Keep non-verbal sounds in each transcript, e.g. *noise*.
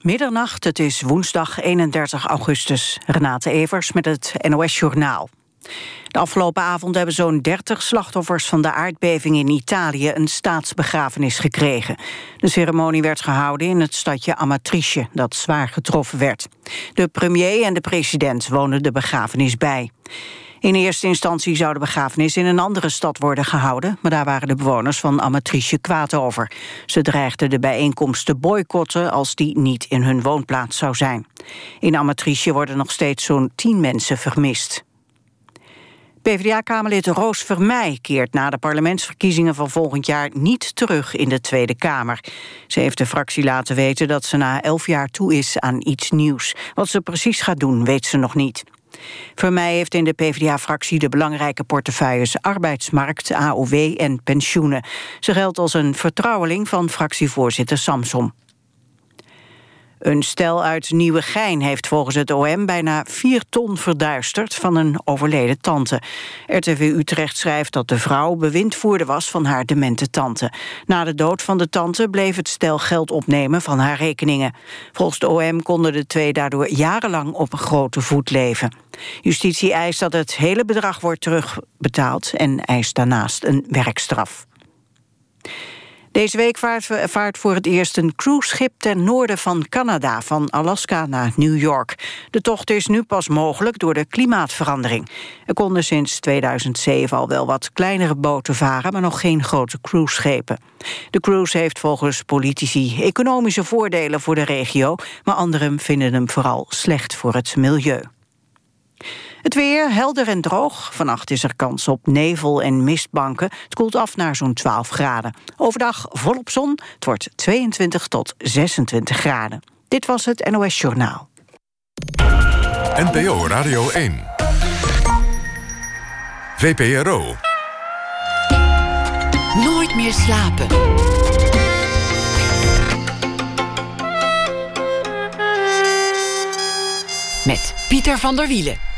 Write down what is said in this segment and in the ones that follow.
Middernacht, het is woensdag 31 augustus. Renate Evers met het NOS Journaal. De afgelopen avond hebben zo'n 30 slachtoffers van de aardbeving in Italië een staatsbegrafenis gekregen. De ceremonie werd gehouden in het stadje Amatrice, dat zwaar getroffen werd. De premier en de president woonden de begrafenis bij. In eerste instantie zou de begrafenis in een andere stad worden gehouden... maar daar waren de bewoners van Amatrice kwaad over. Ze dreigden de bijeenkomst te boycotten als die niet in hun woonplaats zou zijn. In Amatrice worden nog steeds zo'n tien mensen vermist. PvdA-kamerlid Roos Vermeij keert na de parlementsverkiezingen van volgend jaar niet terug in de Tweede Kamer. Ze heeft de fractie laten weten dat ze na elf jaar toe is aan iets nieuws. Wat ze precies gaat doen, weet ze nog niet. Vermeij heeft in de PvdA-fractie de belangrijke portefeuilles arbeidsmarkt, AOW en pensioenen. Ze geldt als een vertrouweling van fractievoorzitter Samsom. Een stel uit Nieuwegein heeft volgens het OM bijna 4 ton verduisterd van een overleden tante. RTV Utrecht schrijft dat de vrouw bewindvoerder was van haar demente tante. Na de dood van de tante bleef het stel geld opnemen van haar rekeningen. Volgens de OM konden de twee daardoor jarenlang op een grote voet leven. Justitie eist dat het hele bedrag wordt terugbetaald en eist daarnaast een werkstraf. Deze week vaart, voor het eerst een cruiseschip ten noorden van Canada, van Alaska naar New York. De tocht is nu pas mogelijk door de klimaatverandering. Er konden sinds 2007 al wel wat kleinere boten varen, maar nog geen grote cruiseschepen. De cruise heeft volgens politici economische voordelen voor de regio, maar anderen vinden hem vooral slecht voor het milieu. Het weer helder en droog. Vannacht is er kans op nevel en mistbanken. Het koelt af naar zo'n 12 graden. Overdag volop zon. Het wordt 22 tot 26 graden. Dit was het NOS Journaal. NPO Radio 1. VPRO. Nooit meer slapen. Met Pieter van der Wielen.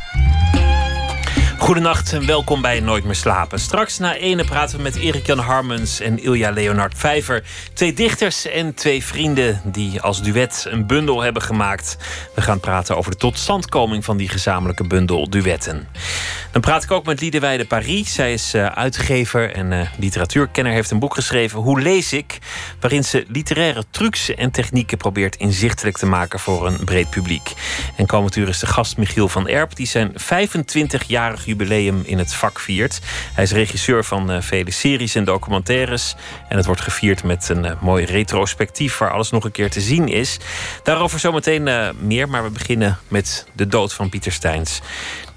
Goedenacht en welkom bij Nooit meer slapen. Straks na ene praten we met Erik-Jan Harmens en Ilja Leonard Vijver. Twee dichters en twee vrienden die als duet een bundel hebben gemaakt. We gaan praten over de totstandkoming van die gezamenlijke bundel Duetten. Dan praat ik ook met Liedewijde Paris. Zij is uh, uitgever en uh, literatuurkenner. Heeft een boek geschreven, Hoe lees ik? Waarin ze literaire trucs en technieken probeert inzichtelijk te maken voor een breed publiek. En komend uur is de gast Michiel van Erp, die zijn 25-jarig jubileum in het vak viert. Hij is regisseur van uh, vele series en documentaires. En het wordt gevierd met een mooi retrospectief waar alles nog een keer te zien is. Daarover zometeen meer, maar we beginnen met de dood van Pieter Steins.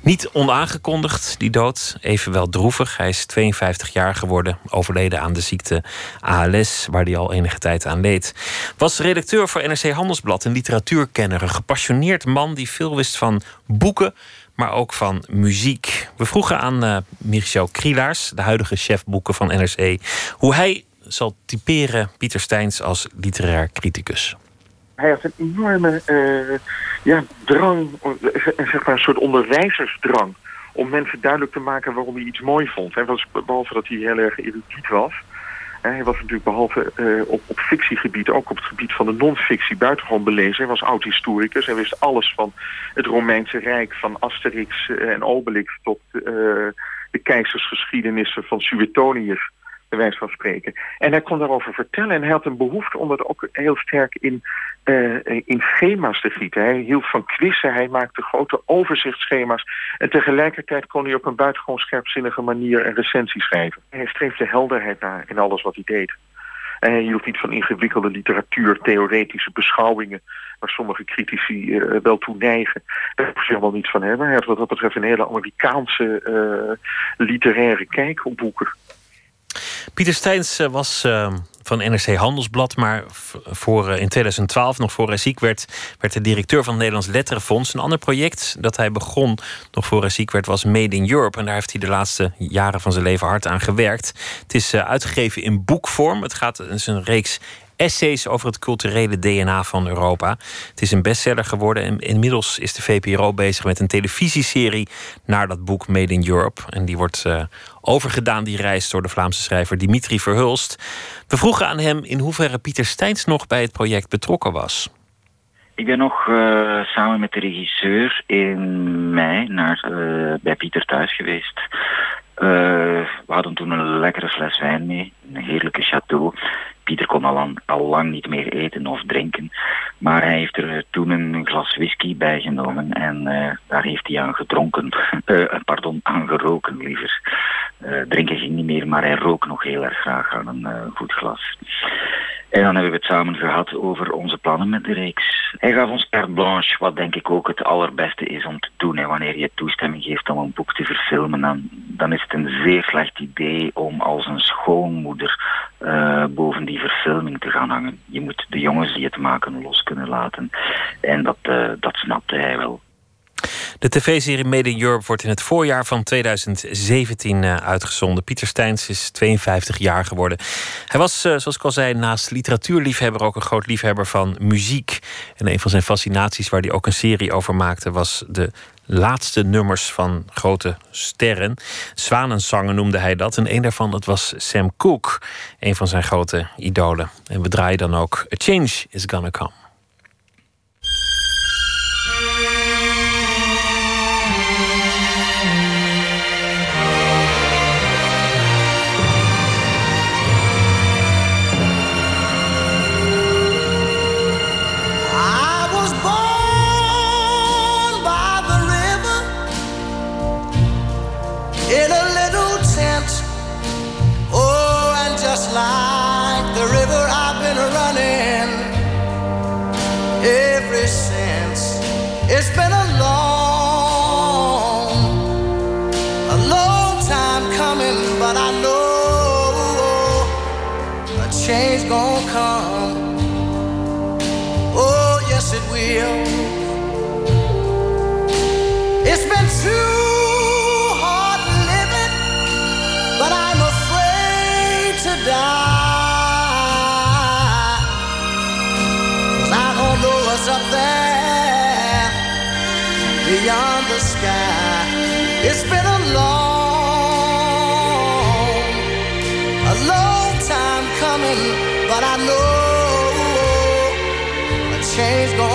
Niet onaangekondigd, die dood. Evenwel droevig. Hij is 52 jaar geworden. Overleden aan de ziekte ALS, waar hij al enige tijd aan leed. Was redacteur voor NRC Handelsblad. Een literatuurkenner. Een gepassioneerd man die veel wist van boeken. Maar ook van muziek. We vroegen aan uh, Michel Krielaars, de huidige chef boeken van NRC, hoe hij zal typeren Pieter Steins als literair criticus. Hij had een enorme uh, ja, drang, zeg maar een soort onderwijzersdrang... om mensen duidelijk te maken waarom hij iets mooi vond. Was, behalve dat hij heel erg erudiet was... Hij was natuurlijk behalve uh, op, op fictiegebied, ook op het gebied van de non-fictie buitengewoon belezen. Hij was oud-historicus. Hij wist alles van het Romeinse Rijk, van Asterix eh, en Obelix tot uh, de keizersgeschiedenissen van Suetonius bij van spreken. En hij kon daarover vertellen en hij had een behoefte om dat ook heel sterk in, uh, in schema's te gieten. Hij hield van quizzen, hij maakte grote overzichtsschema's en tegelijkertijd kon hij op een buitengewoon scherpzinnige manier een recensie schrijven. Hij streefde helderheid naar in alles wat hij deed. En hij hield niet van ingewikkelde literatuur, theoretische beschouwingen... waar sommige critici uh, wel toe neigen. Daar hoef je helemaal niets van hebben. Hij had wat dat betreft een hele Amerikaanse uh, literaire kijk op boeken. Pieter Steins eh, was uh, van NRC Handelsblad, maar voor, uh, in 2012, nog voor hij ziek werd, werd hij directeur van het Nederlands Letterenfonds. Een ander project dat hij begon nog voor hij ziek werd was Made in Europe. En daar heeft hij de laatste jaren van zijn leven hard aan gewerkt. Het is uh, uitgegeven in boekvorm. Het gaat het is een reeks essays over het culturele DNA van Europa. Het is een bestseller geworden en inmiddels is de VPRO bezig met een televisieserie naar dat boek Made in Europe. En die wordt uh, overgedaan, die reis, door de Vlaamse schrijver Dimitri Verhulst. We vroegen aan hem in hoeverre Pieter Steins nog bij het project betrokken was. Ik ben nog uh, samen met de regisseur in mei naar, uh, bij Pieter thuis geweest. We hadden toen een lekkere fles wijn mee, een heerlijke chateau. Pieter kon al, lang, al lang niet meer eten of drinken. Maar hij heeft er toen een glas whisky bij genomen en uh, daar heeft hij aan gedronken. Uh, *laughs* pardon, aan geroken liever. Drinken ging niet meer, maar hij rook nog heel erg graag aan een goed glas. En dan hebben we het samen gehad over onze plannen met de reeks. Hij gaf ons carte blanche, wat denk ik ook het allerbeste is om te doen. En wanneer je toestemming geeft om een boek te verfilmen, dan, dan is het een zeer slecht idee om als een schoonmoeder uh, boven die verfilming te gaan hangen. Je moet de jongens die het maken los kunnen laten. En dat, uh, dat snapte hij wel. De tv-serie Made in Europe wordt in het voorjaar van 2017 uh, uitgezonden. Pieter Steins is 52 jaar geworden. Hij was, zoals ik al zei, naast literatuurliefhebber ook een groot liefhebber van muziek. En een van zijn fascinaties, waar hij ook een serie over maakte, was de laatste nummers van grote sterren. Zwanenzangen noemde hij dat. En een daarvan dat was Sam Cooke, een van zijn grote idolen. En we draaien dan ook A Change is Gonna Come. Beyond the sky, it's been a long, a long time coming, but I know a change gonna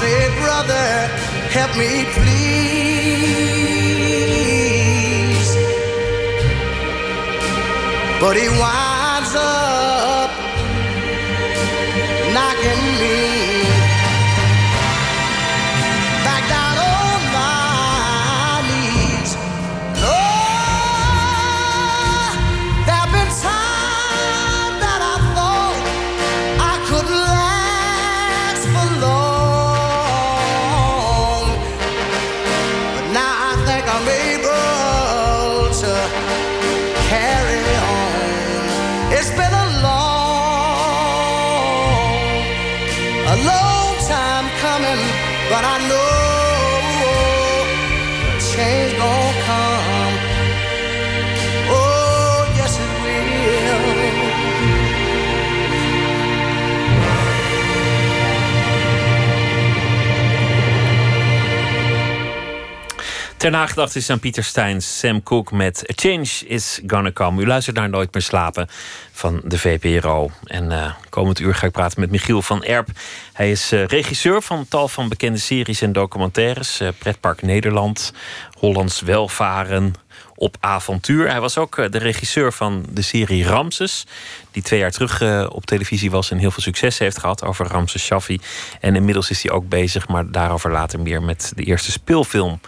say, Brother, help me please. But he winds up knocking me Ter nagedachtenis aan Pieter Steins, Sam Cooke met A Change is Gonna Come. U luistert naar Nooit meer slapen van de VPRO. En eh, komend uur ga ik praten met Michiel van Erp. Hij is eh, regisseur van tal van bekende series en documentaires. eh, Pretpark Nederland, Hollands Welvaren, Op Avontuur. Hij was ook de regisseur van de serie Ramses. Die twee jaar terug op televisie was en heel veel succes heeft gehad over Ramses Shaffi. En inmiddels is hij ook bezig, maar daarover later meer met de eerste speelfilm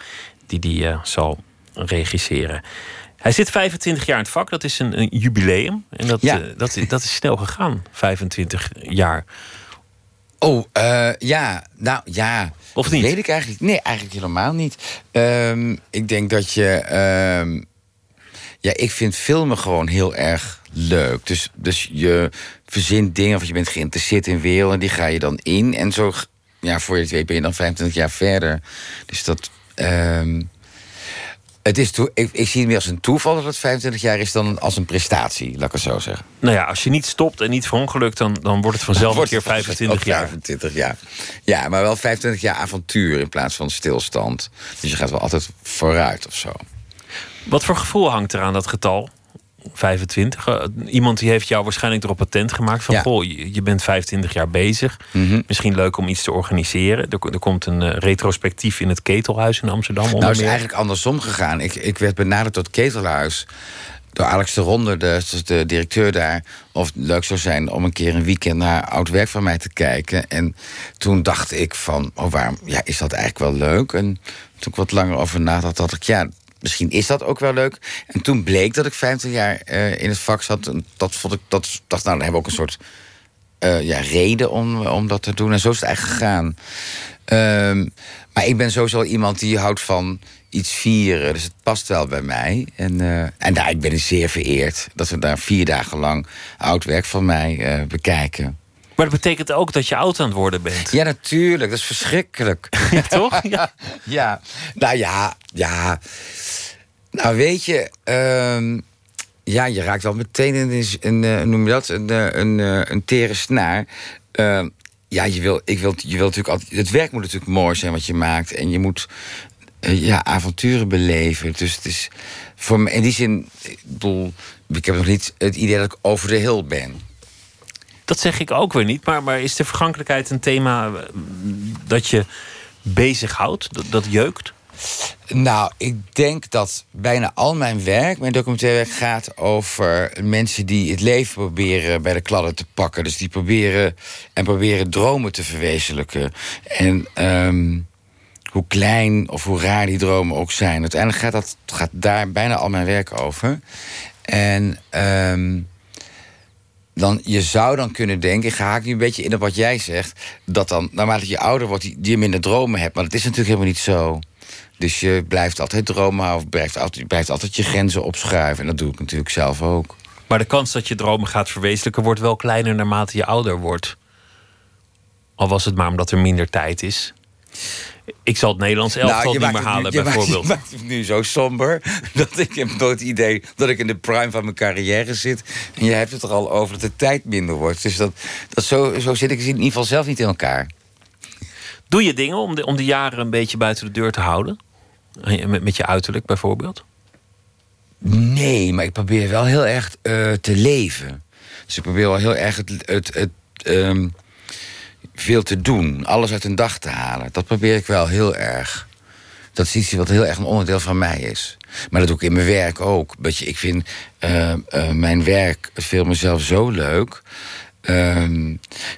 die hij eh, zal regisseren. Hij zit 25 jaar in het vak, dat is een, een jubileum. En dat, Ja. eh, dat, dat is snel gegaan, 25 jaar. Oh, eh, ja. Nou, ja. Of Dat niet? Weet ik eigenlijk. Nee, eigenlijk helemaal niet. Ehm, ik denk dat je. ehm, ja, ik vind filmen gewoon heel erg leuk. Dus, dus je verzint dingen of je bent geïnteresseerd in werelden, die ga je dan in. En zo, ja, voor je het weet ben je dan 25 jaar verder. Dus dat. Ehm, het is ik, ik zie het meer als een toeval dat het 25 jaar is dan als een prestatie, laat ik het zo zeggen. Nou ja, als je niet stopt en niet verongelukt, dan, dan wordt het vanzelf een keer het ook 25 jaar. 25 jaar. Ja, maar wel 25 jaar avontuur in plaats van stilstand. Dus je gaat wel altijd vooruit of zo. Wat voor gevoel hangt er aan dat getal? 25. Eh, Iemand die heeft jou waarschijnlijk erop patent gemaakt van Ja. goh, je, je bent 25 jaar bezig. Mhm. Misschien leuk om iets te organiseren. Er, er komt een eh, retrospectief in het Ketelhuis in Amsterdam. Nou, het is eigenlijk andersom gegaan. Ik, ik werd benaderd het Ketelhuis. Door Alex de Ronde, de, de directeur daar. Of het leuk zou zijn om een keer een weekend naar oud werk van mij te kijken. En toen dacht ik van, oh waarom, ja, is dat eigenlijk wel leuk? En toen ik wat langer over nadacht, dacht ik, ja, misschien is dat ook wel leuk. En toen bleek dat ik 50 jaar eh, in het vak zat. En dat vond ik, dat dacht, nou, dan hebben we ook een soort eh, ja, reden om, om dat te doen. En zo is het eigenlijk gegaan. Ehm, maar ik ben sowieso iemand die houdt van iets vieren. Dus het past wel bij mij. En, eh, en daar, ik ben zeer vereerd dat we daar vier dagen lang oud werk van mij bekijken. Maar dat betekent ook dat je oud aan het worden bent. Ja, natuurlijk. Dat is verschrikkelijk. *laughs* Ja, toch? *laughs* Ja. ja, nou ja, ja. Nou, weet je, ehm, ja, je raakt wel meteen in een, een, eh, noem je dat, een, eh, een, eh, een tere snaar. Ehm, ja, je wil, ik wil, je wil natuurlijk altijd, het werk moet natuurlijk mooi zijn wat je maakt. En je moet ja, avonturen beleven. Dus het is voor me, in die zin, ik bedoel, ik heb nog niet het idee dat ik over de hill ben. Dat zeg ik ook weer niet. Maar, maar is de vergankelijkheid een thema eh, dat je bezighoudt? Dat, dat jeukt? Nou, ik denk dat bijna al mijn werk, mijn documentaire werk, gaat over mensen die het leven proberen bij de kladden te pakken. Dus die proberen en proberen dromen te verwezenlijken. En ehm, hoe klein of hoe raar die dromen ook zijn. Uiteindelijk gaat, dat, gaat daar bijna al mijn werk over. En ehm, dan, je zou dan kunnen denken, ik haak nu een beetje in op wat jij zegt, dat dan naarmate je ouder wordt, je minder dromen hebt. Maar dat is natuurlijk helemaal niet zo. Dus je blijft altijd dromen houden, blijft altijd, je blijft altijd je grenzen opschuiven. En dat doe ik natuurlijk zelf ook. Maar de kans dat je dromen gaat verwezenlijken wordt wel kleiner naarmate je ouder wordt. Al was het maar omdat er minder tijd is. Ik zal het Nederlands elftal Nou, niet meer het halen, je maakt- bijvoorbeeld. *laughs* Je maakt het nu zo somber dat ik heb nooit het idee dat ik in de prime van mijn carrière zit. En je hebt het er al over dat de tijd minder wordt. Dus dat, dat zo, zo zit ik in ieder geval zelf niet in elkaar. Doe je dingen om de, om de jaren een beetje buiten de deur te houden? En Met, met je uiterlijk bijvoorbeeld? Nee, maar ik probeer wel heel erg eh, te leven. Dus ik probeer wel heel erg het, het, het, ehm, veel te doen. Alles uit een dag te halen. Dat probeer ik wel heel erg. Dat is iets wat heel erg een onderdeel van mij is. Maar dat doe ik in mijn werk ook. Weet je, ik vind eh, eh, mijn werk, film mezelf zo leuk. Ehm,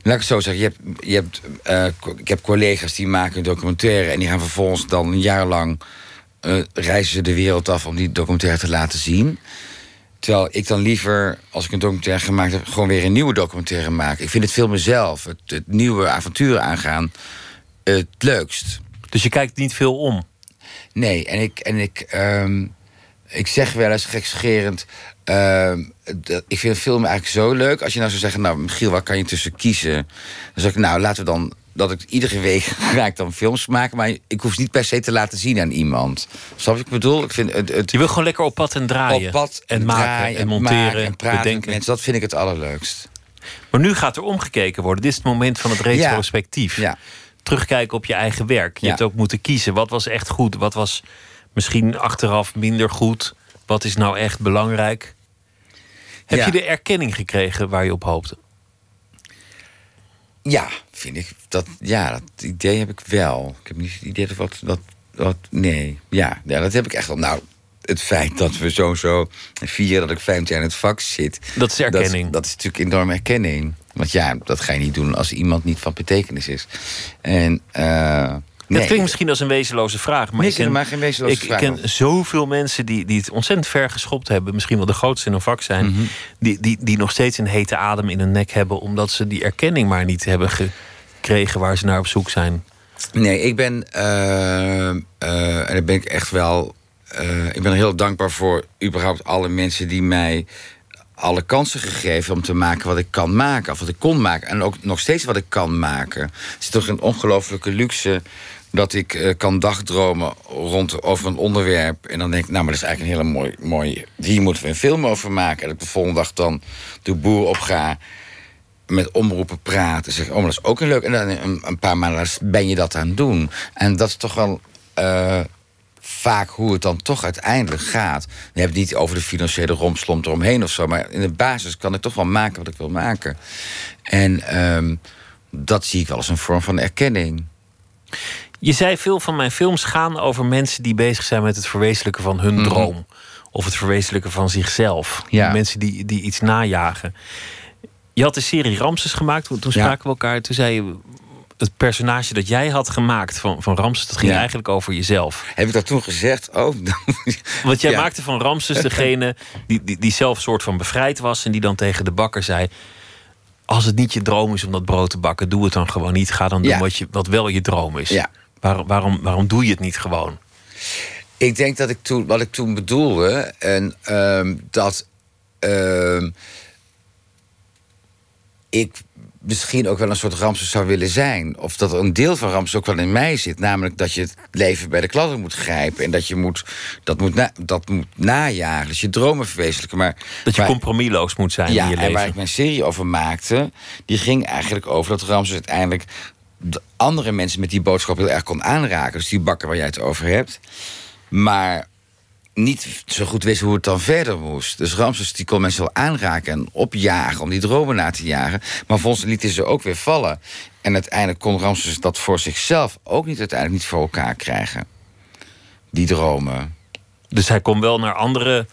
laat ik het zo zeggen. Je hebt, je hebt, eh, ik heb collega's die maken documentaire... en die gaan vervolgens dan een jaar lang... reizen ze de wereld af om die documentaire te laten zien. Terwijl ik dan liever, als ik een documentaire gemaakt heb... gewoon weer een nieuwe documentaire maak. Ik vind het filmen zelf, het, het nieuwe avonturen aangaan... het leukst. Dus je kijkt niet veel om. Nee, en ik, en ik, ehm, ik zeg wel eens gekscherend... ehm, dat- ik vind filmen eigenlijk zo leuk. Als je nou zou zeggen, nou Michiel, waar kan je tussen kiezen? Dan zeg ik, nou laten we dan... dat ik iedere week *laughs* ga ik dan films maken... maar ik hoef ze niet per se te laten zien aan iemand. Snap je wat ik bedoel? Ik vind het, het Je wil gewoon lekker op pad en draaien. op pad en maken draaien, en monteren maken en praten met bedenken. mensen. Dat vind ik het allerleukst. Maar nu gaat er omgekeken worden. Dit is het moment van het retrospectief. Ja. Terugkijken op je eigen werk. Je Ja. hebt ook moeten kiezen. Wat was echt goed? Wat was misschien achteraf minder goed? Wat is nou echt belangrijk? Heb Ja. je de erkenning gekregen waar je op hoopte? Ja, vind ik. Dat, ja, dat idee heb ik wel. Ik heb niet het idee dat wat... wat, wat nee, ja, ja, dat heb ik echt wel. Nou, het feit dat we zo zo vieren dat ik vijf jaar in het vak zit... Dat is erkenning. Dat, dat is natuurlijk enorm erkenning. Want ja, dat ga je niet doen als iemand niet van betekenis is. En, Dat klinkt misschien als een wezenloze vraag. Maar Nee, ik ken, maar geen wezenloze ik vraag. ken zoveel mensen die, die het ontzettend ver geschopt hebben. Misschien wel de grootste in hun vak zijn. Mhm. die, die, die nog steeds een hete adem in hun nek hebben. Omdat ze die erkenning maar niet hebben gekregen waar ze naar op zoek zijn. Nee, ik ben. eh, eh, en daar ben ik echt wel. eh, ik ben heel dankbaar voor überhaupt alle mensen die mij alle kansen gegeven om te maken wat ik kan maken. Of wat ik kon maken. En ook nog steeds wat ik kan maken. Het is toch een ongelofelijke luxe dat ik eh, kan dagdromen rond over een onderwerp. En dan denk ik, nou, maar dat is eigenlijk een hele mooi, mooi... Hier moeten we een film over maken. En ik de volgende dag dan de boer op ga met omroepen praten. Zeg, oh, maar dat is ook een leuk. En dan een, een paar maanden ben je dat aan het doen. En dat is toch wel eh, vaak hoe het dan toch uiteindelijk gaat. Je hebt het niet over de financiële rompslomp eromheen of zo. Maar in de basis kan ik toch wel maken wat ik wil maken. En ehm, dat zie ik wel als een vorm van erkenning. Je zei veel van mijn films gaan over mensen die bezig zijn met het verwezenlijken van hun Mhm. droom. Of het verwezenlijken van zichzelf. Ja. Mensen die, die iets najagen. Je had de serie Ramses gemaakt. Toen Ja. spraken we elkaar. Toen zei je. Het personage dat jij had gemaakt van, van Ramses, dat ging Ja. eigenlijk over jezelf. Heb ik dat toen gezegd? Oh, *laughs* Want jij Ja. maakte van Ramses degene die, die, die zelf soort van bevrijd was. En die dan tegen de bakker zei. Als het niet je droom is om dat brood te bakken, doe het dan gewoon niet. Ga dan doen wat, je, wat wel je droom is. Ja. Waarom, waarom, waarom doe je het niet gewoon? Ik denk dat ik toen, wat ik toen bedoelde, en ehm, dat ehm, ik misschien ook wel een soort Ramses zou willen zijn. Of dat er een deel van Ramses ook wel in mij zit. Namelijk dat je het leven bij de kladden moet grijpen. En dat je moet, dat moet, na, dat moet najagen. Dus je dromen verwezenlijken. Maar, Dat je compromisloos moet zijn ja, in je en leven. waar ik mijn serie over maakte, die ging eigenlijk over dat Ramses uiteindelijk de andere mensen met die boodschap heel erg kon aanraken. Dus die bakker waar jij het over hebt. Maar niet zo goed wist hoe het dan verder moest. Dus Ramses die kon mensen wel aanraken en opjagen om die dromen na te jagen. Maar volgens liet hij ze ook weer vallen. En uiteindelijk kon Ramses dat voor zichzelf ook niet uiteindelijk niet voor elkaar krijgen. Die dromen. Dus hij kon wel naar anderen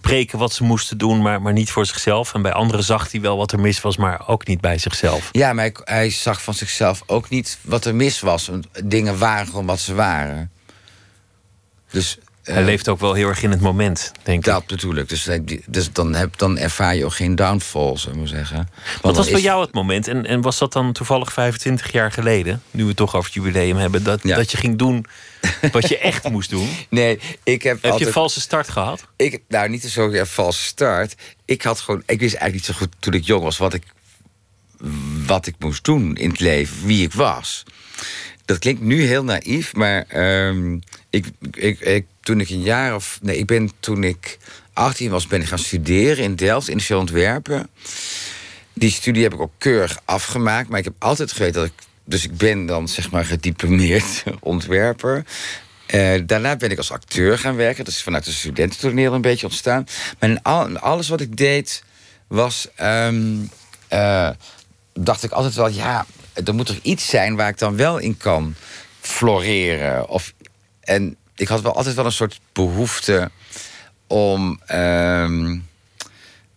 preken wat ze moesten doen, maar, maar niet voor zichzelf. En bij anderen zag hij wel wat er mis was, maar ook niet bij zichzelf. Ja, maar hij, hij zag van zichzelf ook niet wat er mis was. Dingen waren gewoon wat ze waren. Dus Hij eh, leeft ook wel heel erg in het moment, denk ik. dat bedoel ik. Dus, dus dan, heb, dan ervaar je ook geen downfall, zou ik maar zeggen. Want Wat was voor is- jou het moment? En, en was dat dan toevallig 25 jaar geleden, nu we het toch over het jubileum hebben, dat, Ja. dat je ging doen *laughs* wat je echt moest doen? Nee, ik heb, Heb je een valse start gehad? Ik, nou, niet zo een valse start. Ik had gewoon... Ik wist eigenlijk niet zo goed toen ik jong was... wat ik, wat ik moest doen in het leven. Wie ik was. Dat klinkt nu heel naïef, maar... ehm, ik, ik, ik, toen ik een jaar of... Nee, ik ben toen ik 18 was... ben ik gaan studeren in Delft, industrieel ontwerpen. Die studie heb ik ook keurig afgemaakt. Maar ik heb altijd geweten dat ik... Dus ik ben dan zeg maar gediplomeerd *laughs* ontwerper. Eh, daarna ben ik als acteur gaan werken. Dat is vanuit de studententoneel een beetje ontstaan. Maar alles wat ik deed was... ehm, eh, dacht ik altijd wel, ja, er moet er iets zijn waar ik dan wel in kan floreren. Of, en ik had wel altijd wel een soort behoefte om ehm,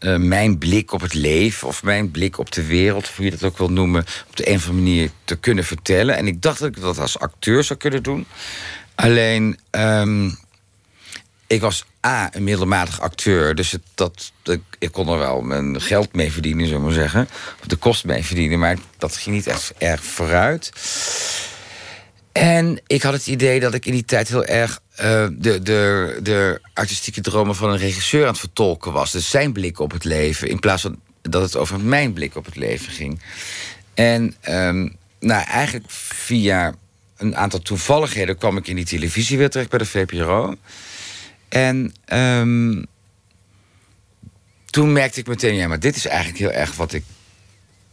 eh, mijn blik op het leven of mijn blik op de wereld, of hoe je dat ook wil noemen, op de een of andere manier te kunnen vertellen. En ik dacht dat ik dat als acteur zou kunnen doen. Alleen, ehm, ik was A, een middelmatig acteur. Dus dat, ik kon er wel mijn geld mee verdienen, zullen we maar zeggen. Of de kosten mee verdienen. Maar dat ging niet echt erg vooruit. En ik had het idee dat ik in die tijd heel erg eh, de, de, de artistieke dromen van een regisseur aan het vertolken was. Dus zijn blik op het leven. In plaats van dat het over mijn blik op het leven ging. En ehm, nou, eigenlijk via een aantal toevalligheden kwam ik in die televisie weer terecht bij de VPRO. En ehm, toen merkte ik meteen, ja, maar dit is eigenlijk heel erg wat ik,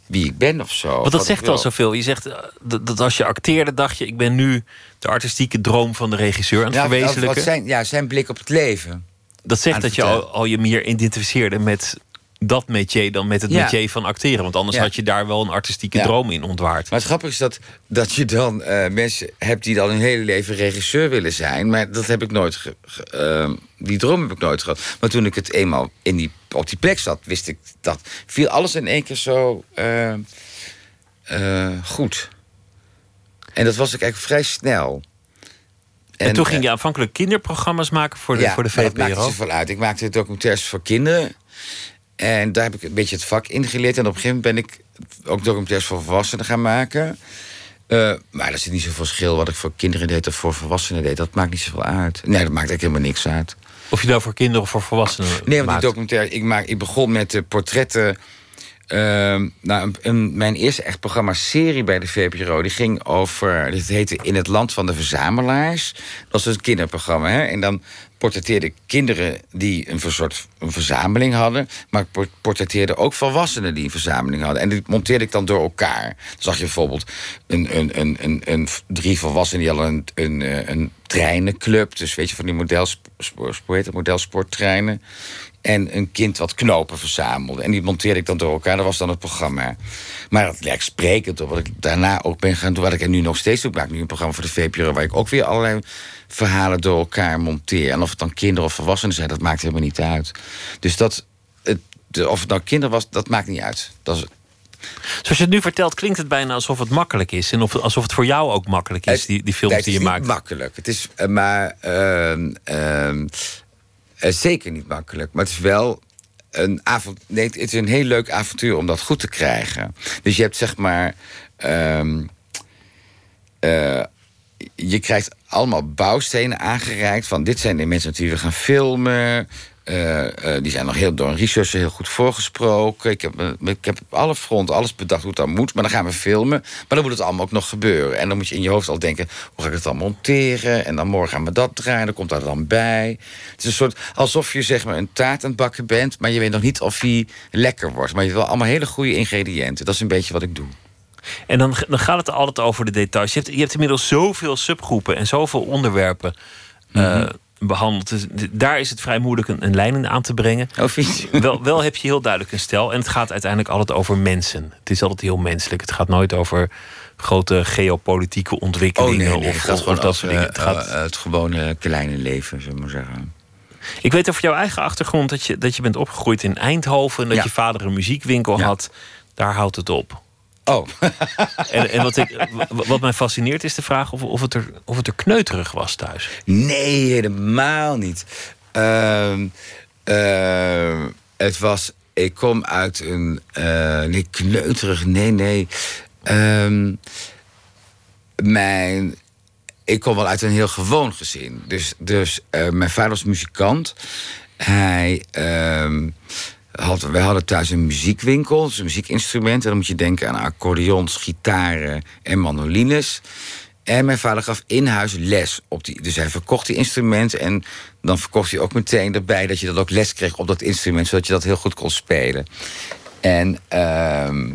wie ik ben of zo. Want dat zegt al zoveel. Je zegt eh, dat, als je acteerde, dacht je: ik ben nu de artistieke droom van de regisseur aan het Ja, wat- verwezenlijken. wat zijn, ja, zijn blik op het leven. dat zegt dat je al, al je meer identificeerde met dat métier dan met het Ja. métier van acteren. Want anders Ja. had je daar wel een artistieke Ja. droom in ontwaard. Maar het grappige is dat, dat je dan eh, mensen hebt die dan hun hele leven regisseur willen zijn. Maar dat heb ik nooit. Ge, ge- ehm, die droom heb ik nooit gehad. Maar toen ik het eenmaal in die, op die plek zat, wist ik dat. viel alles in één keer zo eh, eh, goed. En dat was ik eigenlijk vrij snel. En, toen ging eh, je aanvankelijk kinderprogramma's maken voor de, ja, voor de maar dat maakte VPRO. wel uit. Ik maakte documentaires voor kinderen. En daar heb ik een beetje het vak in geleerd. En op een gegeven moment ben ik ook documentaires voor volwassenen gaan maken. Maar er zit niet zoveel verschil wat ik voor kinderen deed of voor volwassenen deed. Dat maakt niet zoveel uit. Nee, dat maakt eigenlijk helemaal niks uit. Of je nou voor kinderen of voor volwassenen Nee, want die documentaire, ik, maak, ik begon met de portretten. Ehm, nou, mijn eerste echt programma-serie bij de VPRO, die ging over. Dit heette In het Land van de Verzamelaars. Dat was dus een kinderprogramma. Hè? En dan portretteerde kinderen die een soort een verzameling hadden. Maar ik por- portretteerde ook volwassenen die een verzameling hadden. En die monteerde ik dan door elkaar. Dan zag je bijvoorbeeld een, een, een, een, een, drie volwassenen die hadden een, een, eh, een treinenclub. Dus weet je, van die het, modelsporttreinen. En een kind wat knopen verzamelde. En die monteerde ik dan door elkaar. Dat was dan het programma. Maar dat lijkt sprekend op wat ik daarna ook ben gaan doen. Wat ik er nu nog steeds doe. Ik maak nu een programma voor de VPRO... waar ik ook weer allerlei verhalen door elkaar monteer. En of het dan kinderen of volwassenen zijn, dat maakt helemaal niet uit. Dus dat... Het, de, of het nou kinderen was, dat maakt niet uit. Dat is, Zoals je het nu vertelt, klinkt het bijna alsof het makkelijk is. En of, alsof het voor jou ook makkelijk is, die, die films die je Het maakt. is niet makkelijk. Het is eh, maar ehm, eh, zeker niet makkelijk. Maar het is wel een avond. Nee, het is een heel leuk avontuur om dat goed te krijgen. Dus je hebt zeg maar. ehm, eh, je krijgt allemaal bouwstenen aangereikt. Van dit zijn de mensen die we gaan filmen. Eh, eh, die zijn nog heel door een researcher heel goed voorgesproken. Ik heb, eh, ik heb op alle fronten alles bedacht hoe het dan moet. Maar dan gaan we filmen. Maar dan moet het allemaal ook nog gebeuren. En dan moet je in je hoofd al denken: hoe ga ik het dan monteren? En dan morgen gaan we dat draaien. Dan komt dat dan bij. Het is een soort alsof je zeg maar een taart aan het bakken bent. Maar je weet nog niet of die lekker wordt. Maar je hebt wel allemaal hele goede ingrediënten. Dat is een beetje wat ik doe. En dan, dan gaat het altijd over de details. Je hebt, je hebt inmiddels zoveel subgroepen en zoveel onderwerpen eh, behandeld. Dus daar is het vrij moeilijk een, een lijn in aan te brengen. Oh? Wel, wel heb je heel duidelijk een stijl. En het gaat uiteindelijk altijd over mensen. Het is altijd heel menselijk. Het gaat nooit over grote geopolitieke ontwikkelingen. Oh nee, nee, of, het gaat of- gewoon of dat dingen. Het gaat, het gewone kleine leven, zullen we maar zeggen. Ik weet over jouw eigen achtergrond dat je, dat je bent opgegroeid in Eindhoven. En dat Ja. je vader een muziekwinkel Ja. had. Daar houdt het op. Oh, *laughs* En, en wat, ik, wat mij fascineert is de vraag of, of, het er, of het er kneuterig was thuis. nee, helemaal niet. Ehm, ehm, het was, ik kom uit een, eh, nee, kneuterig, nee, nee. Ehm, mijn, ik kom wel uit een heel gewoon gezin. Dus, dus eh, mijn vader was muzikant. Hij ehm, had, wij hadden thuis een muziekwinkel, dus een muziekinstrument. En dan moet je denken aan accordeons, gitaren en mandolines. En mijn vader gaf in huis les op die. Dus hij verkocht die instrumenten. En dan verkocht hij ook meteen erbij dat je dat ook les kreeg op dat instrument, zodat je dat heel goed kon spelen. En, ehm,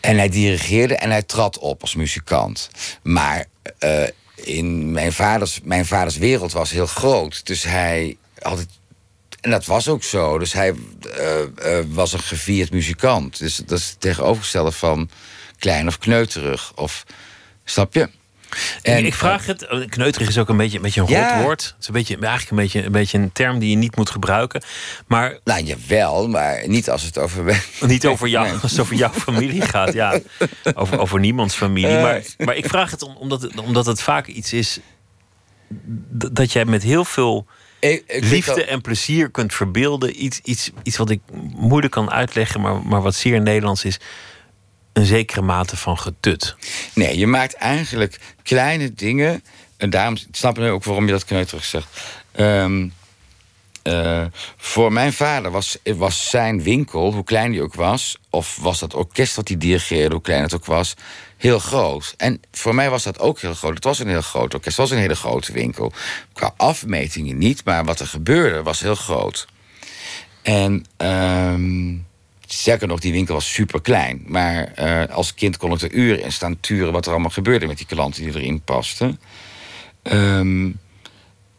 en hij dirigeerde en hij trad op als muzikant. Maar eh, in mijn vaders, mijn vaders wereld was heel groot. Dus hij had het. En dat was ook zo. Dus hij eh, eh, was een gevierd muzikant. Dus dat is het tegenovergestelde van klein of kneuterig. Of, snap je? En, ik vraag het, kneuterig is ook een beetje, een beetje een Ja. rot woord. Het is een beetje, eigenlijk een beetje, een beetje een term die je niet moet gebruiken. Maar Nou, jawel, maar niet als het over... *laughs* niet over jou, Nee. als het over jouw familie gaat. Ja, *laughs* over, over niemands familie. Maar, maar ik vraag het om- omdat, het omdat het vaak iets is... dat jij met heel veel Ik, ik vind liefde dat- en plezier kunt verbeelden. Iets, iets, iets wat ik moeilijk kan uitleggen, maar, maar wat zeer Nederlands is. Een zekere mate van getut. Nee, je maakt eigenlijk kleine dingen. En daarom snap ik ook waarom je dat kneuterig zegt. Ehm, eh, voor mijn vader was, was zijn winkel, hoe klein die ook was... of was dat orkest wat hij dirigeerde, hoe klein het ook was... heel groot. En voor mij was dat ook heel groot. Het was een heel groot orkest, het was een hele grote winkel. Qua afmetingen niet, maar wat er gebeurde was heel groot. En... ehm, Sterker nog, die winkel was super klein. Maar eh, als kind kon ik er uren in staan turen wat er allemaal gebeurde met die klanten die erin pasten. Ehm,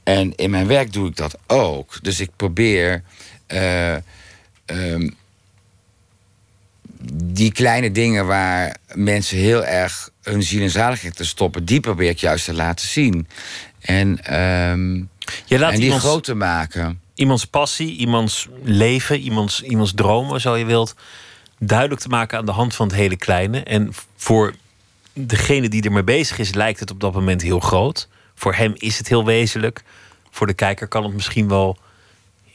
en in mijn werk doe ik dat ook. Dus ik probeer eh, ehm, die kleine dingen waar mensen heel erg hun ziel en zaligheid te stoppen, die probeer ik juist te laten zien. En, ehm, Je laat en die iemands, groot te maken. iemands passie, iemands leven, iemands, iemands dromen, zo je wilt, duidelijk te maken aan de hand van het hele kleine. En voor degene die ermee bezig is, lijkt het op dat moment heel groot. Voor hem is het heel wezenlijk. Voor de kijker kan het misschien wel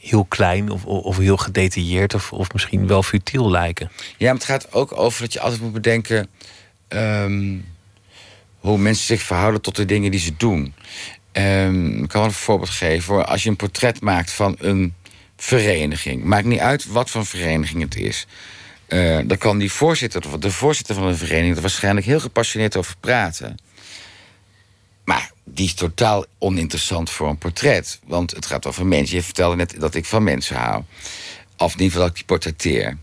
heel klein of, of heel gedetailleerd of, of misschien wel futiel lijken. Ja, maar het gaat ook over dat je altijd moet bedenken ehm, hoe mensen zich verhouden tot de dingen die ze doen. Ehm, ik kan wel een voorbeeld geven. Als je een portret maakt van een vereniging, maakt niet uit wat voor vereniging het is. Uh, dan kan die voorzitter, de voorzitter van een vereniging, er waarschijnlijk heel gepassioneerd over praten. Maar die is totaal oninteressant voor een portret. Want het gaat over mensen. Je vertelde net dat ik van mensen hou. Of in ieder geval dat ik die portretteer.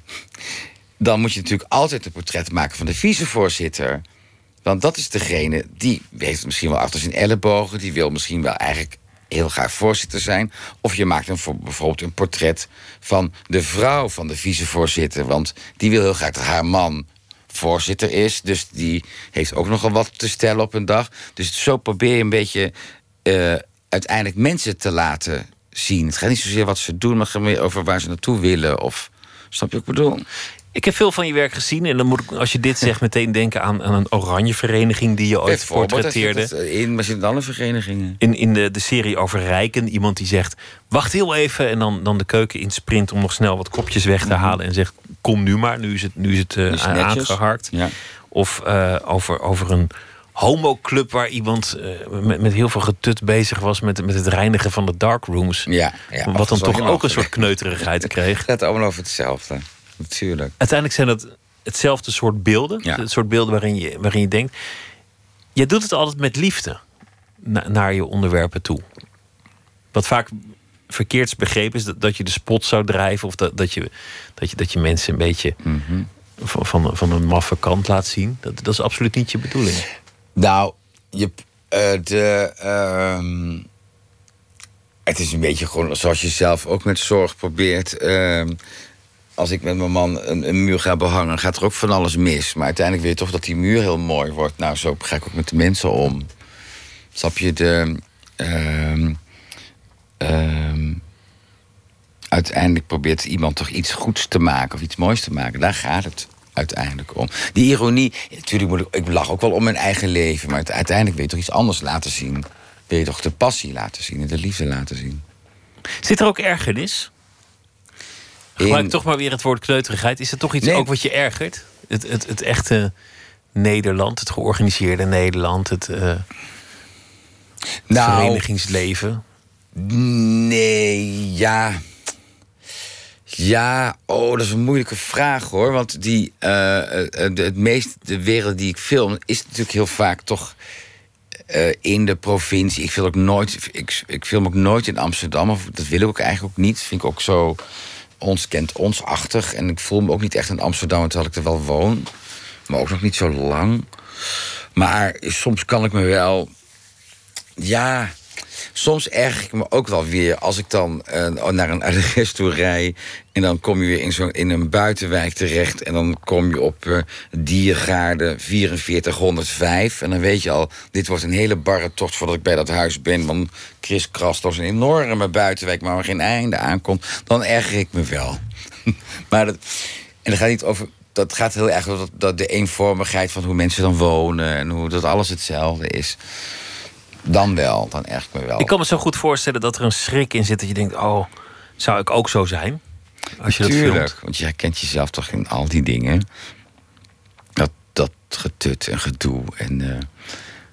Dan moet je natuurlijk altijd een portret maken van de vicevoorzitter. Want dat is degene die heeft misschien wel achter zijn ellebogen. Die wil misschien wel eigenlijk heel graag voorzitter zijn. Of je maakt een, bijvoorbeeld een portret van de vrouw van de vicevoorzitter. Want die wil heel graag dat haar man voorzitter is. Dus die heeft ook nogal wat te stellen op een dag. Dus zo probeer je een beetje uh, uiteindelijk mensen te laten zien. Het gaat niet zozeer wat ze doen, maar meer over waar ze naartoe willen. Of snap je wat ik bedoel? Ik heb veel van je werk gezien en dan moet ik, als je dit zegt, *laughs* meteen denken aan, aan een oranje vereniging die je ooit portretteerde. In, maar zitten alle verenigingen. In, in de, de serie over Rijken, iemand die zegt: Wacht heel even. En dan, dan de keuken in sprint om nog snel wat kopjes weg te mhm. halen. En zegt: Kom nu maar, nu is het, nu is het uh, aangeharkt. Ja. Of uh, over, over een homoclub waar iemand uh, met, met heel veel getut bezig was met, met het reinigen van de darkrooms. Ja, ja, wat dan toch ook een soort kneuterigheid *laughs* kreeg. Het gaat allemaal over hetzelfde natuurlijk. Uiteindelijk zijn dat hetzelfde soort beelden. Ja. Het soort beelden waarin je, waarin je denkt. Je doet het altijd met liefde naar je onderwerpen toe. Wat vaak verkeerd begrepen is dat, dat je de spot zou drijven. Of dat, dat, je, dat, je, dat je mensen een beetje mhm. van, van, van een maffe kant laat zien. Dat, dat is absoluut niet je bedoeling. Nou, je, uh, de. Uh, het is een beetje gewoon zoals je zelf ook met zorg probeert. Uh, als ik met mijn man een, een, muur ga behangen, gaat er ook van alles mis. Maar uiteindelijk wil je toch dat die muur heel mooi wordt. Nou, zo ga ik ook met de mensen om. Snap je de. Uh, uh, uiteindelijk probeert iemand toch iets goeds te maken of iets moois te maken. Daar gaat het uiteindelijk om. Die ironie, natuurlijk moet ik, ik lach ook wel om mijn eigen leven, maar uiteindelijk wil je toch iets anders laten zien. Wil je toch de passie laten zien en de liefde laten zien. Zit er ook ergernis? Gebruik toch maar weer het woord kleuterigheid. Is er toch iets ook wat je ergert? Het, het, het echte Nederland, het georganiseerde Nederland, het uh, nou, verenigingsleven? Nee, ja. Ja, oh, dat is een moeilijke vraag hoor. Want die, uh, de, het meest, de wereld die ik film, is natuurlijk heel vaak toch in de provincie. Ik film ook nooit, ik, ik film ook nooit in Amsterdam. Of dat wil ik ook eigenlijk ook niet. Vind ik ook zo ons kent ons-achtig. En ik voel me ook niet echt in Amsterdam, terwijl ik er wel woon. Maar ook nog niet zo lang. Maar soms kan ik me wel. Ja, soms erg ik me ook wel weer als ik dan uh, naar een *laughs* adres toe rij. En dan kom je weer in, zo, in een buitenwijk terecht. En dan kom je op uh, Diergaarde 4405. En dan weet je al, dit wordt een hele barre tocht voordat ik bij dat huis ben. Want Chris Krast was een enorme buitenwijk waar geen einde aankomt. Dan erger ik me wel. *laughs* maar dat, en dat gaat niet over dat gaat heel erg over dat de eenvormigheid van hoe mensen dan wonen en hoe dat alles hetzelfde is. Dan wel, dan erg me wel. Ik kan me zo goed voorstellen dat er een schrik in zit dat je denkt: oh, zou ik ook zo zijn? Als je Tuurlijk, dat filmt. want je herkent jezelf toch in al die dingen. Dat, dat getut en gedoe. En uh,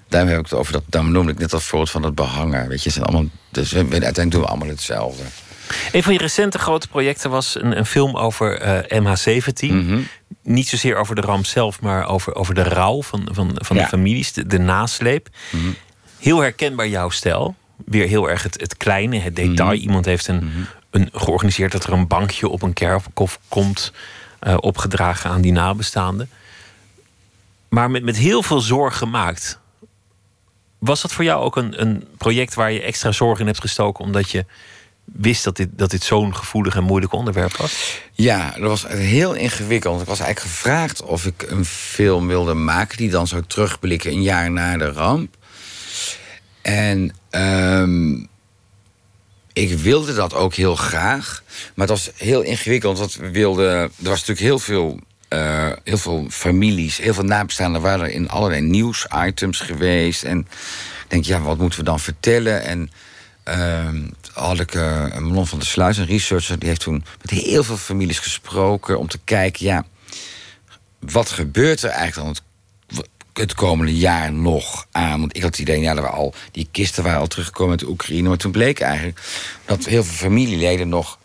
daarom heb ik het over dat. Daarom noemde ik net dat voorbeeld van het behangen. Weet je, zijn allemaal. Dus we, uiteindelijk doen we allemaal hetzelfde. Een van je recente grote projecten was een, een film over uh, MH17. Mm Niet zozeer over de ramp zelf, maar over, over de rouw van, van, van de families, de, de nasleep. Mm Heel herkenbaar jouw stijl. Weer heel erg het, het kleine, het detail. Mhm. Iemand heeft een, mhm. een, georganiseerd dat er een bankje op een kerkhof komt. Uh, opgedragen aan die nabestaanden. Maar met, met heel veel zorg gemaakt. Was dat voor jou ook een, een project waar je extra zorg in hebt gestoken, omdat je wist dat dit, dat dit zo'n gevoelig en moeilijk onderwerp was? Ja, dat was heel ingewikkeld. Ik was eigenlijk gevraagd of ik een film wilde maken die dan zou terugblikken een jaar na de ramp. En um, ik wilde dat ook heel graag. Maar het was heel ingewikkeld. Want we wilden, er was natuurlijk heel veel eh, heel veel families, heel veel nabestaanden waren in allerlei nieuwsitems geweest. En ik denk, ja, wat moeten we dan vertellen? En uh, had ik uh, Manon van der Sluis, een researcher, die heeft toen met heel veel families gesproken om te kijken, ja, wat gebeurt er eigenlijk dan het, komende jaar nog aan? Want ik had het idee, ja, er al, die kisten waren al teruggekomen uit de Oekraïne, maar toen bleek eigenlijk dat heel veel familieleden nog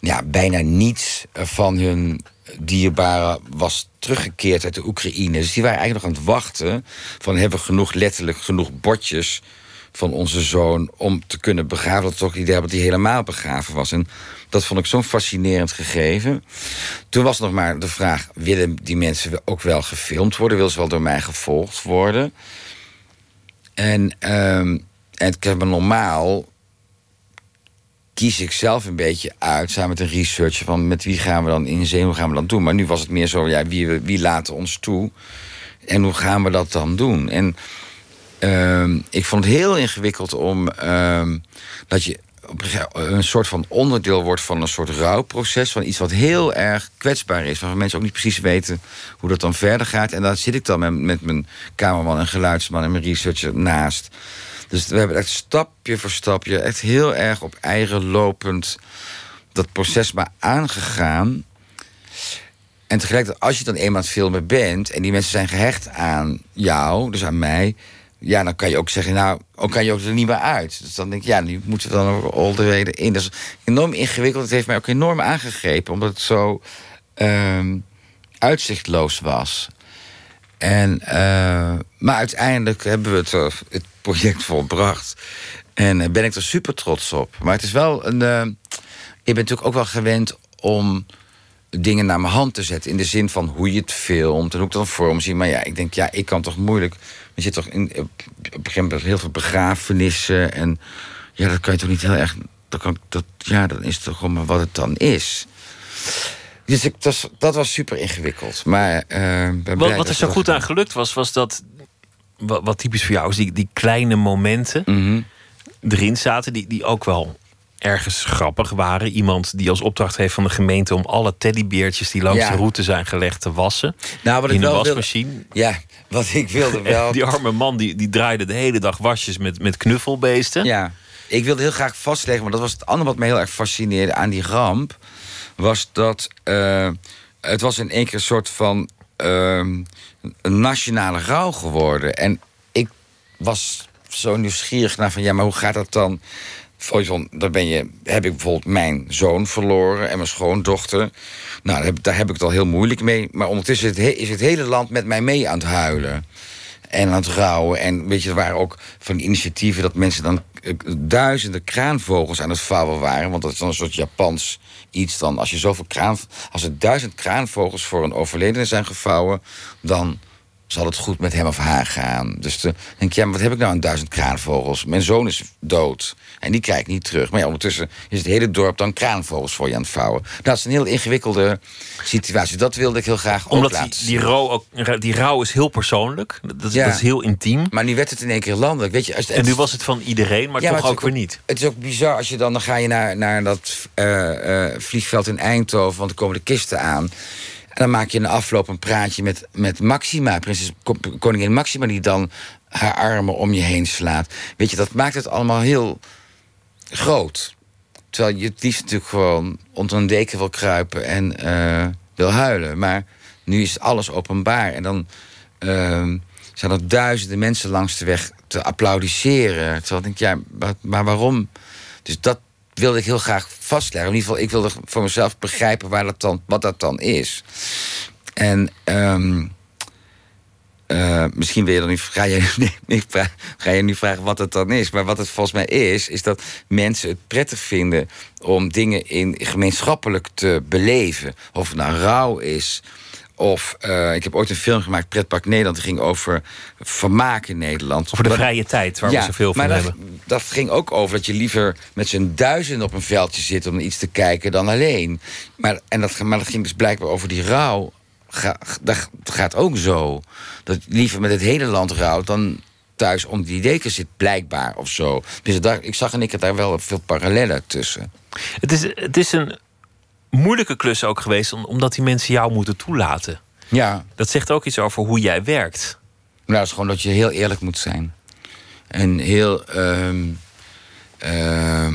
ja, bijna niets van hun dierbare was teruggekeerd uit de Oekraïne. Dus die waren eigenlijk nog aan het wachten van hebben we genoeg, letterlijk genoeg bordjes van onze zoon om te kunnen begraven. Dat toch het idee dat hij helemaal begraven was. En dat vond ik zo'n fascinerend gegeven. Toen was nog maar de vraag: willen die mensen ook wel gefilmd worden? Willen ze wel door mij gevolgd worden? En, um, en ik heb me normaal kies ik zelf een beetje uit, samen met een researcher, van met wie gaan we dan in zee, hoe gaan we dat doen. Maar nu was het meer zo, ja, wie, wie laat ons toe en hoe gaan we dat dan doen? En uh, ik vond het heel ingewikkeld om uh, dat je een soort van onderdeel wordt van een soort rouwproces. Van iets wat heel erg kwetsbaar is. Waarvan mensen ook niet precies weten hoe dat dan verder gaat. En daar zit ik dan met, met mijn cameraman en geluidsman en mijn researcher naast. Dus we hebben echt stapje voor stapje, echt heel erg op eigen lopend dat proces maar aangegaan. En tegelijkertijd, als je dan eenmaal het filmen bent en die mensen zijn gehecht aan jou, dus aan mij, ja, dan kan je ook zeggen, nou, ook kan je ook er niet meer uit. Dus dan denk ik, ja, nu moeten we dan all the way in. Dat is enorm ingewikkeld. Het heeft mij ook enorm aangegrepen, omdat het zo uh, uitzichtloos was. En, uh, maar uiteindelijk hebben we het, uh, het project volbracht. En uh, ben ik er super trots op. Maar het is wel een. ik ben natuurlijk ook wel gewend om dingen naar mijn hand te zetten. In de zin van hoe je het filmt en hoe ik dan vorm zie. Maar ja, ik denk, ja, ik kan toch moeilijk. Je zit toch in, op, een gegeven moment heel veel begrafenissen. En ja, dat kan je toch niet heel erg. Dat kan, dat, ja, dan is het toch gewoon maar wat het dan is. Dus ik, dat, dat was super ingewikkeld. Maar, uh, wat, wat er zo goed aan gelukt was, was dat. Wat, wat typisch voor jou is, die, die kleine momenten mm -hmm. erin zaten, die, die ook wel ergens grappig waren. Iemand die als opdracht heeft van de gemeente om alle teddybeertjes die langs Ja. de route zijn gelegd te wassen. Nou, wat ik in een wel wilde- wasmachine. Ja, wat ik wilde *laughs* wel. Die arme man die, die draaide de hele dag wasjes met, met knuffelbeesten. Ja, ik wilde heel graag vastleggen, maar dat was het andere wat me heel erg fascineerde aan die ramp. Was dat eh, het was in één keer een soort van ehm, een nationale rouw geworden. En ik was zo nieuwsgierig naar van ja, maar hoe gaat dat dan? Van, dan ben je, heb ik bijvoorbeeld mijn zoon verloren en mijn schoondochter. Nou, daar heb, daar heb ik het al heel moeilijk mee. Maar ondertussen is het, he- is het hele land met mij mee aan het huilen en aan het rouwen. En weet je, er waren ook van initiatieven dat mensen dan eh, duizenden kraanvogels aan het vouwen waren. Want dat is dan een soort Japans iets. Dan als je zoveel kraan, als er duizend kraanvogels voor een overledene zijn gevouwen, dan zal het goed met hem of haar gaan. Dus dan denk ik, ja, maar wat heb ik nou aan duizend kraanvogels? Mijn zoon is dood en die krijg ik niet terug. Maar ja, ondertussen is het hele dorp dan kraanvogels voor je aan het vouwen. Dat is een heel ingewikkelde situatie. Dat wilde ik heel graag ook Omdat laten die, die, rouw ook, die rouw is heel persoonlijk. Dat, is- Ja. dat is heel intiem. Maar nu werd het in één keer landelijk. Weet je, als En nu was het van iedereen, maar Ja, toch het ook weer niet. Het is ook bizar als je dan, dan ga je naar, naar dat eh, eh, vliegveld in Eindhoven, want er komen de kisten aan. En dan maak je in de afloop een praatje met, met Maxima, prinses ko- koningin Maxima, die dan haar armen om je heen slaat. Weet je, dat maakt het allemaal heel groot. Terwijl je het liefst natuurlijk gewoon onder een deken wil kruipen en eh, wil huilen. Maar nu is alles openbaar. En dan ehm, zijn er duizenden mensen langs de weg te applaudisseren. Terwijl ik denk, ja, maar waarom? Dus dat wilde ik heel graag vastleggen. In ieder geval, ik wilde voor mezelf begrijpen waar dat dan, wat dat dan is. En ehm, eh, misschien wil je dan niet, ga, je, *laughs* nee, nee, vra- ga je nu vragen wat het dan is. Maar wat het volgens mij is, is dat mensen het prettig vinden om dingen in, gemeenschappelijk te beleven. Of het nou rouw is. Of eh, ik heb ooit een film gemaakt, Pretpark Nederland. Die ging over vermaak in Nederland. Over de vrije tijd, waar we zoveel van maar dat, hebben. dat ging ook over dat je liever met z'n duizend op een veldje zit om iets te kijken dan alleen. Maar, en dat, maar dat ging dus blijkbaar over die rouw. Ga, dat gaat ook zo. Dat je liever met het hele land rouwt dan thuis om die deken zit, blijkbaar of zo. Dus daar, ik zag en ik had daar wel veel parallellen tussen. Het is, het is een, moeilijke klus ook geweest, omdat die mensen jou moeten toelaten. Ja. Dat zegt ook iets over hoe jij werkt. Nou, het is gewoon dat je heel eerlijk moet zijn. En heel. ehm, ehm,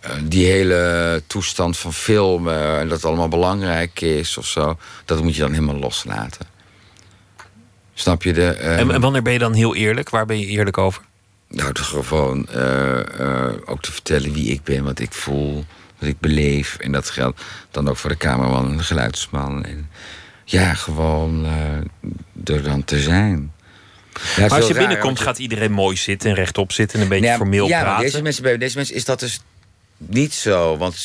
eh, die hele toestand van filmen en dat het allemaal belangrijk is of zo, dat moet je dan helemaal loslaten. Snap je de. ehm, En, en wanneer ben je dan heel eerlijk? Waar ben je eerlijk over? Nou, gewoon eh, eh, ook te vertellen wie ik ben, wat ik voel, wat ik beleef. En dat geldt dan ook voor de cameraman en de geluidsman. En ja, gewoon eh, er dan te zijn. Ja, maar als je raar, binnenkomt, je- gaat iedereen mooi zitten en rechtop zitten en een beetje formeel ja, praten. Deze mensen, bij deze mensen is dat dus niet zo. Want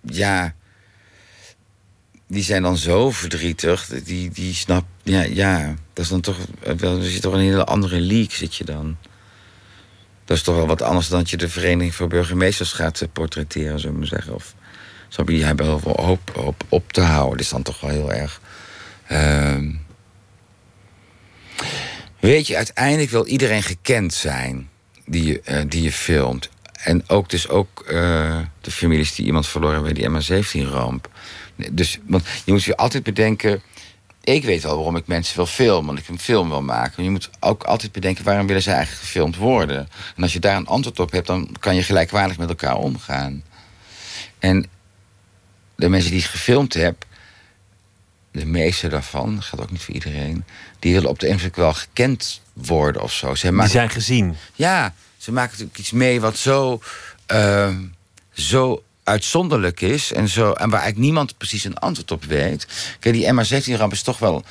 ja, die zijn dan zo verdrietig. Die, die snap, ja, ja, dat is dan toch wel, er zit toch een hele andere league zit je dan. Dat is toch wel wat anders dan dat je de Vereniging voor Burgemeesters gaat eh, portretteren, zullen we maar zeggen. Of je, hebben heel veel hoop op, op te houden. Dat is dan toch wel heel erg. ehm, Weet je, uiteindelijk wil iedereen gekend zijn die je, eh, die je filmt. En ook dus ook eh, de families die iemand verloren bij die MH17-ramp. Dus, want je moet je altijd bedenken... Ik weet wel waarom ik mensen wil filmen, want ik een film wil maken. Maar je moet ook altijd bedenken waarom willen ze eigenlijk gefilmd worden. En als je daar een antwoord op hebt, dan kan je gelijkwaardig met elkaar omgaan. En de mensen die ik gefilmd heb, de meeste daarvan, dat gaat ook niet voor iedereen, die willen op de een of wel gekend worden of zo. Ze Die zijn gezien. ja, ze maken natuurlijk iets mee wat zo, ehm, zo uitzonderlijk is en, zo, en waar eigenlijk niemand precies een antwoord op weet. Kijk, die MH17-ramp is toch wel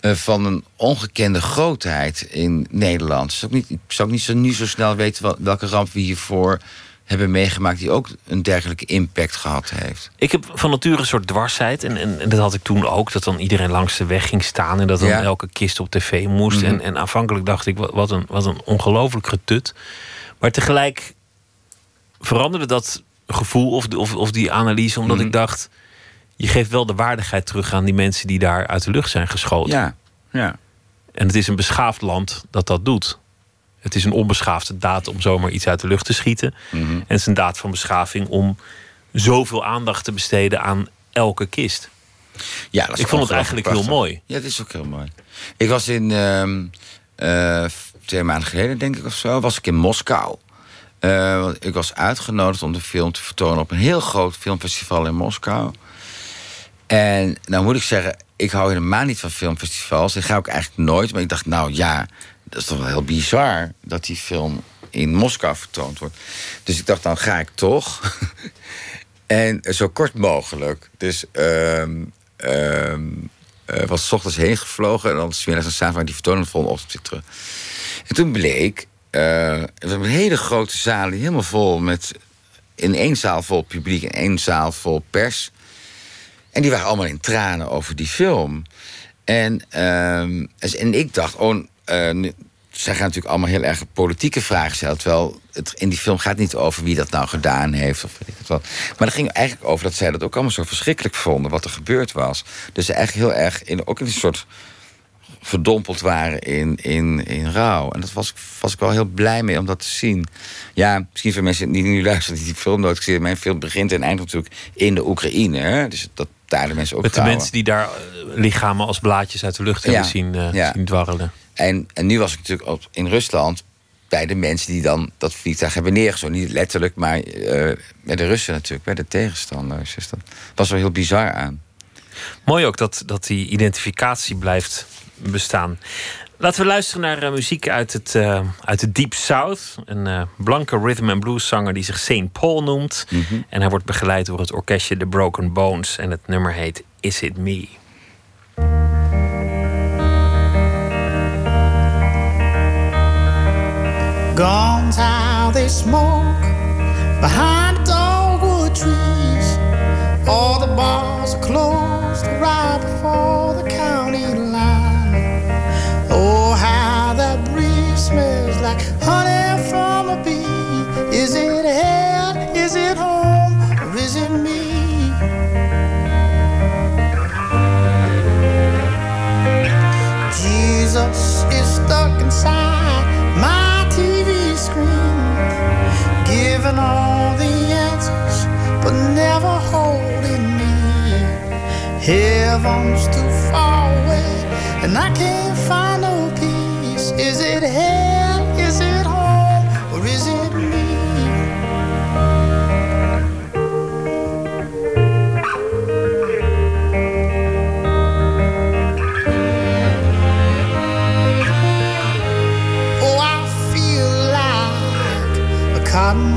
eh, van een ongekende grootheid in Nederland. Zou ik, niet, ik zou ook niet zo, nu zo snel weten wel- welke ramp we hiervoor hebben meegemaakt... die ook een dergelijke impact gehad heeft. Ik heb van nature een soort dwarsheid. En, en, en dat had ik toen ook. Dat dan iedereen langs de weg ging staan. En dat dan Ja. elke kist op tv moest. Mhm. en, en aanvankelijk dacht ik, wat, wat een, wat een ongelooflijk getut. Maar tegelijk veranderde dat gevoel of, of, of die analyse. Omdat Mhm. ik dacht, je geeft wel de waardigheid terug aan die mensen die daar uit de lucht zijn geschoten. Ja, ja. En het is een beschaafd land dat dat doet. Het is een onbeschaafde daad om zomaar iets uit de lucht te schieten. Mhm. En het is een daad van beschaving om zoveel aandacht te besteden aan elke kist. Ja, dat is Ik vond het eigenlijk heel mooi. Ja, het is ook heel mooi. Ik was in ehm, eh, twee maanden geleden, denk ik of zo, was ik in Moskou. Eh, ik was uitgenodigd om de film te vertonen op een heel groot filmfestival in Moskou. En nou moet ik zeggen, ik hou helemaal niet van filmfestivals. Ik ga ook eigenlijk nooit. Maar ik dacht, nou ja, dat is toch wel heel bizar dat die film in Moskou vertoond wordt. Dus ik dacht, dan ga ik toch. *laughs* en zo kort mogelijk. Dus eh, was 's ochtends heen gevlogen en dan smiddags en s'avonds die vertoning de volgende ochtend weer terug. En toen bleek, we hebben een hele grote zaal helemaal vol met, in één zaal vol publiek en één zaal vol pers. En die waren allemaal in tranen over die film. En, ehm, en ik dacht, oh, eh, nu- zij gaan natuurlijk allemaal heel erg politieke vragen stellen. Terwijl het in die film gaat niet over wie dat nou gedaan heeft. Of weet ik wat. Maar het ging eigenlijk over dat zij dat ook allemaal zo verschrikkelijk vonden. Wat er gebeurd was. Dus eigenlijk heel erg in, ook in een soort verdompeld waren in, in, in rouw. En dat was, was ik wel heel blij mee om dat te zien. Ja, misschien voor mensen die nu luisteren die die film nooit gezien. Mijn film begint en eindigt natuurlijk in de Oekraïne. Hè? Dus dat daar de mensen ook Met de mensen die daar eh, lichamen als blaadjes uit de lucht hebben Ja, zien, ja. zien dwarrelen. En, en nu was ik natuurlijk op, in Rusland bij de mensen die dan dat vliegtuig hebben neergezogen. Niet letterlijk, maar eh, bij de Russen natuurlijk, bij de tegenstanders. Dus dat was wel heel bizar aan. Mooi ook dat, dat die identificatie blijft bestaan. Laten we luisteren naar eh, muziek uit het, eh, uit de Deep South. Een eh, blanke rhythm and blues zanger die zich St. Paul noemt. En hij wordt begeleid door het orkestje The Broken Bones. En het nummer heet Is It Me? Guns how they smoke behind the dogwood trees. All the bars are closed right before honey from a bee. Is it head? Is it home? Or is it me? Jesus is stuck inside my TV screen, giving all the answers, but never holding me. Heaven's too far away, and I can't find no peace. Is it hell? Cotton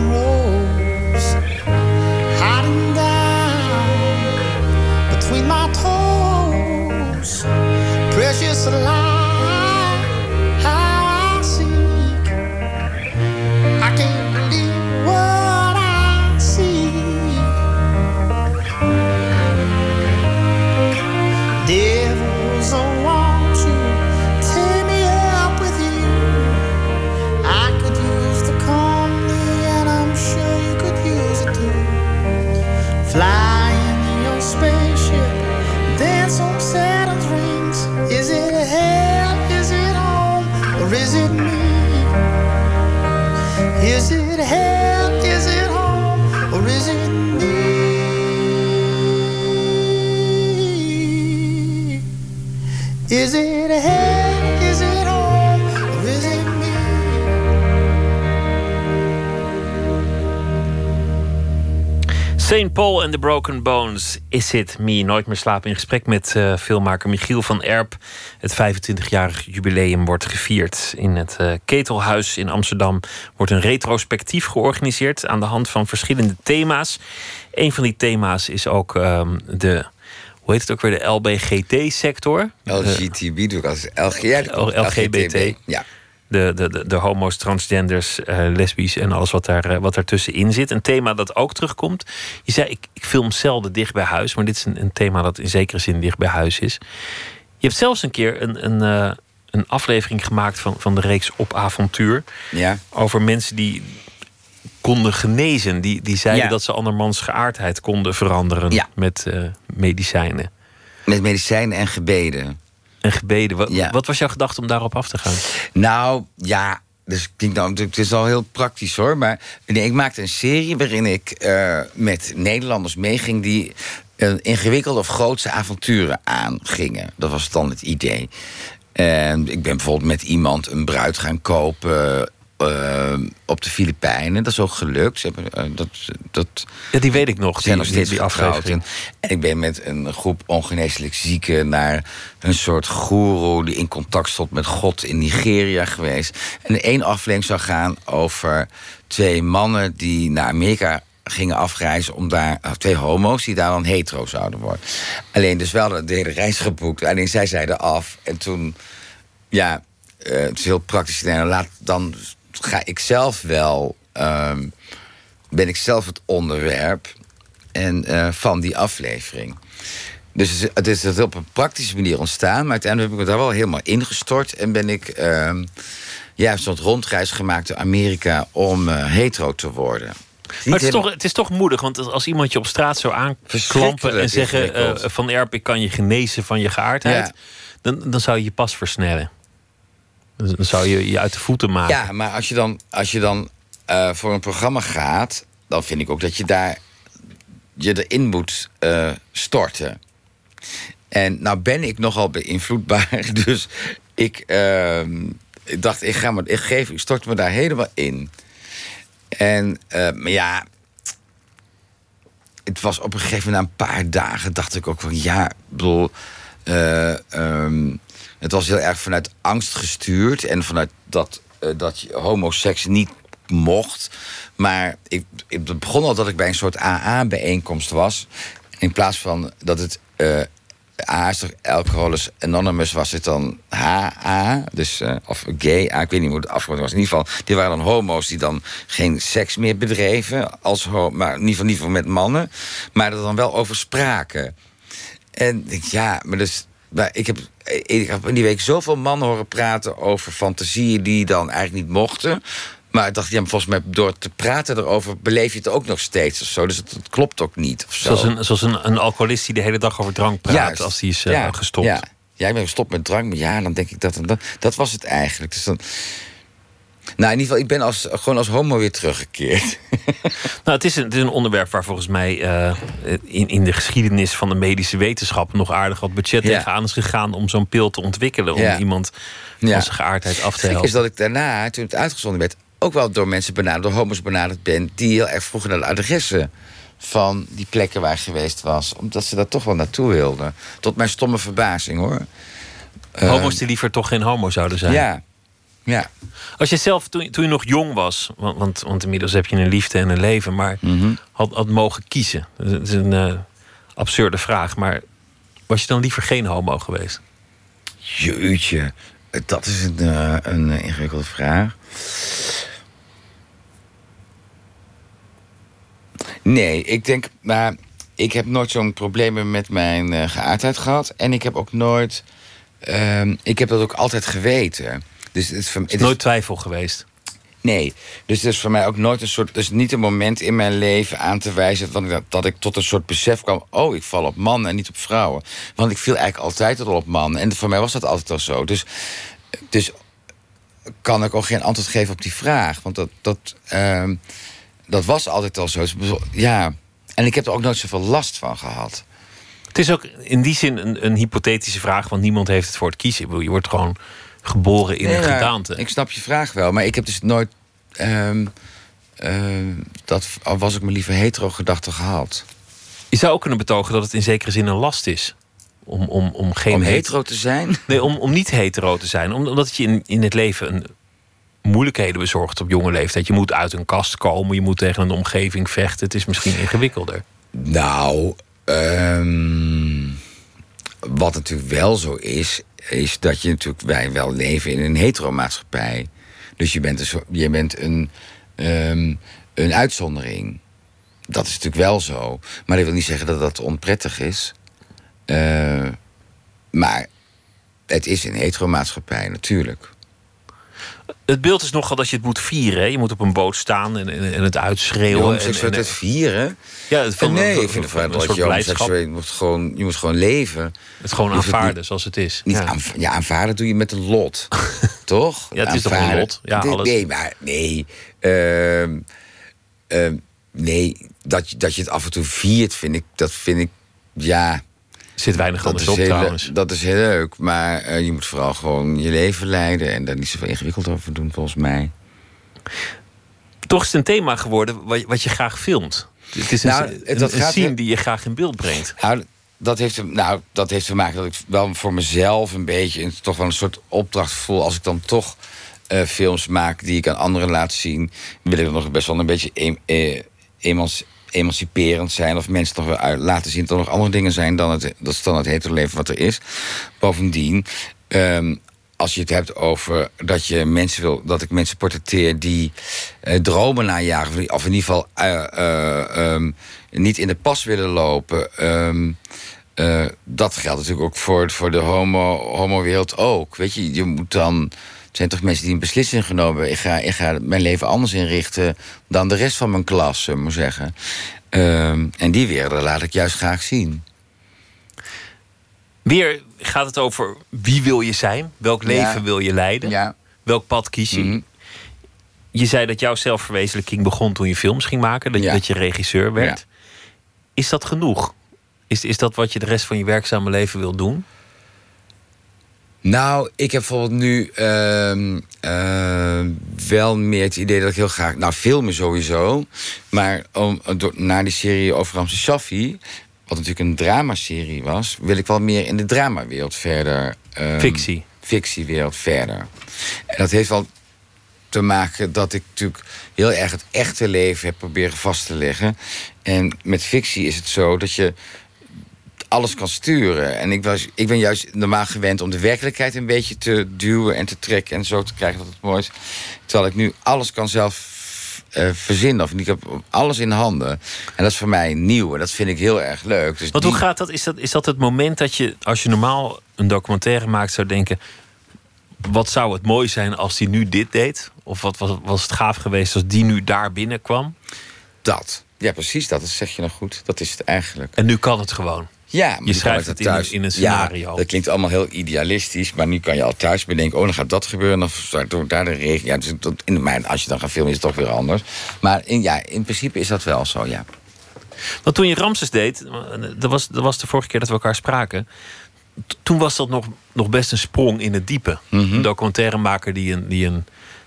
St. Paul and the Broken Bones, Is It Me? Nooit meer slapen in gesprek met eh, filmmaker Michiel van Erp. Het 25-jarig jubileum wordt gevierd. In het eh, Ketelhuis in Amsterdam wordt een retrospectief georganiseerd... aan de hand van verschillende thema's. Een van die thema's is ook ehm, de... Hoe heet het ook weer? De LBGT-sector. LGTB doe ik als LG, Oh, LGBT. Ja. De, de, de, de homo's, transgenders, eh, lesbisch en alles wat, daar, eh, wat daartussenin zit. Een thema dat ook terugkomt. Je zei, ik, ik film zelden dicht bij huis, maar dit is een, een thema dat in zekere zin dicht bij huis is. Je hebt zelfs een keer een, een, eh, een aflevering gemaakt van, van de reeks Op Avontuur. Ja. Over mensen die konden genezen. Die, die zeiden Ja. dat ze andermans geaardheid konden veranderen Ja. met medicijnen. Met medicijnen en gebeden. En gebeden. Wat, Ja. wat was jouw gedachte om daarop af te gaan? Nou, ja. Dus klinkt nou, het is al heel praktisch hoor. Maar nee, ik maakte een serie waarin ik eh, met Nederlanders meeging die eh, ingewikkelde of grootse avonturen aangingen. Dat was dan het idee. En ik ben bijvoorbeeld met iemand een bruid gaan kopen eh, op de Filipijnen. Dat is ook gelukt. Ze hebben, eh, dat, dat, Ja, die weet ik nog. Zijn nog steeds die. En ik ben met een groep ongeneeslijk zieken naar een soort goeroe die in contact stond met God in Nigeria geweest. En één aflevering zou gaan over twee mannen die naar Amerika gingen afreizen om daar twee homo's die daar dan hetero zouden worden. Alleen dus wel de hele reis geboekt. Alleen zij zeiden af en toen ja, eh, het is heel praktisch. Nee, laat, dan ga ik zelf wel. ehm, ben ik zelf het onderwerp en, eh, van die aflevering. Dus het is- het het op een praktische manier ontstaan. Maar uiteindelijk heb ik me daar wel helemaal ingestort. En ben ik ehm ja, zo'n rondreis gemaakt door Amerika om eh, hetero te worden. Maar het is, helemaal- toch, het is toch moedig, want als iemand je op straat zou aanklampen en zeggen: eh, Van Erp, ik kan je genezen van je geaardheid, Ja. dan, dan zou je je pas versnellen. Dan zou je je uit de voeten maken. Ja, maar als je dan, als je dan eh, voor een programma gaat, dan vind ik ook dat je daar je erin moet eh, storten. En nou ben ik nogal beïnvloedbaar, *laughs* dus ik, ehm, ik dacht, ik, ga me, ik, geef, stort me daar helemaal in. En, eh, maar ja, het was op een gegeven moment na een paar dagen dacht ik ook van ja, bedoel, ehm, het was heel erg vanuit angst gestuurd en vanuit dat, eh, dat je homoseks niet mocht. Maar ik, het begon al dat ik bij een soort AA-bijeenkomst was. In plaats van dat het eh A is toch Alcoholics Anonymous was het dan HA, dus, eh, of gay, A, ik weet niet hoe het afgerond was. In ieder geval, die waren dan homo's die dan geen seks meer bedreven, als maar in ieder geval niet met mannen, maar er dan wel over spraken. En ja, maar dus, ik, heb, ik heb in die week zoveel mannen horen praten over fantasieën die dan eigenlijk niet mochten. Maar ik dacht, ja, volgens mij door te praten erover beleef je het ook nog steeds of zo. Dus het, het klopt ook niet. Of zo. Zoals, een, zoals een, een alcoholist die de hele dag over drank praat Juist. als die is eh, Ja, gestopt. Ja. ja, ik ben gestopt met drank. Maar ja, dan denk ik dat en dat. Dat was het eigenlijk. Dus dan, Nou, in ieder geval, ik ben als, gewoon als homo weer teruggekeerd. *laughs* Nou, het is een, het is een onderwerp waar volgens mij eh, in, in de geschiedenis van de medische wetenschap nog aardig wat budget Ja. tegenaan is gegaan om zo'n pil te ontwikkelen. Om Ja. iemand Ja. van zijn geaardheid af te helpen. is dat ik daarna, toen het uitgezonden werd... ook wel door mensen benaderd, door homo's benaderd ben... die heel erg vroegen naar de adressen van die plekken waar ik geweest was. Omdat ze daar toch wel naartoe wilden. Tot mijn stomme verbazing, hoor. Eh, Homo's die liever toch geen homo zouden zijn. Ja, ja. Als je zelf, toen, toen je nog jong was, want, want, want inmiddels heb je een liefde en een leven, maar Mhm. had, had mogen kiezen. Dat is een eh, absurde vraag, maar was je dan liever geen homo geweest? Jeetje, dat is een, eh, een ingewikkelde vraag. Nee, ik denk, maar ik heb nooit zo'n problemen met mijn eh, geaardheid gehad. En ik heb ook nooit, ehm, ik heb dat ook altijd geweten. Dus het is, het is nooit twijfel geweest. Nee, dus het is voor mij ook nooit een soort. Dus niet een moment in mijn leven aan te wijzen. Dat ik, dat ik tot een soort besef kwam. Oh, ik val op mannen en niet op vrouwen. Want ik viel eigenlijk altijd al op mannen. En voor mij was dat altijd al zo. Dus, dus kan ik ook geen antwoord geven op die vraag. Want dat, dat, ehm, dat was altijd al zo. Dus, Ja. En ik heb er ook nooit zoveel last van gehad. Het is ook in die zin een, een hypothetische vraag, want niemand heeft het voor het kiezen. Je wordt gewoon geboren in Nee, een gedaante. Ik snap je vraag wel, maar ik heb dus nooit. ehm, ehm, dat, al was ik me liever hetero gedachte gehad. Je zou ook kunnen betogen dat het in zekere zin een last is. Om, om, om geen Om het- hetero te zijn? Nee, om, om niet hetero te zijn. Om- Omdat het je in, in het leven een moeilijkheden bezorgt op jonge leeftijd. Je moet uit een kast komen, je moet tegen een omgeving vechten. Het is misschien ingewikkelder. Nou, ehm, wat natuurlijk wel zo is, is dat je natuurlijk wij wel leven in een heteromaatschappij. Dus je bent een, je bent een, ehm, een uitzondering. Dat is natuurlijk wel zo. Maar dat wil niet zeggen dat dat onprettig is. Eh, maar het is een heteromaatschappij, natuurlijk. Het beeld is nogal dat je het moet vieren. hè. Je moet op een boot staan en, en, en het uitschreeuwen. En, homoseksualiteit vieren? ja, het van, nee, ik vind het van- dat je homoseksueel je moet gewoon, je moet gewoon leven. Het gewoon het aanvaarden niet- zoals het is. Niet Ja. ja, aanvaarden doe je met een lot. *laughs* toch? Ja, het is toch een lot? Ja, nee, alles. nee, maar nee. Ehm, ehm, nee, dat, dat je het af en toe viert, vind ik, dat vind ik, ja... Zit weinig dat anders op heel, trouwens. Dat is heel leuk, maar eh, je moet vooral gewoon je leven leiden... en daar niet zoveel ingewikkeld over doen, volgens mij. Toch is het een thema geworden wat, wat je graag filmt. Het is een, Nou, een, dat een gaat scene heel- die je graag in beeld brengt. Nou, dat heeft, te- nou, dat heeft te maken dat ik wel voor mezelf een beetje... een- toch wel een soort opdracht voel... als ik dan toch eh, films maak die ik aan anderen laat zien... wil ik nog best wel een beetje em- eh, emans- emanciperend zijn... of mensen toch uit, laten zien dat er nog andere dingen zijn... dan het, dat standaard hetero leven wat er is. Bovendien... ehm, als je het hebt over dat je mensen wil, dat ik mensen portretteer die eh, dromen najagen, of in- ieder geval eh, eh, ehm, niet in de pas willen lopen. ehm, eh, dat geldt natuurlijk ook voor, voor de homo, homo-wereld ook. Weet je, je moet dan. Zijn toch mensen die een beslissing genomen hebben. Ik ga, ik ga mijn leven anders inrichten dan de rest van mijn klas, zullen we maar zeggen. Ehm, en die wereld laat ik juist graag zien. Weer gaat het over wie wil je zijn? Welk leven Ja. wil je leiden? Ja. Welk pad kies je? Mhm. Je zei dat jouw zelfverwezenlijking begon toen je films ging maken. Dat, je- Ja. dat je regisseur werd. Is dat genoeg? Is, is dat wat je de rest van je werkzame leven wil doen? Nou, ik heb bijvoorbeeld nu ehm, ehm, wel meer het idee dat ik heel graag... Nou, filmen sowieso. Maar om, door, na die serie over Ramse Shaffi... wat natuurlijk een dramaserie was... wil ik wel meer in de dramawereld verder... ehm, Fictie. Fictiewereld verder. En dat heeft wel te maken dat ik natuurlijk heel erg het echte leven heb proberen vast te leggen. En met fictie is het zo dat je alles kan sturen. En ik, was, ik ben juist normaal gewend om de werkelijkheid een beetje te duwen en te trekken en zo te krijgen dat het mooi is. Terwijl ik nu alles kan zelf eh, verzinnen. Of ik heb alles in handen. En dat is voor mij nieuw. En dat vind ik heel erg leuk. Dus Want die- hoe gaat dat? Is, dat? is dat het moment dat je, als je normaal een documentaire maakt, zou denken: wat zou het mooi zijn als die nu dit deed? Of wat was, was het gaaf geweest als die nu daar binnenkwam? Dat. Ja, precies dat. Dat zeg je nou goed. Dat is het eigenlijk. En nu kan het gewoon. Ja, maar je schrijft het in, thuis. in een scenario. Ja, dat klinkt allemaal heel idealistisch. Maar nu kan je al thuis bedenken... oh, dan gaat dat gebeuren. Dan start ook daar de regen. Ja, dus dat, in, maar als je dan gaat filmen is het toch weer anders. Maar in, ja, in principe is dat wel zo, ja. Want toen je Ramses deed, dat was, dat was de vorige keer dat we elkaar spraken. Toen was dat nog, nog best een sprong in het diepe. Mhm. Een documentairemaker die een, die een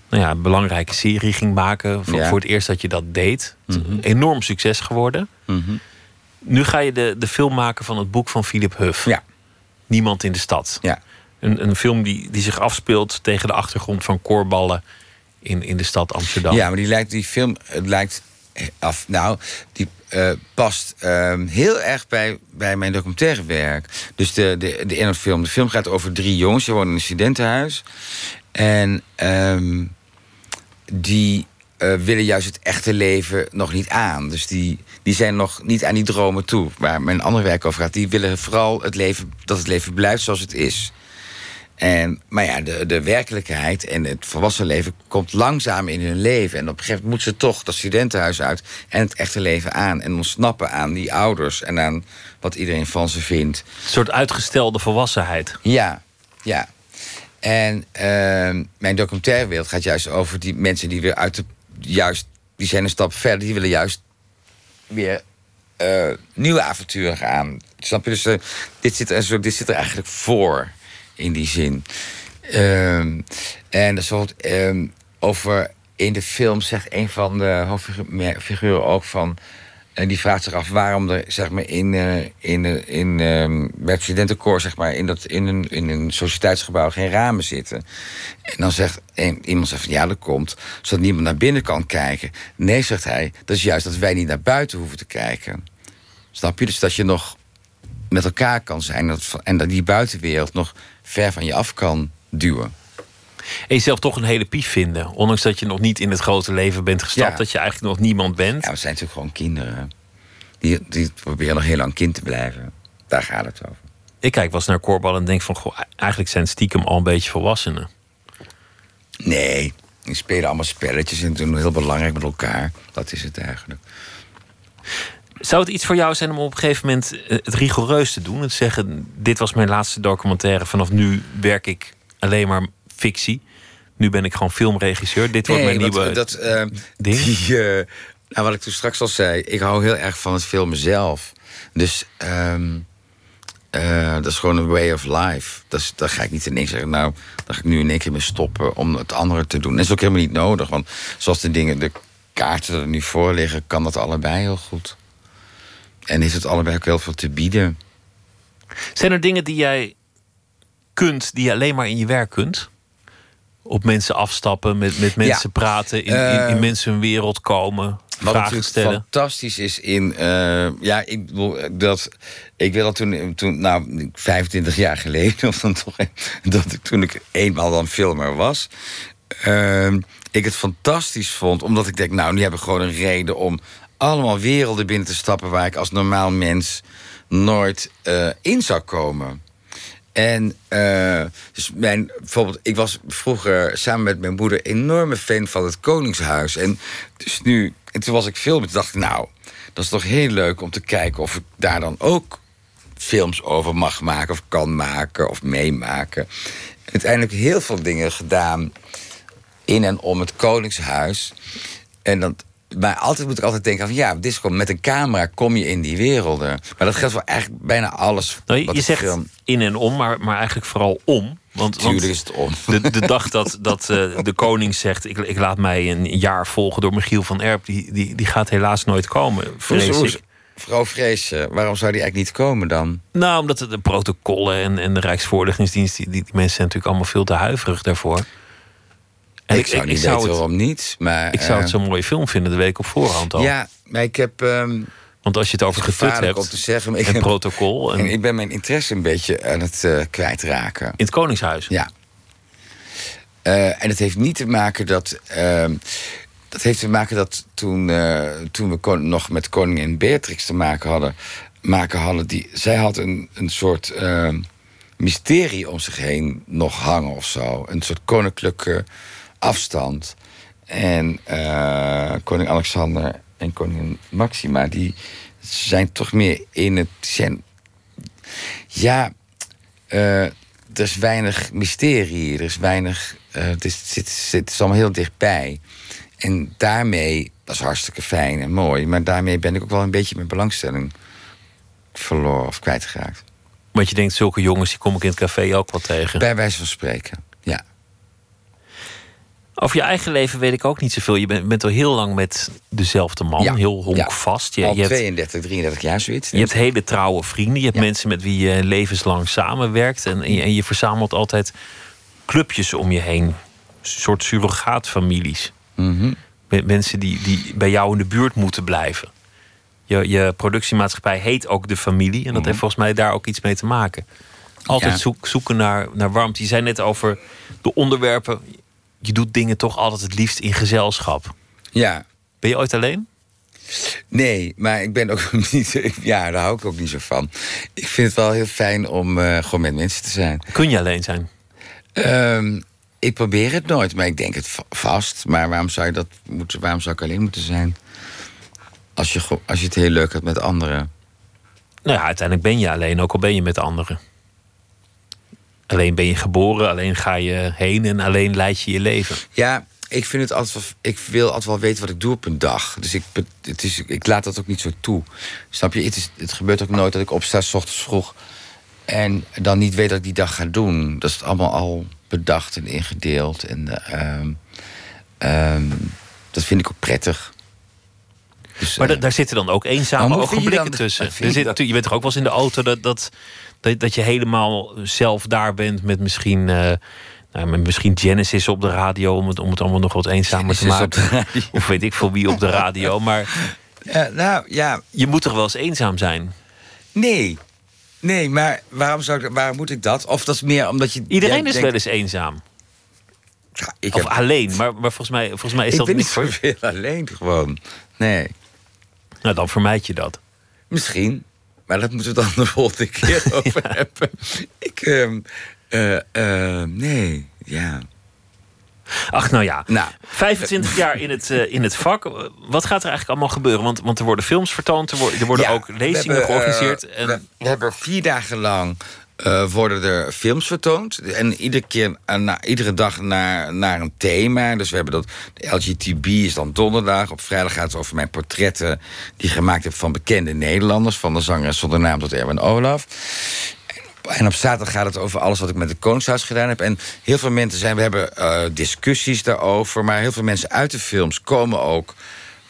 nou ja, belangrijke serie ging maken. Voor, Ja. voor het eerst dat je dat deed. Mhm. Enorm succes geworden. Mhm. Nu ga je de, de film maken van het boek van Philip Huff. Ja. Niemand in de stad. Ja. Een, een film die, die zich afspeelt tegen de achtergrond van koorballen in, in de stad Amsterdam. Ja, maar die lijkt, die film het lijkt af. Nou, die eh, past ehm, heel erg bij, bij mijn documentaire werk. Dus de, de, de film. De film gaat over drie jongens. Die wonen in een studentenhuis. En ehm, die eh, willen juist het echte leven nog niet aan. Dus die, die zijn nog niet aan die dromen toe. Waar mijn andere werk over gaat. Die willen vooral het leven, dat het leven blijft zoals het is. En, maar ja, de, de werkelijkheid en het volwassen leven komt langzaam in hun leven. En op een gegeven moment moeten ze toch dat studentenhuis uit en het echte leven aan. En ontsnappen aan die ouders en aan wat iedereen van ze vindt. Een soort uitgestelde volwassenheid. Ja, ja. En ehm, mijn documentaire gaat juist over die mensen die weer uit de. Juist, die zijn een stap verder, die willen juist weer eh, nieuwe avonturen gaan. Snap je? Dus eh, dit, zit er, dit zit er eigenlijk voor in die zin. Ehm, en dat bijvoorbeeld, ehm, over in de film zegt een van de hoofdfiguren ook van. En die vraagt zich af waarom er zeg maar, in, eh, in, eh, in, ehm, het studentenkoor zeg maar, in, dat, in, een, in een sociëteitsgebouw geen ramen zitten. En dan zegt iemand zegt van ja, dat komt zodat niemand naar binnen kan kijken. Nee, zegt hij, dat is juist dat wij niet naar buiten hoeven te kijken. Snap je? Dus dat je nog met elkaar kan zijn dat, en dat die buitenwereld nog ver van je af kan duwen. En jezelf toch een hele pief vinden. Ondanks dat je nog niet in het grote leven bent gestapt. Ja. Dat je eigenlijk nog niemand bent. Ja, we zijn natuurlijk gewoon kinderen. Die, die proberen nog heel lang kind te blijven. Daar gaat het over. Ik kijk wel eens naar koorbal en denk van... Goh, eigenlijk zijn stiekem al een beetje volwassenen. Nee, die spelen allemaal spelletjes en doen heel belangrijk met elkaar. Dat is het eigenlijk. Zou het iets voor jou zijn om op een gegeven moment eh, het rigoureus te doen? Het zeggen, dit was mijn laatste documentaire. Vanaf nu werk ik alleen maar fictie. Nu ben ik gewoon filmregisseur. Dit wordt mijn nieuwe want, dat, eh, ding. *laughs* Die, eh, nou, wat ik toen straks al zei, ik hou heel erg van het filmen zelf. Dus ehm, eh, dat is gewoon een way of life. Dat is, daar ga ik niet ineens zeggen, nou, daar ga ik nu in één keer mee stoppen om het andere te doen. Dat is ook helemaal niet nodig, want zoals de dingen, de kaarten er nu voor liggen, kan dat allebei heel goed. En heeft het allebei ook heel veel te bieden. Zijn er dingen die jij kunt, die je alleen maar in je werk kunt? Op mensen afstappen, met, met mensen praten, in, in, in Eh, mensen hun wereld komen, Wat natuurlijk stellen. fantastisch is in. eh, ja, ik bedoel, dat. Ik wil dat toen, toen, nou, 25 jaar geleden, *laughs* of dan toch, dat ik toen ik eenmaal dan filmer was. ehm, ik het fantastisch vond, omdat ik denk, nou, nu heb ik gewoon een reden om allemaal werelden binnen te stappen waar ik als normaal mens nooit eh, in zou komen. En eh, dus mijn, bijvoorbeeld, ik was vroeger samen met mijn moeder enorme fan van het Koningshuis. En dus nu, en toen was ik filmen, toen dacht ik, nou, dat is toch heel leuk om te kijken of ik daar dan ook films over mag maken, of kan maken, of meemaken. Uiteindelijk heel veel dingen gedaan in en om het Koningshuis. En dat, maar altijd moet ik altijd denken van ja, met een camera kom je in die werelden. Maar dat geldt voor eigenlijk bijna alles. Nou, je zegt film. in en om, maar, maar eigenlijk vooral om. Want, Tuurlijk want is het om. De, de *laughs* dag dat, dat eh, de koning zegt: ik, ik laat mij een jaar volgen door Michiel van Erp, die, die, die gaat helaas nooit komen. Vrees ik. Mevrouw Vrees, eh, waarom zou die eigenlijk niet komen dan? Nou, omdat de protocollen en, en de Rijksvoorlichtingsdienst, die, die, die mensen zijn natuurlijk allemaal veel te huiverig daarvoor. En ik, zou niet weten het, waarom niet. Maar, ik zou het eh, zo'n mooie film vinden de week op voorhand al. Ja, maar ik heb... ehm, Want als je het over getut hebt om te zeggen, ik en heb- protocol en en in ik ben mijn interesse een beetje aan het eh, kwijtraken. het Koningshuis. Ja. Eh, en het heeft niet te maken dat. ehm, dat heeft te maken dat toen, toen we kon- nog met koningin Beatrix te maken hadden. Maken hadden die, zij had een, een soort ehm, mysterie om zich heen nog hangen of zo. Een soort koninklijke afstand. En eh, koning Alexander en koningin Maxima, die zijn toch meer in het. Zijn, Ja, eh, er is weinig mysterie. Er is weinig. eh, het, is, het, is allemaal heel dichtbij. En daarmee, dat is hartstikke fijn en mooi. Maar daarmee ben ik ook wel een beetje mijn belangstelling verloren of kwijtgeraakt. Want je denkt, zulke jongens die kom ik in het café ook wel tegen. Bij wijze van spreken. Over je eigen leven weet ik ook niet zoveel. Je bent, bent al heel lang met dezelfde man, Ja. heel honkvast. Je, Al je hebt, 32, 33 jaar zoiets. je hebt hele trouwe vrienden. Je hebt mensen met wie je levenslang samenwerkt. En, en, je, en je verzamelt altijd clubjes om je heen. Een soort surrogaatfamilies. Mhm. Met mensen die, die bij jou in de buurt moeten blijven. Je, je productiemaatschappij heet ook De Familie. En dat heeft volgens mij daar ook iets mee te maken. Altijd Ja. zoek, zoeken naar, naar warmte. Je zei net over de onderwerpen. Je doet dingen toch altijd het liefst in gezelschap. Ja. Ben je ooit alleen? Nee, maar ik ben ook *laughs* niet. Ja, daar hou ik ook niet zo van. Ik vind het wel heel fijn om eh, gewoon met mensen te zijn. Kun je alleen zijn? Ehm, ik probeer het nooit, maar ik denk het va- vast. Maar waarom zou, je dat moeten, waarom zou ik alleen moeten zijn? Als je, als je het heel leuk hebt met anderen. Nou ja, uiteindelijk ben je alleen, ook al ben je met anderen. Alleen ben je geboren, alleen ga je heen en alleen leid je je leven. Ja, ik vind het altijd ik wil altijd wel weten wat ik doe op een dag. Dus ik, het is, ik laat dat ook niet zo toe. Snap je? Het, is, het gebeurt ook nooit dat ik opsta s ochtends vroeg en dan niet weet dat ik die dag ga doen. Dat is allemaal al bedacht en ingedeeld. En ehm, ehm, dat vind ik ook prettig. Dus, Maar eh, da- daar zitten dan ook eenzame ogenblikken tussen. Er zit, dat- je bent toch ook wel eens in de auto dat, dat, dat, dat je helemaal zelf daar bent met misschien, eh, nou, met misschien Genesis op de radio om het, om het allemaal nog wat eenzamer te Genesis maken. Of weet ik veel wie op de radio. Maar Ja, nou ja, je moet toch wel eens eenzaam zijn? nee. Nee, maar waarom, zou ik, waarom moet ik dat? Of dat is meer omdat je. Iedereen is wel eens eenzaam. Ja, ik Of heb- alleen, maar, maar volgens, mij, volgens mij is ik dat ben niet voor... zoveel alleen gewoon. Nee. Nou, dan vermijd je dat. Misschien. Maar dat moeten we dan *laughs* de volgende keer *laughs* over hebben. Ik, ehm, eh, eh, nee, ja. Ach, nou ja. Nou, 25 jaar in het, eh, in het vak. Wat gaat er eigenlijk allemaal gebeuren? Want, want er worden films vertoond, er worden, er worden ja, ook lezingen hebben, georganiseerd. en... we, we hebben vier dagen lang eh, worden er films vertoond. En iedere, keer, eh, na, iedere dag naar, naar een thema. Dus we hebben dat. De LGTB is dan donderdag. Op vrijdag gaat het over mijn portretten. die ik gemaakt heb van bekende Nederlanders. Van de zanger zonder naam tot Erwin Olaf. En op zaterdag gaat het over alles wat ik met het Koningshuis gedaan heb. En heel veel mensen zijn, we hebben eh, discussies daarover. Maar heel veel mensen uit de films komen ook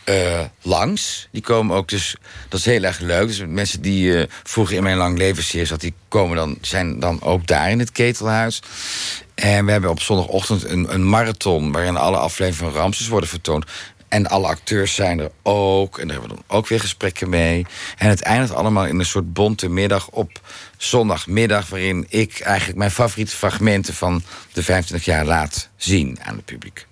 eh, langs. Die komen ook, dus dat is heel erg leuk. Dus mensen die eh, vroeger in mijn lang leven zat, die komen dan, zijn dan ook daar in het ketelhuis. En we hebben op zondagochtend een, een marathon waarin alle afleveringen van Ramses worden vertoond. En alle acteurs zijn er ook. En daar hebben we dan ook weer gesprekken mee. En het eindigt allemaal in een soort bonte middag op zondagmiddag... waarin ik eigenlijk mijn favoriete fragmenten van de 25 jaar laat zien aan het publiek.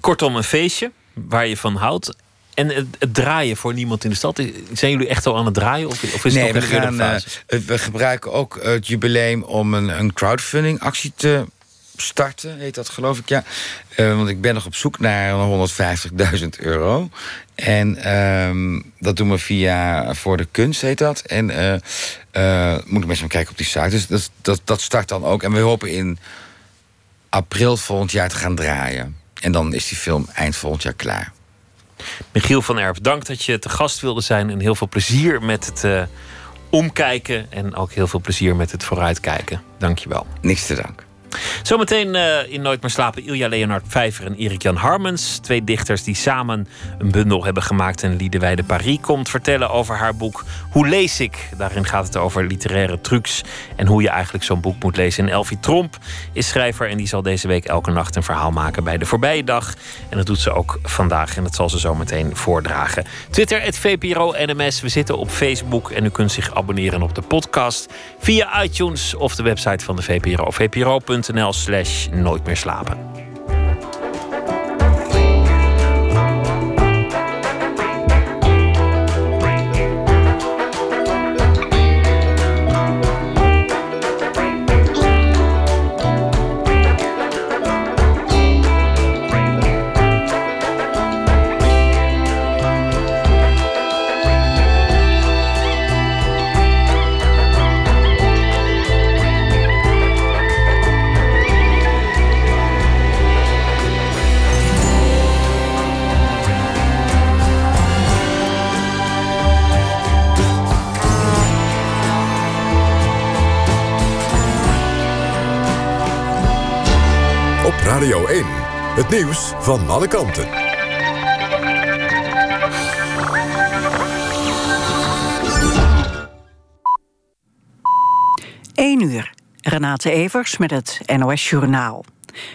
Kortom, een feestje waar je van houdt. En het, het draaien voor niemand in de stad. Zijn jullie echt al aan het draaien? Of, of is het nee, nog we, gaan, eh, we gebruiken ook het jubileum om een, een crowdfunding actie te starten, heet dat geloof ik, ja. Eh, want ik ben nog op zoek naar 150.000 euro. En ehm, dat doen we via Voor de Kunst, heet dat. En eh, moeten mensen maar kijken op die site. Dus dat, dat, dat start dan ook. En we hopen in april volgend jaar te gaan draaien. En dan is die film eind volgend jaar klaar. Michiel van Erp, dank dat je te gast wilde zijn. En heel veel plezier met het eh, omkijken. En ook heel veel plezier met het vooruitkijken. Dank je wel. Niks te danken. Zometeen eh, in Nooit meer slapen Ilja Leonard Vijver en Erik Jan Harmens. Twee dichters die samen een bundel hebben gemaakt. En Liedewij de Paris komt vertellen over haar boek Hoe lees ik? Daarin gaat het over literaire trucs en hoe je eigenlijk zo'n boek moet lezen. En Elfie Tromp is schrijver en die zal deze week elke nacht een verhaal maken bij de voorbije dag. En dat doet ze ook vandaag en dat zal ze zo meteen voordragen. Twitter, het VPRO NMS. We zitten op Facebook en u kunt zich abonneren op de podcast via iTunes of de website van de VPRO. VPRO.nl slash nooit meer slapen. Radio 1. Het nieuws van alle kanten. 1 uur. Renate Evers met het NOS Journaal.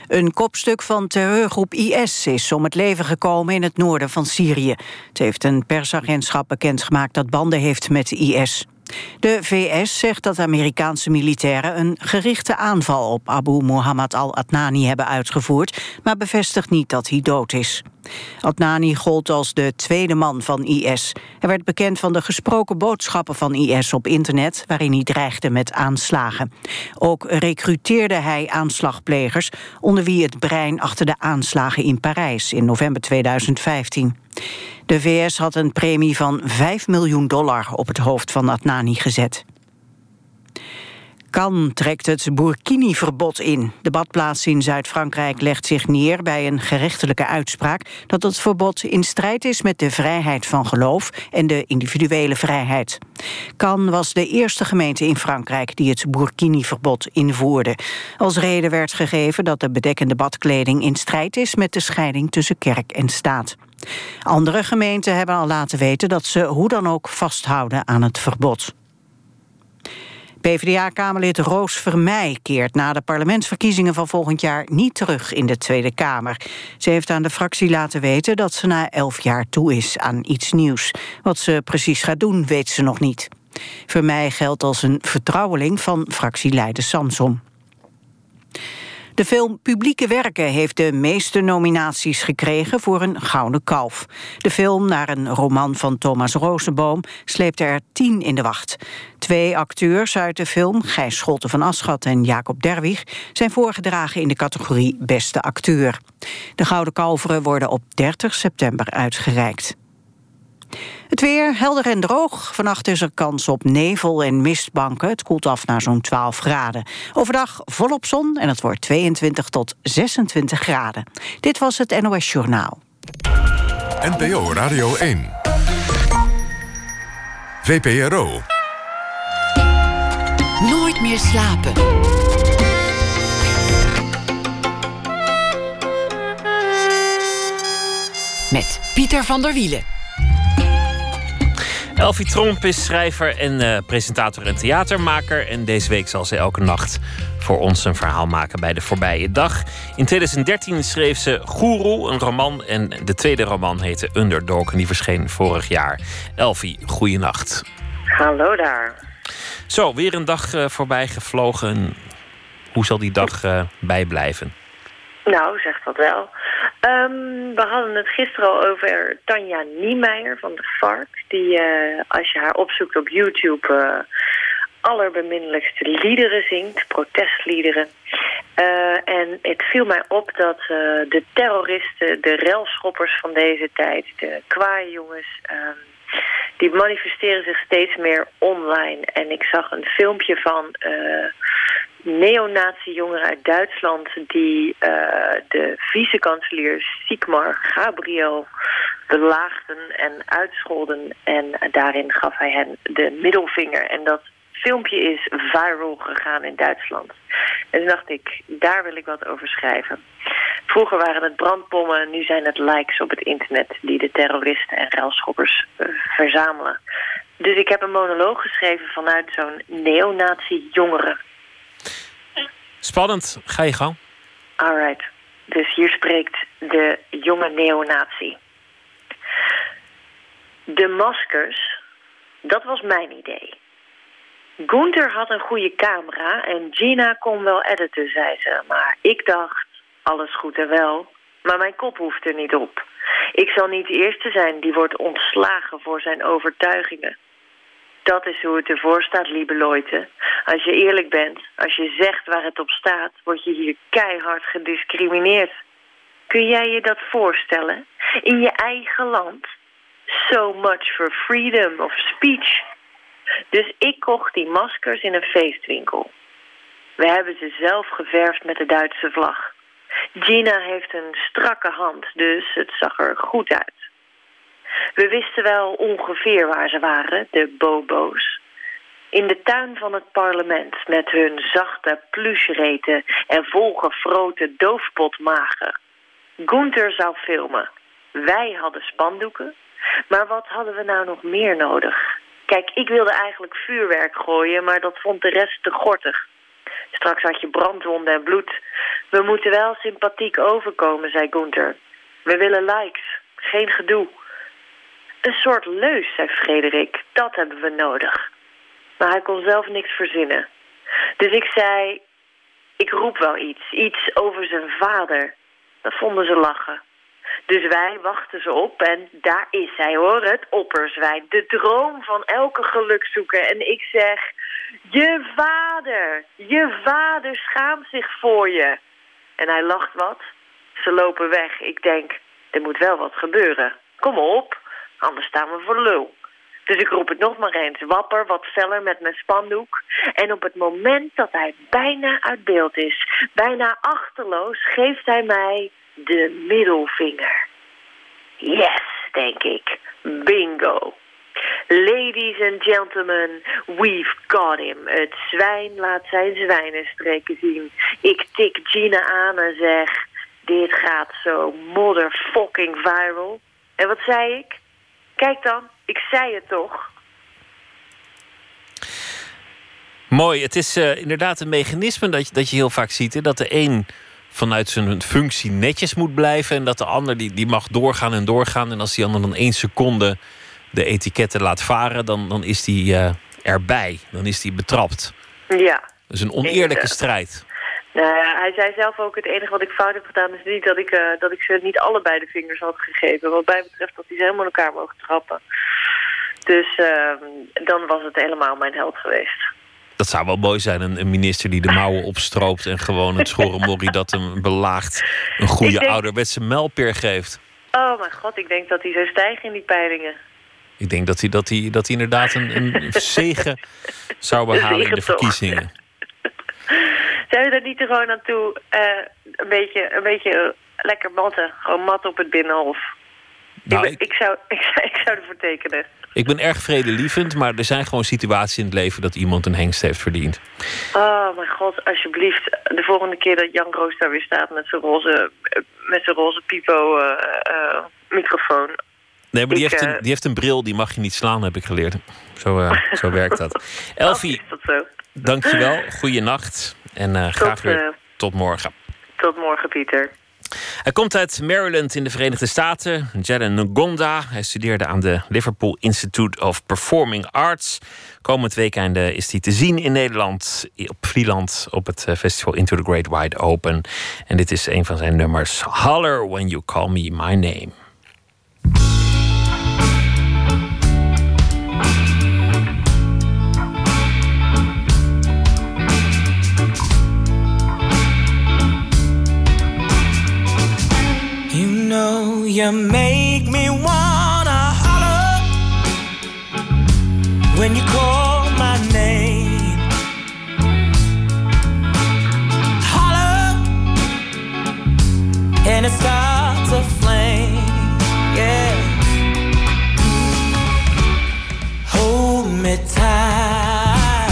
Een kopstuk van terreurgroep IS is om het leven gekomen in het noorden van Syrië. Het heeft een persagentschap bekendgemaakt dat banden heeft met IS. De VS zegt dat Amerikaanse militairen een gerichte aanval op Abu Muhammad al-Adnani hebben uitgevoerd, maar bevestigt niet dat hij dood is. Adnani gold als de tweede man van IS. Hij werd bekend van de gesproken boodschappen van IS op internet... waarin hij dreigde met aanslagen. Ook recruteerde hij aanslagplegers... onder wie het brein achter de aanslagen in Parijs in november 2015. De VS had een premie van 5 miljoen dollar op het hoofd van Adnani gezet. Kan trekt het Burkini-verbod in. De badplaats in Zuid-Frankrijk legt zich neer bij een gerechtelijke uitspraak... dat het verbod in strijd is met de vrijheid van geloof en de individuele vrijheid. Cannes was de eerste gemeente in Frankrijk die het Burkini-verbod invoerde. Als reden werd gegeven dat de bedekkende badkleding in strijd is... met de scheiding tussen kerk en staat. Andere gemeenten hebben al laten weten dat ze hoe dan ook vasthouden aan het verbod. PvdA-kamerlid Roos Vermeij keert na de parlementsverkiezingen van volgend jaar niet terug in de Tweede Kamer. Ze heeft aan de fractie laten weten dat ze na elf jaar toe is aan iets nieuws. Wat ze precies gaat doen, weet ze nog niet. Vermeij geldt als een vertrouweling van fractieleider Samson. De film Publieke Werken heeft de meeste nominaties gekregen voor een Gouden Kalf. De film, naar een roman van Thomas Rosenboom, sleepte er tien in de wacht. Twee acteurs uit de film, Gijs Scholte van Aschat en Jacob Derwig... zijn voorgedragen in de categorie Beste Acteur. De Gouden Kalveren worden op 30 september uitgereikt. Het weer helder en droog. Vannacht is er kans op nevel en mistbanken. Het koelt af naar zo'n 12 graden. Overdag volop zon en het wordt 22 tot 26 graden. Dit was het NOS Journaal. NPO Radio 1. VPRO. Nooit meer slapen. Met Pieter van der Wielen. Elfie Tromp is schrijver en uh, presentator en theatermaker. En deze week zal ze elke nacht voor ons een verhaal maken bij de voorbije dag. In 2013 schreef ze Guru, een roman. En de tweede roman heette Underdog en die verscheen vorig jaar. Elfie, goeienacht. Hallo daar. Zo, weer een dag uh, voorbij gevlogen. Hoe zal die dag uh, bijblijven? Nou, zegt dat wel. Um, we hadden het gisteren al over Tanja Niemeyer van de FARC. Die, uh, als je haar opzoekt op YouTube, uh, allerbeminnelijkste liederen zingt. Protestliederen. Uh, en het viel mij op dat de terroristen, de relschoppers van deze tijd... de kwaaie jongens... Um, die manifesteren zich steeds meer online. En ik zag een filmpje van neonazi-jongeren uit Duitsland... die uh, de vice-kanselier Sigmar Gabriel belaagden en uitscholden. En daarin gaf hij hen de middelvinger. En dat filmpje is viral gegaan in Duitsland. En toen dacht ik, daar wil ik wat over schrijven. Vroeger waren het brandbommen, nu zijn het likes op het internet... die de terroristen en ruilschoppers uh, verzamelen. Dus ik heb een monoloog geschreven vanuit zo'n neonazi-jongeren Spannend, ga je gang. Alright, dus hier spreekt de jonge neonazi. De maskers, dat was mijn idee. Gunther had een goede camera en Gina kon wel editen, zei ze. Maar ik dacht, alles goed en wel, maar mijn kop hoeft er niet op. Ik zal niet de eerste zijn die wordt ontslagen voor zijn overtuigingen. Dat is hoe het ervoor staat, lieve Leute. Als je eerlijk bent, als je zegt waar het op staat... word je hier keihard gediscrimineerd. Kun jij je dat voorstellen? In je eigen land? So much for freedom of speech. Dus ik kocht die maskers in een feestwinkel. We hebben ze zelf geverfd met de Duitse vlag. Gina heeft een strakke hand, dus het zag er goed uit. We wisten wel ongeveer waar ze waren, de bobo's. In de tuin van het parlement met hun zachte plushireten en volgefroten doofpotmagen. Gunther zou filmen. Wij hadden spandoeken. Maar wat hadden we nou nog meer nodig? Kijk, ik wilde eigenlijk vuurwerk gooien, maar dat vond de rest te gortig. Straks had je brandwonden en bloed. We moeten wel sympathiek overkomen, zei Gunther. We willen likes, geen gedoe. Een soort leus, zei Frederik. Dat hebben we nodig. Maar hij kon zelf niks verzinnen. Dus ik zei, ik roep wel iets. Iets over zijn vader. Dat vonden ze lachen. Dus wij wachten ze op en daar is hij hoor, het opperzwijn. De droom van elke gelukzoeker. En ik zeg, je vader, je vader schaamt zich voor je. En hij lacht wat. Ze lopen weg. Ik denk, er moet wel wat gebeuren. Kom op, anders staan we voor lul. Dus ik roep het nog maar eens. Wapper, wat feller met mijn spandoek. En op het moment dat hij bijna uit beeld is, bijna achterloos, geeft hij mij de middelvinger. Yes, denk ik. Bingo. Ladies and gentlemen, we've got him. Het zwijn laat zijn zwijnenstreken zien. Ik tik Gina aan en zeg... Dit gaat zo motherfucking viral. En wat zei ik? Kijk dan, ik zei het toch. Mooi, het is uh, inderdaad een mechanisme dat je, dat je heel vaak ziet. Hè? Dat de een vanuit zijn functie netjes moet blijven. En dat de ander die, die mag doorgaan en doorgaan. En als die ander dan één seconde de etiketten laat varen, dan, dan is die uh, erbij. Dan is die betrapt. Ja. Dat is een oneerlijke strijd. Nou ja, hij zei zelf ook, het enige wat ik fout heb gedaan... is niet dat ik, uh, dat ik ze niet allebei de vingers had gegeven. Wat mij betreft dat hij ze helemaal in elkaar mogen trappen. Dus uh, dan was het helemaal mijn held geweest. Dat zou wel mooi zijn, een, een minister die de mouwen *laughs* opstroopt... en gewoon het schorrenmorrie dat hem belaagt... een goede denk... ouderwetse melpeer geeft. Oh mijn god, ik denk dat hij zou stijgen in die peilingen. Ik denk dat hij, dat hij, dat hij inderdaad een, een *laughs* zegen zou behalen in de verkiezingen. *laughs* Zijn we er niet gewoon aan toe uh, een, beetje, een beetje lekker matten? Gewoon mat op het binnenhof. Nou, ik, ik, zou, *laughs* ik, zou, ik zou ervoor tekenen. Ik ben erg vredelievend, maar er zijn gewoon situaties in het leven dat iemand een hengst heeft verdiend. Oh mijn god, alsjeblieft. De volgende keer dat Jan Roos daar weer staat met zijn roze, met zijn roze pipo uh, uh, microfoon. Nee, maar die, ik, heeft een, die heeft een bril, die mag je niet slaan, heb ik geleerd. Zo, zo werkt dat. *laughs* Elfie, oh, dat zo? dankjewel. Goeienacht. En uh, graag weer tot morgen. Tot morgen, Pieter. Hij komt uit Maryland in de Verenigde Staten. Jalen Ngonda. Hij studeerde aan de Liverpool Institute of Performing Arts. Komend weekend is hij te zien in Nederland op Vlieland op het festival Into the Great Wide Open. En dit is een van zijn nummers. Holler when you call me my name. You make me wanna holler when you call my name. Holler, and it starts a flame, yeah. Hold me tight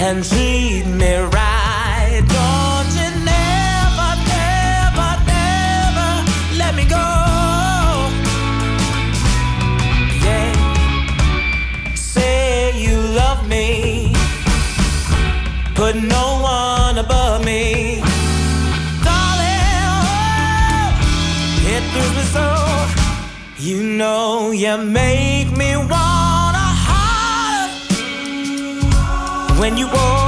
and treat me right. Put no one above me. Darling, oh, it thrills me so. You know you make me wanna holler when you walk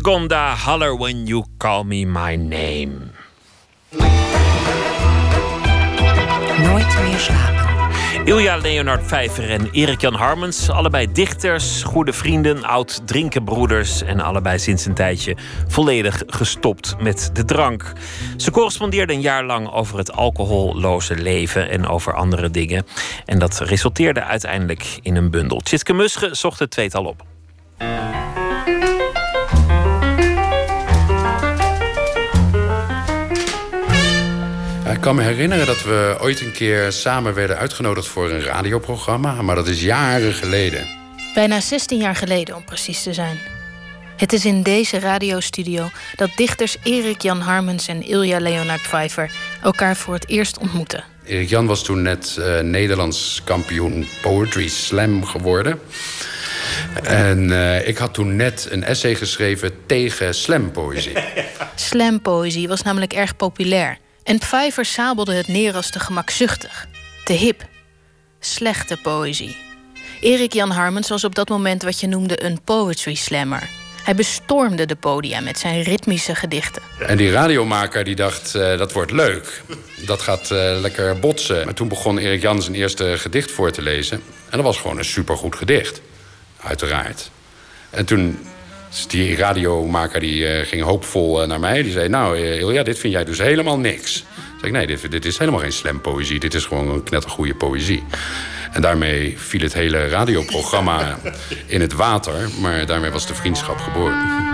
Nagonda, Holler When You Call Me My Name. Nooit meer slapen. Ilja Leonard Vijver en Erik-Jan Harmens. Allebei dichters, goede vrienden, oud drinkenbroeders... en allebei sinds een tijdje volledig gestopt met de drank. Ze correspondeerden een jaar lang over het alcoholloze leven... en over andere dingen. En dat resulteerde uiteindelijk in een bundel. Tjitske Musche zocht het tweetal op. Ik kan me herinneren dat we ooit een keer samen werden uitgenodigd voor een radioprogramma, maar dat is jaren geleden. Bijna 16 jaar geleden, om precies te zijn. Het is in deze radiostudio dat dichters Erik Jan Harmens en Ilja Leonard Pfeiffer elkaar voor het eerst ontmoeten. Erik Jan was toen net eh, Nederlands kampioen Poetry Slam geworden. En eh, ik had toen net een essay geschreven tegen slampoëzie. Slampoëzie was namelijk erg populair. En Pfeiffer sabelde het neer als te gemakzuchtig, te hip. Slechte poëzie. Erik Jan Harmens was op dat moment wat je noemde een poetry slammer. Hij bestormde de podia met zijn ritmische gedichten. En die radiomaker die dacht, eh, dat wordt leuk. Dat gaat eh, lekker botsen. Maar toen begon Erik Jan zijn eerste gedicht voor te lezen. En dat was gewoon een supergoed gedicht. Uiteraard. En toen, die radiomaker die, eh, ging hoopvol eh, naar mij. Die zei, nou eh, Ilja, dit vind jij dus helemaal niks. Toen zei ik, nee, dit, dit is helemaal geen slampoëzie. Dit is gewoon een knettergoeie poëzie. En daarmee viel het hele radioprogramma *laughs* in het water. Maar daarmee was de vriendschap geboren.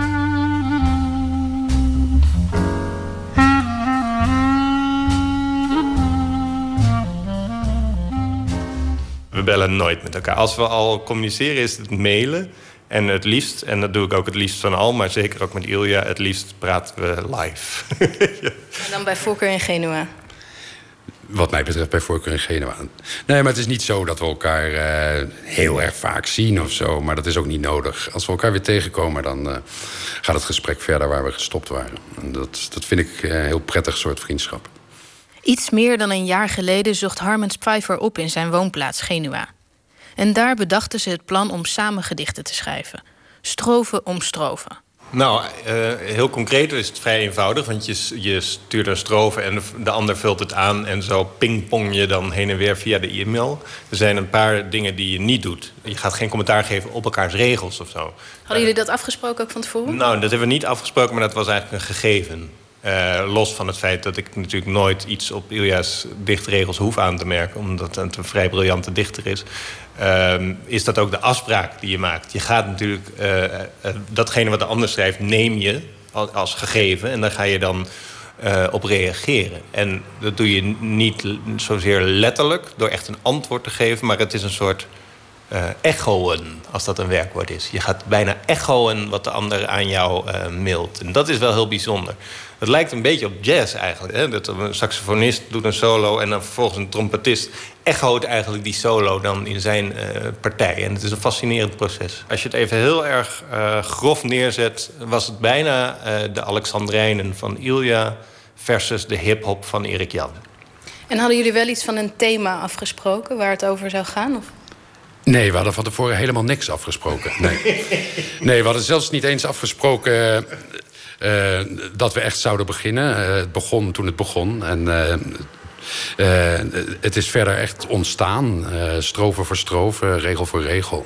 We bellen nooit met elkaar. Als we al communiceren is het mailen. En het liefst, en dat doe ik ook het liefst van al... maar zeker ook met Ilja, het liefst praten we live. *laughs* En dan bij voorkeur in Genua. Wat mij betreft bij voorkeur in Genua. Nee, maar het is niet zo dat we elkaar eh, heel erg vaak zien of zo. Maar dat is ook niet nodig. Als we elkaar weer tegenkomen, dan eh, gaat het gesprek verder waar we gestopt waren. En dat, dat vind ik een heel prettig soort vriendschap. Iets meer dan een jaar geleden zocht Harmens Pfeiffer op in zijn woonplaats Genua. En daar bedachten ze het plan om samen gedichten te schrijven. strofe om strofe. Nou, uh, heel concreet is het vrij eenvoudig. Want je, je stuurt een strofe en de, ander vult het aan... en zo pingpong je dan heen en weer via de e-mail. Er zijn een paar dingen die je niet doet. Je gaat geen commentaar geven op elkaars regels of zo. Hadden jullie dat afgesproken ook van tevoren? Nou, dat hebben we niet afgesproken, maar dat was eigenlijk een gegeven. Uh, los van het feit dat ik natuurlijk nooit iets op Ilja's dichtregels hoef aan te merken... omdat het een vrij briljante dichter is... Uh, is dat ook de afspraak die je maakt. Je gaat natuurlijk... Uh, datgene wat de ander schrijft, neem je als, als gegeven... en daar ga je dan op reageren. En dat doe je niet zozeer letterlijk... door echt een antwoord te geven... maar het is een soort echoen, als dat een werkwoord is. Je gaat bijna echoen wat de ander aan jou mailt. En dat is wel heel bijzonder. Het lijkt een beetje op jazz eigenlijk. Hè? Dat een saxofonist doet een solo en dan vervolgens een trompetist echoot eigenlijk die solo dan in zijn uh, partij. En het is een fascinerend proces. Als je het even heel erg uh, grof neerzet, was het bijna uh, de Alexandrijnen van Ilja versus de hip-hop van Erik Jan. En hadden jullie wel iets van een thema afgesproken waar het over zou gaan? Of? Nee, we hadden van tevoren helemaal niks afgesproken. Nee, nee we hadden zelfs niet eens afgesproken dat we echt zouden beginnen. Uh, het begon toen het begon. En uh, het is verder echt ontstaan. strofe voor strofe, regel voor regel.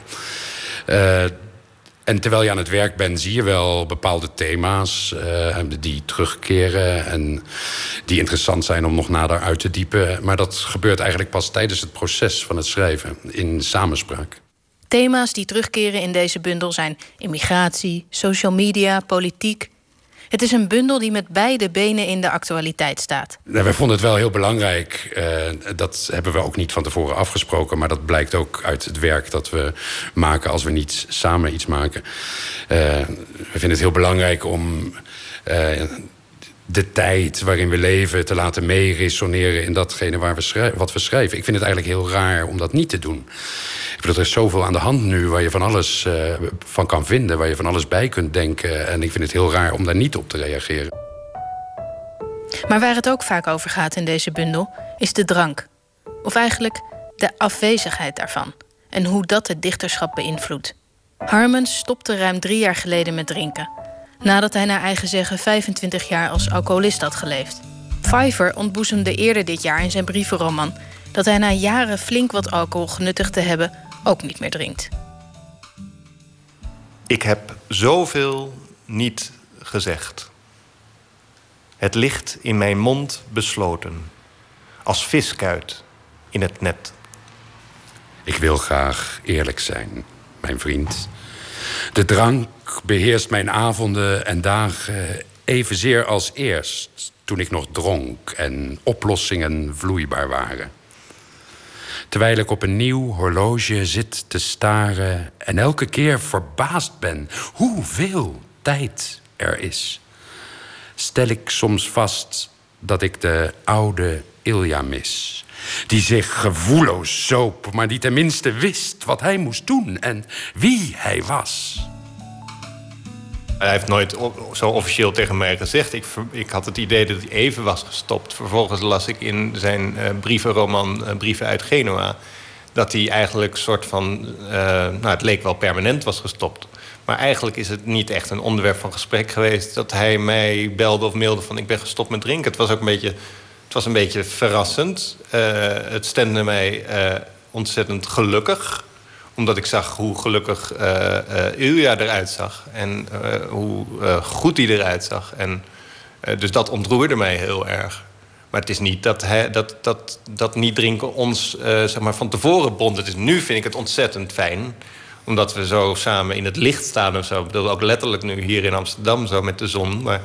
en terwijl je aan het werk bent, zie je wel bepaalde thema's die terugkeren en die interessant zijn om nog nader uit te diepen. Maar dat gebeurt eigenlijk pas tijdens het proces van het schrijven in samenspraak. Thema's die terugkeren in deze bundel zijn immigratie, social media, politiek, het is een bundel die met beide benen in de actualiteit staat. Wij vonden het wel heel belangrijk. Uh, dat hebben we ook niet van tevoren afgesproken. Maar dat blijkt ook uit het werk dat we maken als we niet samen iets maken. Uh, we vinden het heel belangrijk om. Uh, de tijd waarin we leven te laten meeresoneren in datgene waar we wat we schrijven. Ik vind het eigenlijk heel raar om dat niet te doen. Ik bedoel, er is zoveel aan de hand nu waar je van alles uh, van kan vinden, waar je van alles bij kunt denken. En ik vind het heel raar om daar niet op te reageren. Maar waar het ook vaak over gaat in deze bundel, is de drank. Of eigenlijk de afwezigheid daarvan. En hoe dat het dichterschap beïnvloedt. Harmens stopte ruim drie jaar geleden met drinken. Nadat hij naar eigen zeggen 25 jaar als alcoholist had geleefd. Pfeiffer ontboezemde eerder dit jaar in zijn brievenroman dat hij na jaren flink wat alcohol genuttigd te hebben ook niet meer drinkt. Ik heb zoveel niet gezegd. Het ligt in mijn mond besloten, als viskuit in het net. Ik wil graag eerlijk zijn, mijn vriend. De drank beheerst mijn avonden en dagen evenzeer als eerst, toen ik nog dronk en oplossingen vloeibaar waren. Terwijl ik op een nieuw horloge zit te staren en elke keer verbaasd ben hoeveel tijd er is, stel ik soms vast dat ik de oude Ilja mis. Die zich gevoelloos zoop, maar die tenminste wist wat hij moest doen en wie hij was. Hij heeft nooit zo officieel tegen mij gezegd. Ik, ik had het idee dat hij even was gestopt. Vervolgens las ik in zijn uh, brievenroman uh, Brieven uit Genua... dat hij eigenlijk soort van... Uh, nou, het leek wel permanent was gestopt. Maar eigenlijk is het niet echt een onderwerp van gesprek geweest... dat hij mij belde of mailde van ik ben gestopt met drinken. Het was ook een beetje, het was een beetje verrassend. het stemde mij ontzettend gelukkig omdat ik zag hoe gelukkig uh, Ilja eruit zag. En hoe goed hij eruit zag. En, dus dat ontroerde mij heel erg. Maar het is niet dat, dat, dat, dat niet drinken ons zeg maar van tevoren bond. Het is, nu vind ik het ontzettend fijn. Omdat we zo samen in het licht staan of zo. Ik bedoel, ook letterlijk nu hier in Amsterdam zo met de zon. Maar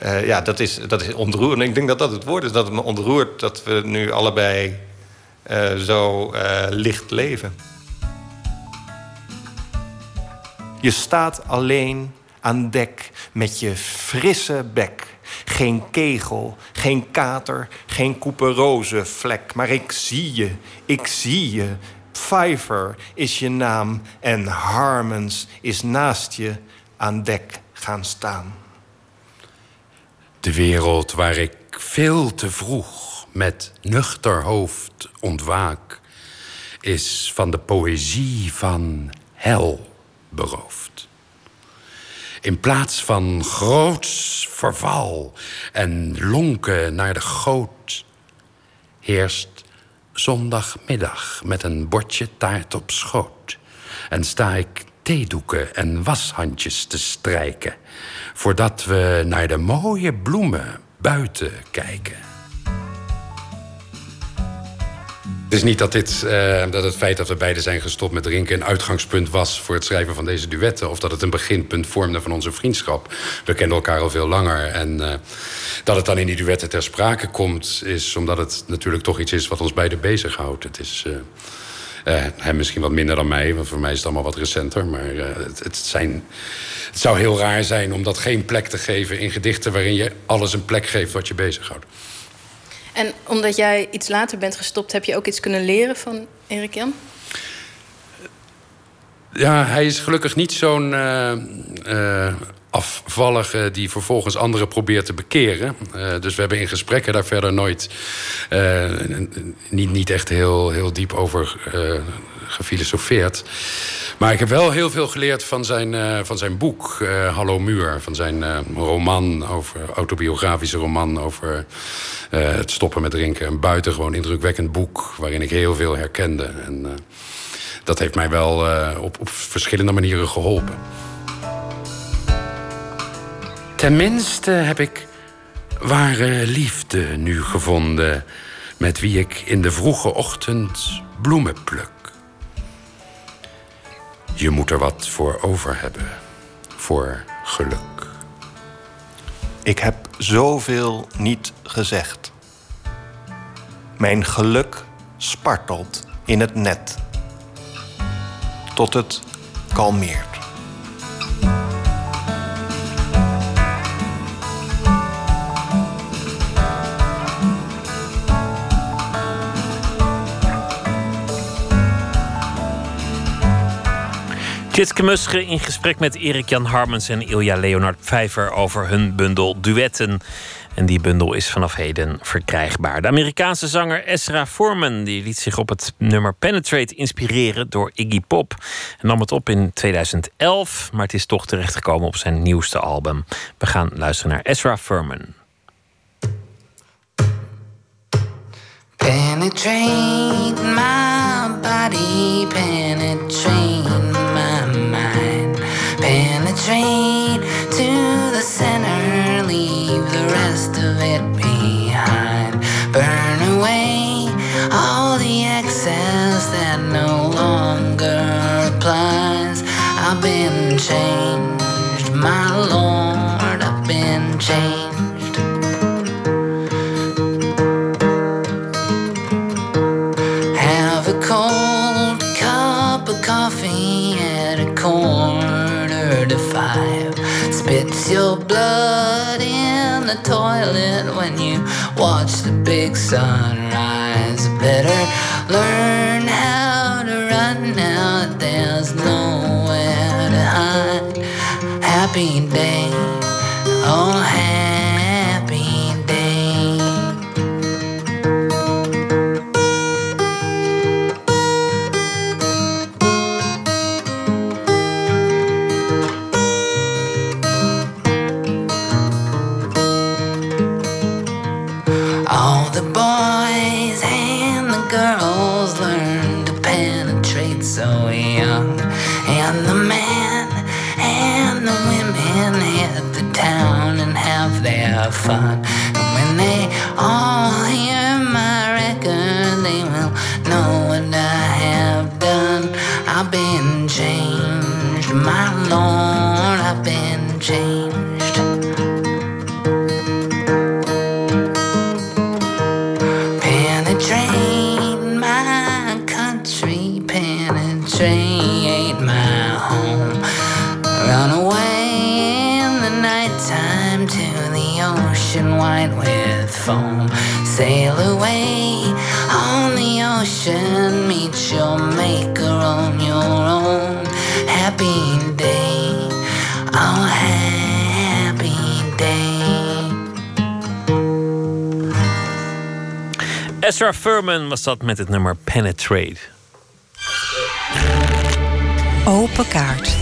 ja, dat is, dat is ontroerend. En ik denk dat dat het woord is. Dat het me ontroert dat we nu allebei zo licht leven. Je staat alleen aan dek met je frisse bek. Geen kegel, geen kater, geen couperose vlek. Maar ik zie je, ik zie je. Pfeiffer is je naam en Harmons is naast je aan dek gaan staan. De wereld waar ik veel te vroeg met nuchter hoofd ontwaak, is van de poëzie van hel beroofd. In plaats van groots verval en lonken naar de goot, heerst zondagmiddag met een bordje taart op schoot. En sta ik theedoeken en washandjes te strijken, voordat we naar de mooie bloemen buiten kijken. Het is niet dat, dit, uh, dat het feit dat we beiden zijn gestopt met drinken... een uitgangspunt was voor het schrijven van deze duetten... of dat het een beginpunt vormde van onze vriendschap. We kenden elkaar al veel langer. En uh, dat het dan in die duetten ter sprake komt... is omdat het natuurlijk toch iets is wat ons beiden bezighoudt. Het is... Uh, hem misschien wat minder dan mij, want voor mij is het allemaal wat recenter. Maar het, het, zijn, het zou heel raar zijn om dat geen plek te geven in gedichten... waarin je alles een plek geeft wat je bezighoudt. En omdat jij iets later bent gestopt, heb je ook iets kunnen leren van Erik Jan? Ja, hij is gelukkig niet zo'n uh, uh, afvallige die vervolgens anderen probeert te bekeren. Uh, dus we hebben in gesprekken daar verder nooit niet, niet echt heel, heel diep over gefilosofeerd. Maar ik heb wel heel veel geleerd van zijn, uh, van zijn boek, uh, Hallo Muur. Van zijn uh, roman, over, autobiografische roman over het stoppen met drinken. Een buitengewoon indrukwekkend boek waarin ik heel veel herkende. En dat heeft mij wel op, op verschillende manieren geholpen. Tenminste heb ik ware liefde nu gevonden... met wie ik in de vroege ochtend bloemen pluk. Je moet er wat voor over hebben. Voor geluk. Ik heb zoveel niet gezegd. Mijn geluk spartelt in het net. Tot het kalmeert. Tjitske Musche in gesprek met Erik-Jan Harmens en Ilja Leonard Pfeiffer over hun bundel Duetten. En die bundel is vanaf heden verkrijgbaar. De Amerikaanse zanger Ezra Foreman die liet zich op het nummer Penetrate inspireren door Iggy Pop. En nam het op in 2011, maar het is toch terechtgekomen op zijn nieuwste album. We gaan luisteren naar Ezra Furman. Penetrate my body, penetrate Penetrate big sun Sarah Furman was dat met het nummer Penetrate. Open kaart.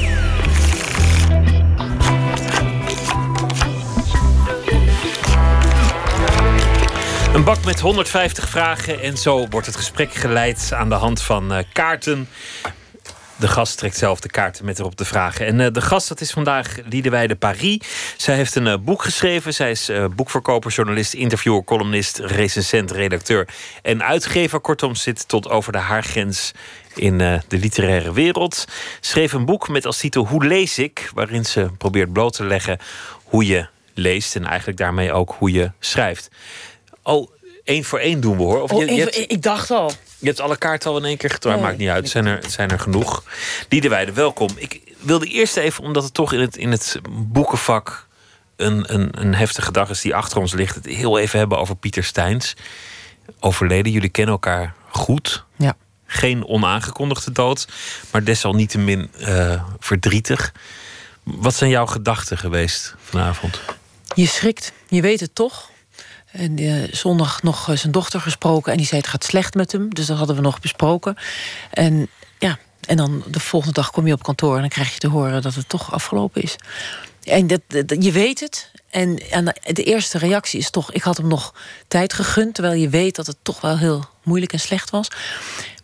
Een bak met 150 vragen en zo wordt het gesprek geleid aan de hand van eh, kaarten de gast trekt zelf de kaarten met erop de vragen. En uh, de gast, dat is vandaag Liedewijde Paris. Zij heeft een uh, boek geschreven. Zij is boekverkoper, journalist, interviewer, columnist, recensent, redacteur en uitgever. Kortom, zit tot over de haargrens in de literaire wereld. Schreef een boek met als titel Hoe lees ik? Waarin ze probeert bloot te leggen hoe je leest en eigenlijk daarmee ook hoe je schrijft. Oh, één voor één doen we hoor. Of oh, je, je hebt, ik dacht al. Je hebt alle kaarten al in één keer getrokken. Nee, maakt niet uit. Zijn er, zijn er genoeg. Liedewijde, welkom. Ik wilde eerst even, omdat het toch in het, in het boekenvak een, een, een heftige dag is die achter ons ligt, het heel even hebben over Pieter Steins. Overleden. Jullie kennen elkaar goed. Ja. Geen onaangekondigde dood, maar desalniettemin uh, verdrietig. Wat zijn jouw gedachten geweest vanavond? Je schrikt. Je weet het toch. En uh, zondag nog uh, zijn dochter gesproken. En die zei: Het gaat slecht met hem. Dus dat hadden we nog besproken. En ja, en dan de volgende dag kom je op kantoor. En dan krijg je te horen dat het toch afgelopen is. En dat, dat je weet het. En, en de eerste reactie is toch: ik had hem nog tijd gegund. Terwijl je weet dat het toch wel heel moeilijk en slecht was.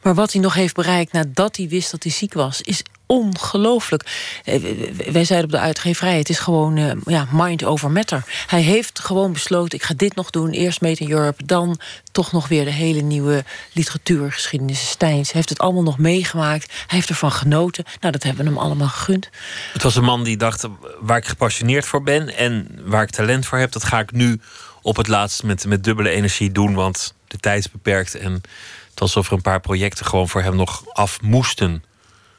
Maar wat hij nog heeft bereikt nadat hij wist dat hij ziek was, is ongelooflijk. Eh, wij zeiden op de uitgeverij, het is gewoon uh, ja, mind over matter. Hij heeft gewoon besloten, ik ga dit nog doen. Eerst Made in Europe, dan toch nog weer de hele nieuwe literatuurgeschiedenis Steins. Hij heeft het allemaal nog meegemaakt. Hij heeft ervan genoten. Nou, dat hebben we hem allemaal gegund. Het was een man die dacht, waar ik gepassioneerd voor ben... en waar ik talent voor heb, dat ga ik nu op het laatst met, met dubbele energie doen... want de tijd is beperkt en alsof er een paar projecten gewoon voor hem nog af moesten.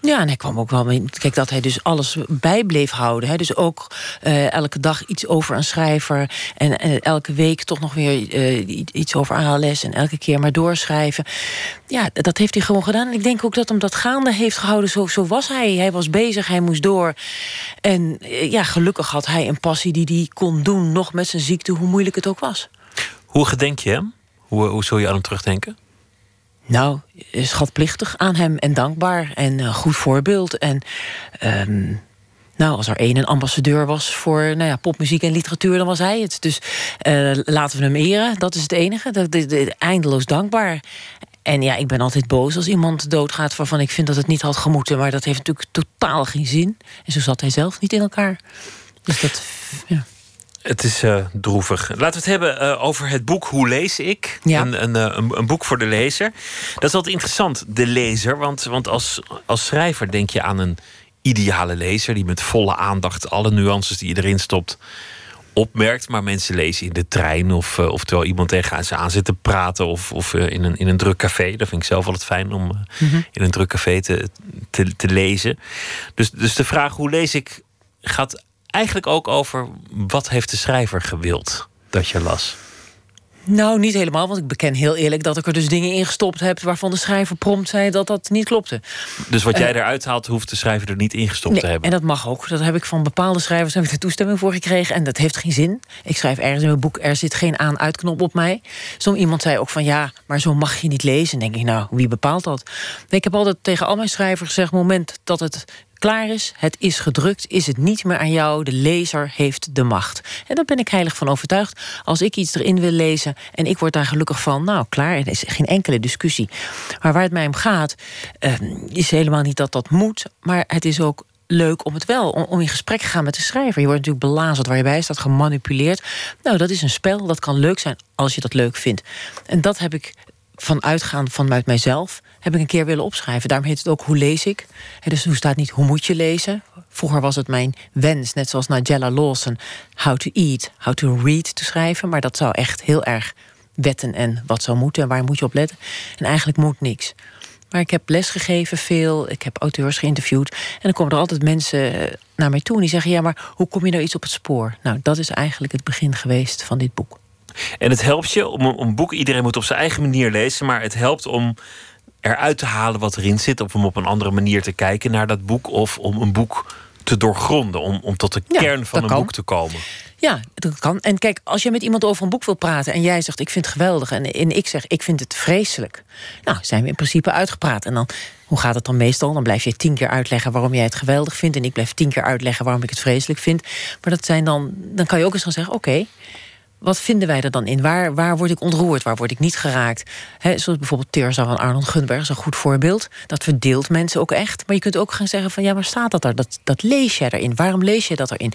Ja, en hij kwam ook wel mee. Kijk, dat hij dus alles bij bleef houden. Hè. Dus ook uh, elke dag iets over een schrijver. En elke week toch nog weer uh, iets over ALS. En elke keer maar doorschrijven. Ja, dat heeft hij gewoon gedaan. En ik denk ook dat hem dat gaande heeft gehouden. Zo, zo was hij. Hij was bezig, hij moest door. En ja, gelukkig had hij een passie die hij kon doen. Nog met zijn ziekte, hoe moeilijk het ook was. Hoe gedenk je hem? Hoe, hoe zul je aan hem terugdenken? Nou, schatplichtig aan hem en dankbaar en een goed voorbeeld. En um, nou, als er één een ambassadeur was voor nou ja, popmuziek en literatuur, dan was hij het. Dus uh, laten we hem eren, dat is het enige. Dat, dat, eindeloos dankbaar. En ja, ik ben altijd boos als iemand doodgaat waarvan ik vind dat het niet had gemoeten. Maar dat heeft natuurlijk totaal geen zin. En zo zat hij zelf niet in elkaar. Dus dat, ja. Het is uh, droevig. Laten we het hebben uh, over het boek Hoe lees ik? Ja. Een, een, een, een, boek voor de lezer. Dat is altijd interessant, de lezer. Want, want als, als schrijver denk je aan een ideale lezer... die met volle aandacht alle nuances die je erin stopt opmerkt. Maar mensen lezen in de trein of, uh, of terwijl iemand tegen ze aan zit te praten... of, of in, een, in een druk café. Dat vind ik zelf altijd fijn om mm -hmm. in een druk café te, te, te lezen. Dus, dus de vraag hoe lees ik gaat eigenlijk ook over wat heeft de schrijver gewild dat je las? Nou, niet helemaal, want ik beken heel eerlijk dat ik er dus dingen in gestopt heb waarvan de schrijver prompt zei dat dat niet klopte. Dus wat jij uh, eruit haalt, hoeft de schrijver er niet ingestopt nee, te hebben. En dat mag ook. Dat heb ik van bepaalde schrijvers heb ik de toestemming voor gekregen. En dat heeft geen zin. Ik schrijf ergens in mijn boek, er zit geen aan-uitknop op mij. Zo iemand zei ook van ja, maar zo mag je niet lezen. En denk ik, nou, wie bepaalt dat? Nee, ik heb altijd tegen al mijn schrijvers gezegd, moment dat het klaar is, het is gedrukt, is het niet meer aan jou. De lezer heeft de macht. En daar ben ik heilig van overtuigd. Als ik iets erin wil lezen en ik word daar gelukkig van, nou klaar, er is geen enkele discussie. Maar waar het mij om gaat, uh, is helemaal niet dat dat moet, maar het is ook leuk om het wel, om, om in gesprek te gaan met de schrijver. Je wordt natuurlijk belazerd waar je bij staat, gemanipuleerd. Nou, dat is een spel, dat kan leuk zijn als je dat leuk vindt. En dat heb ik van uitgaan vanuit mijzelf heb ik een keer willen opschrijven. Daarom heet het ook Hoe lees ik? dus hoe staat niet hoe moet je lezen? Vroeger was het mijn wens, net zoals Nigella Lawson... How to eat, how to read te schrijven. Maar dat zou echt heel erg wetten en wat zou moeten... en waar moet je op letten. En eigenlijk moet niks. Maar ik heb lesgegeven veel, ik heb auteurs geïnterviewd... en dan komen er altijd mensen eh, naar mij toe en die zeggen... ja, maar hoe kom je nou iets op het spoor? Nou, dat is eigenlijk het begin geweest van dit boek. En het helpt je om een boek, iedereen moet op zijn eigen manier lezen... maar het helpt om eruit te halen wat erin zit, of om op een andere manier te kijken naar dat boek, of om een boek te doorgronden, om, om tot de ja, kern van een kan. boek te komen. Ja, dat kan. En kijk, als je met iemand over een boek wil praten en jij zegt ik vind het geweldig en, en ik zeg ik vind het vreselijk, nou zijn we in principe uitgepraat. En dan, hoe gaat het dan meestal? Dan blijf je tien keer uitleggen waarom jij het geweldig vindt en ik blijf tien keer uitleggen waarom ik het vreselijk vind. Maar dat zijn dan, dan kan je ook eens gaan zeggen: oké, okay, wat vinden wij er dan in? Waar, waar word ik ontroerd? Waar word ik niet geraakt? He, zoals bijvoorbeeld Terza van Arnold Gunberg is een goed voorbeeld. Dat verdeelt mensen ook echt. Maar je kunt ook gaan zeggen van ja, waar staat dat er? Dat, dat lees jij erin. Waarom lees je dat erin?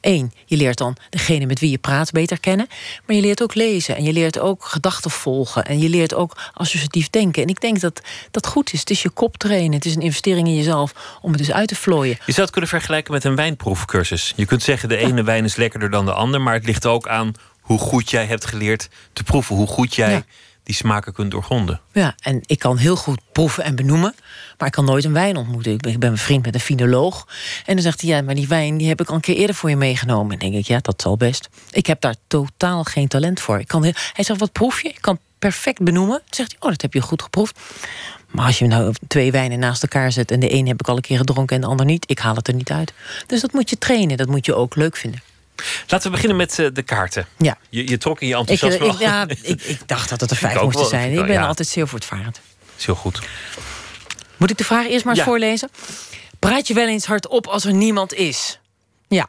Eén, je leert dan degene met wie je praat beter kennen. Maar je leert ook lezen en je leert ook gedachten volgen. En je leert ook associatief denken. En ik denk dat dat goed is. Het is je kop trainen. Het is een investering in jezelf om het dus uit te vlooien. Je zou het kunnen vergelijken met een wijnproefcursus. Je kunt zeggen de ene wijn is lekkerder dan de ander. Maar het ligt ook aan hoe goed jij hebt geleerd te proeven. Hoe goed jij die smaken kunt doorgronden. Ja, en ik kan heel goed proeven en benoemen, maar ik kan nooit een wijn ontmoeten. Ik ben, ik ben vriend met een finoloog. En dan zegt hij, ja, maar die wijn die heb ik al een keer eerder voor je meegenomen. En dan denk ik, ja, dat zal best. Ik heb daar totaal geen talent voor. Ik kan heel, hij zegt, wat proef je? Ik kan perfect benoemen. Dan zegt hij, oh, dat heb je goed geproefd. Maar als je nou twee wijnen naast elkaar zet... en de een heb ik al een keer gedronken en de ander niet... ik haal het er niet uit. Dus dat moet je trainen, dat moet je ook leuk vinden. Laten we beginnen met uh, de kaarten. Ja. Je, je trok in je enthousiasme. Ik, ik, ja, ik, ik, dacht dat het er *laughs* vijf moesten zijn. Ik ben ja. altijd zeer voortvarend. Is heel goed. Moet ik de vraag eerst maar eens ja. voorlezen? Praat je wel eens hardop als er niemand is? Ja.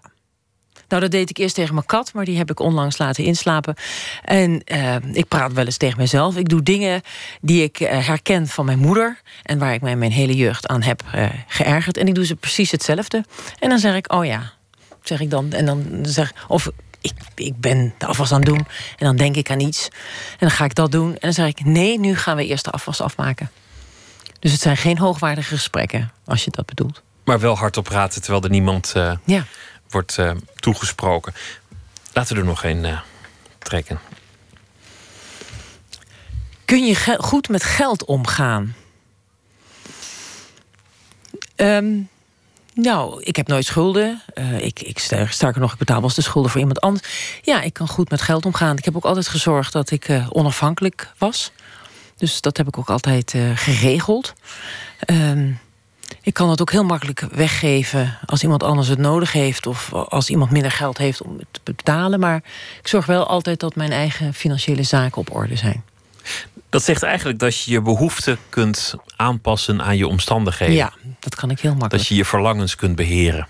Nou, dat deed ik eerst tegen mijn kat, maar die heb ik onlangs laten inslapen. En uh, ik praat wel eens tegen mezelf. Ik doe dingen die ik uh, herken van mijn moeder... en waar ik mij mijn hele jeugd aan heb uh, geërgerd. En ik doe ze precies hetzelfde. En dan zeg ik, oh ja, zeg ik dan. En dan zeg of ik, ik ben de afwas aan het doen. En dan denk ik aan iets. En dan ga ik dat doen. En dan zeg ik, nee, nu gaan we eerst de afwas afmaken. Dus het zijn geen hoogwaardige gesprekken, als je dat bedoelt. Maar wel hardop praten terwijl er niemand uh, ja. wordt uh, toegesproken. Laten we er nog een uh, trekken. Kun je goed met geld omgaan? Um, nou, ik heb nooit schulden. Uh, ik, ik sterker nog, ik betaal wel eens de schulden voor iemand anders. Ja, ik kan goed met geld omgaan. Ik heb ook altijd gezorgd dat ik uh, onafhankelijk was. Dus dat heb ik ook altijd uh, geregeld. Um, ik kan het ook heel makkelijk weggeven als iemand anders het nodig heeft... of als iemand minder geld heeft om het te betalen. Maar ik zorg wel altijd dat mijn eigen financiële zaken op orde zijn. Dat zegt eigenlijk dat je je behoeften kunt aanpassen aan je omstandigheden. Ja, dat kan ik heel makkelijk. Dat je je verlangens kunt beheren.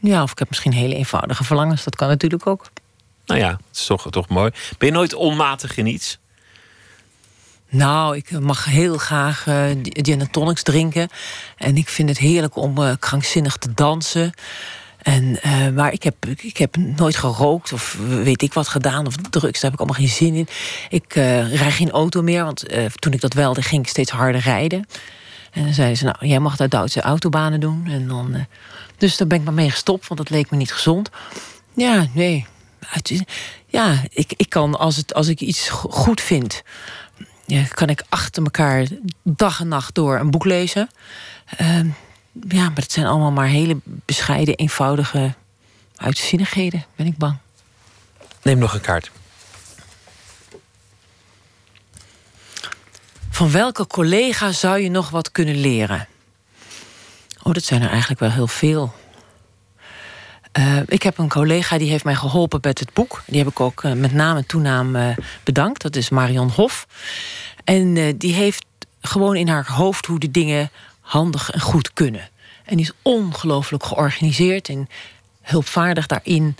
Ja, of ik heb misschien hele eenvoudige verlangens. Dat kan natuurlijk ook. Nou ja, het is toch, toch mooi. Ben je nooit onmatig in iets? Nou, ik mag heel graag uh, gin and tonics drinken. En ik vind het heerlijk om uh, krankzinnig te dansen. En, uh, maar ik heb, ik heb nooit gerookt of weet ik wat gedaan. Of drugs, daar heb ik allemaal geen zin in. Ik uh, rijd geen auto meer, want toen ik dat welde ging ik steeds harder rijden. En dan zeiden ze, nou, jij mag daar Duitse autobanen doen. En dan, dus daar ben ik maar mee gestopt, want dat leek me niet gezond. Ja, nee. Ja, ik, ik kan, als, het, als ik iets goed vind... Ja, kan ik achter elkaar dag en nacht door een boek lezen. Ehm, ja, maar het zijn allemaal maar hele bescheiden, eenvoudige uitzinnigheden, ben ik bang. Neem nog een kaart. Van welke collega zou je nog wat kunnen leren? Oh, dat zijn er eigenlijk wel heel veel. Uh, ik heb een collega die heeft mij geholpen met het boek. Die heb ik ook uh, met naam en toenaam uh, bedankt. Dat is Marion Hof. En die heeft gewoon in haar hoofd hoe de dingen handig en goed kunnen. En die is ongelooflijk georganiseerd en hulpvaardig daarin.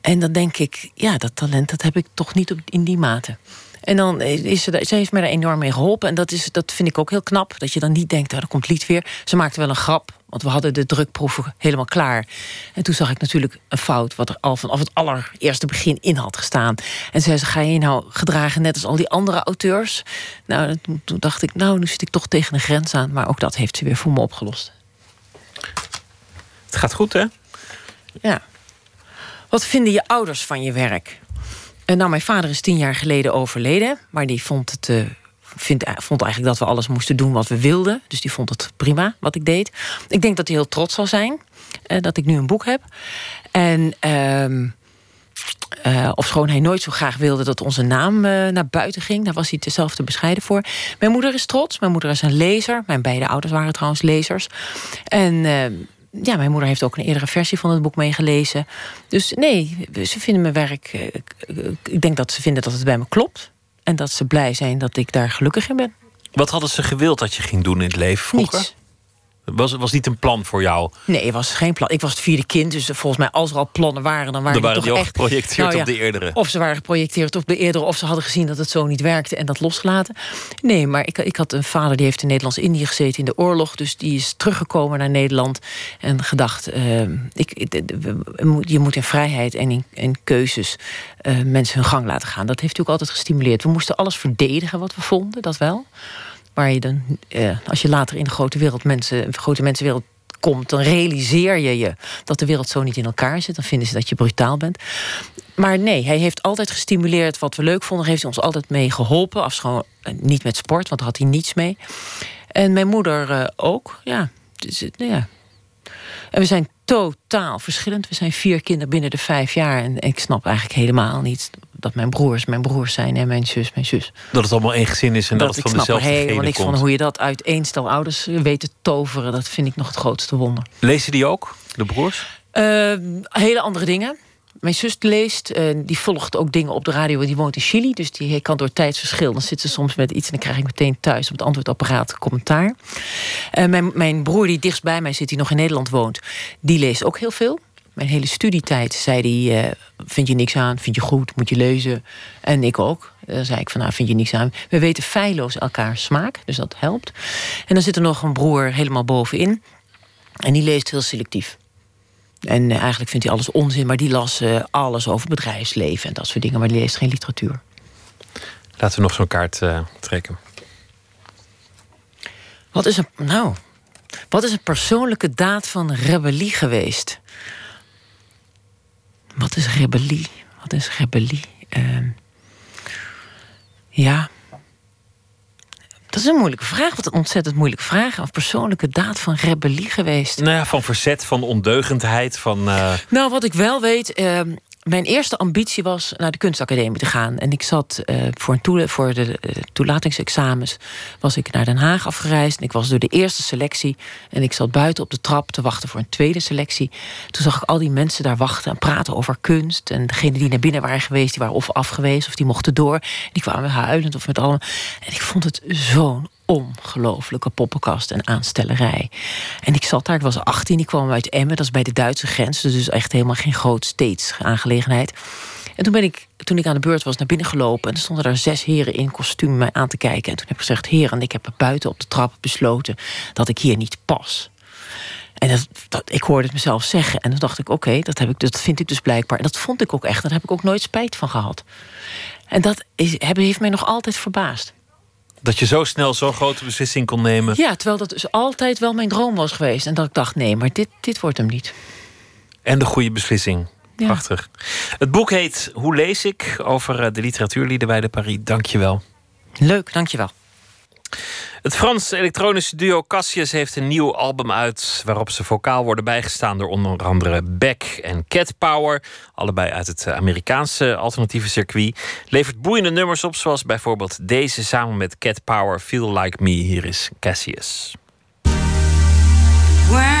En dan denk ik, ja, dat talent dat heb ik toch niet in die mate. En dan is ze, ze heeft me daar enorm mee geholpen. En dat, is, dat vind ik ook heel knap. Dat je dan niet denkt, oh, er komt lied weer. Ze maakte wel een grap, want we hadden de drukproeven helemaal klaar. En toen zag ik natuurlijk een fout... wat er al vanaf het allereerste begin in had gestaan. En zei ze, ga je nou gedragen net als al die andere auteurs? Nou, toen dacht ik, nou, nu zit ik toch tegen de grens aan. Maar ook dat heeft ze weer voor me opgelost. Het gaat goed, hè? Ja. Wat vinden je ouders van je werk? En nou, mijn vader is tien jaar geleden overleden. Maar die vond het... Uh, Vind, vond eigenlijk dat we alles moesten doen wat we wilden. Dus die vond het prima wat ik deed. Ik denk dat hij heel trots zal zijn dat ik nu een boek heb. En uh, uh, ofschoon hij nooit zo graag wilde dat onze naam naar buiten ging. Daar was hij zelf te bescheiden voor. Mijn moeder is trots. Mijn moeder is een lezer. Mijn beide ouders waren trouwens lezers. En ja, mijn moeder heeft ook een eerdere versie van het boek meegelezen. Dus nee, ze vinden mijn werk. Ik denk dat ze vinden dat het bij me klopt. En dat ze blij zijn dat ik daar gelukkig in ben. Wat hadden ze gewild dat je ging doen in het leven vroeger? Niets. Was, was niet een plan voor jou? Nee, het was geen plan. Ik was het vierde kind, dus volgens mij als er al plannen waren... dan waren, dan waren die, toch echt geprojecteerd Nou ja, op de eerdere. Of ze waren geprojecteerd op de eerdere... of ze hadden gezien dat het zo niet werkte en dat losgelaten. Nee, maar ik, ik had een vader die heeft in Nederlands-Indië gezeten in de oorlog... dus die is teruggekomen naar Nederland en gedacht... eh, ik, je moet in vrijheid en in, in keuzes eh, mensen hun gang laten gaan. Dat heeft ook altijd gestimuleerd. We moesten alles verdedigen wat we vonden, dat wel. Waar je dan, eh, als je later in de grote wereld mensen, grote mensenwereld komt, dan realiseer je je dat de wereld zo niet in elkaar zit. Dan vinden ze dat je brutaal bent. Maar nee, hij heeft altijd gestimuleerd wat we leuk vonden. Heeft hij ons altijd mee geholpen. Afschoon eh, niet met sport, want daar had hij niets mee. En mijn moeder eh, ook, ja. Dus, eh, ja. En we zijn totaal verschillend. We zijn vier kinderen binnen de vijf jaar. En ik snap eigenlijk helemaal niet dat mijn broers mijn broers zijn en mijn zus mijn zus. Dat het allemaal één gezin is en dat, het ik van snap er dezelfde helemaal genen niks komt. van hoe je dat uit één stel ouders weet te toveren. Dat vind ik nog het grootste wonder. Lezen die ook, de broers? Eh, hele andere dingen. Mijn zus leest, eh, die volgt ook dingen op de radio. Die woont in Chili, dus die kan door tijdsverschil. Dan zit ze soms met iets en dan krijg ik meteen thuis op het antwoordapparaat commentaar. Eh, mijn, mijn broer, die dichtst bij mij zit, die nog in Nederland woont, die leest ook heel veel. Mijn hele studietijd zei hij: eh, Vind je niks aan? Vind je goed? Moet je lezen? En ik ook. Dan zei ik van nou, vind je niks aan? We weten feilloos elkaar smaak, dus dat helpt. En dan zit er nog een broer helemaal bovenin. En die leest heel selectief. En eh, eigenlijk vindt hij alles onzin, maar die las eh, alles over bedrijfsleven en dat soort dingen, maar die leest geen literatuur. Laten we nog zo'n kaart trekken. Wat is een, nou, wat is een persoonlijke daad van rebellie geweest? Wat is rebellie? Wat is rebellie? Ehm, ja. Dat is een moeilijke vraag. Wat een ontzettend moeilijke vraag. Een persoonlijke daad van rebellie geweest. Nou ja, van verzet, van ondeugendheid, van... eh, Nou, wat ik wel weet. ehm, mijn eerste ambitie was naar de kunstacademie te gaan. En ik zat eh, voor, een voor de eh, toelatingsexamens. was ik naar Den Haag afgereisd. En ik was door de eerste selectie. En ik zat buiten op de trap te wachten voor een tweede selectie. Toen zag ik al die mensen daar wachten en praten over kunst. En degenen die naar binnen waren geweest, die waren of afgewezen of die mochten door. Die kwamen huilend of met allemaal. En ik vond het zo'n ongelofelijke poppenkast en aanstellerij. En ik zat daar, ik was 18, ik kwam uit Emmen, dat is bij de Duitse grens, dus echt helemaal geen groot steeds aangelegenheid. En toen ben ik, toen ik aan de beurt was, naar binnen gelopen en er stonden daar zes heren in kostuum mij aan te kijken. En toen heb ik gezegd, heren, ik heb buiten op de trap besloten dat ik hier niet pas. En dat, dat, ik hoorde het mezelf zeggen. En toen dacht ik, oké, dat heb ik, dat vind ik dus blijkbaar. En dat vond ik ook echt. Daar heb ik ook nooit spijt van gehad. En dat is, heeft mij nog altijd verbaasd. Dat je zo snel zo'n grote beslissing kon nemen. Ja, terwijl dat dus altijd wel mijn droom was geweest. En dat ik dacht, nee, maar dit, dit wordt hem niet. En de goede beslissing. Ja. Prachtig. Het boek heet Hoe lees ik? Over eh, de literatuurlieden de Paris. Dank je wel. Leuk, dankjewel. Het Frans elektronische duo Cassius heeft een nieuw album uit... waarop ze vocaal worden bijgestaan door onder andere Beck en Cat Power. Allebei uit het eh, Amerikaanse alternatieve circuit. Levert boeiende nummers op, zoals bijvoorbeeld deze... samen met Cat Power, Feel Like Me. Hier is Cassius. When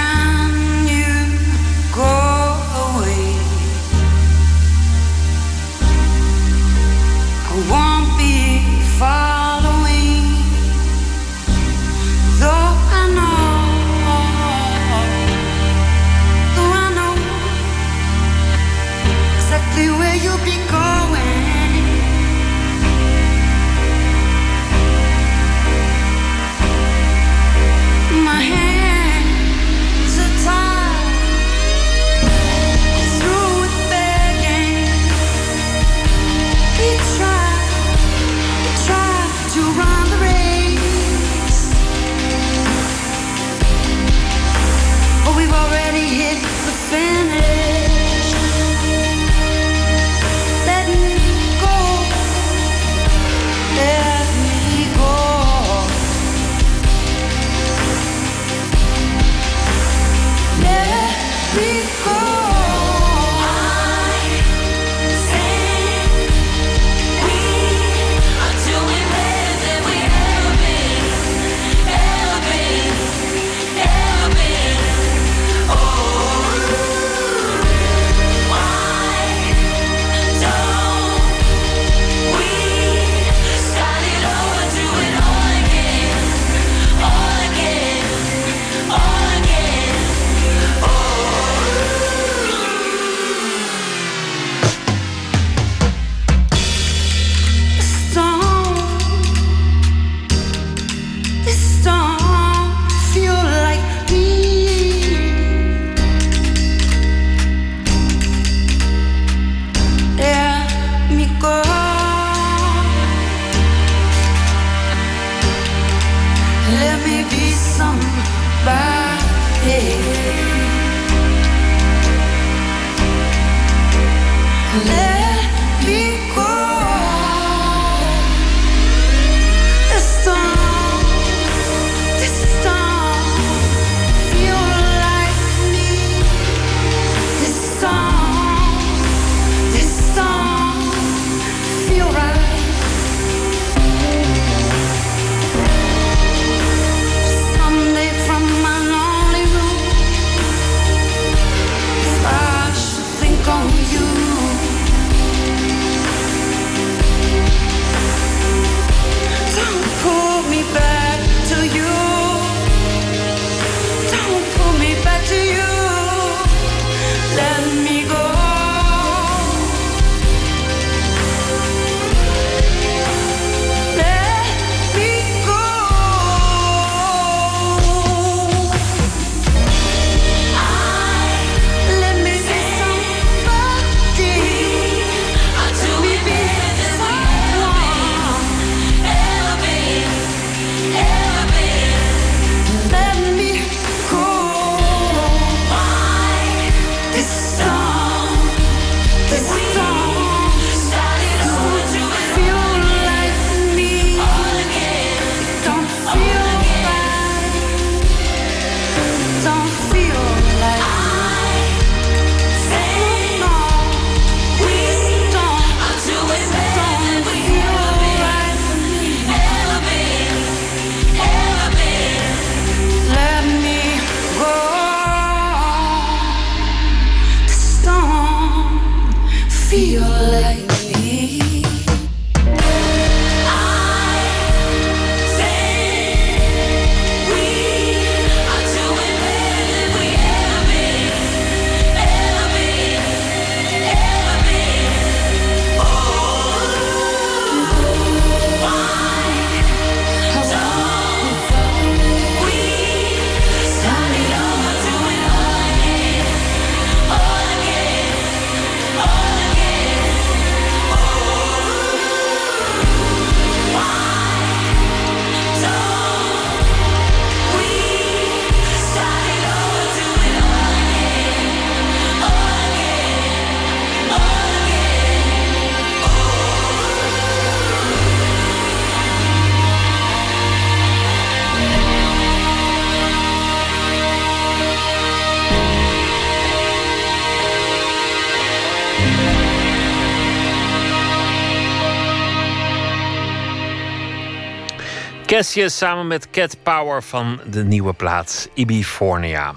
Samen met Cat Power van de nieuwe plaats Ibifornia.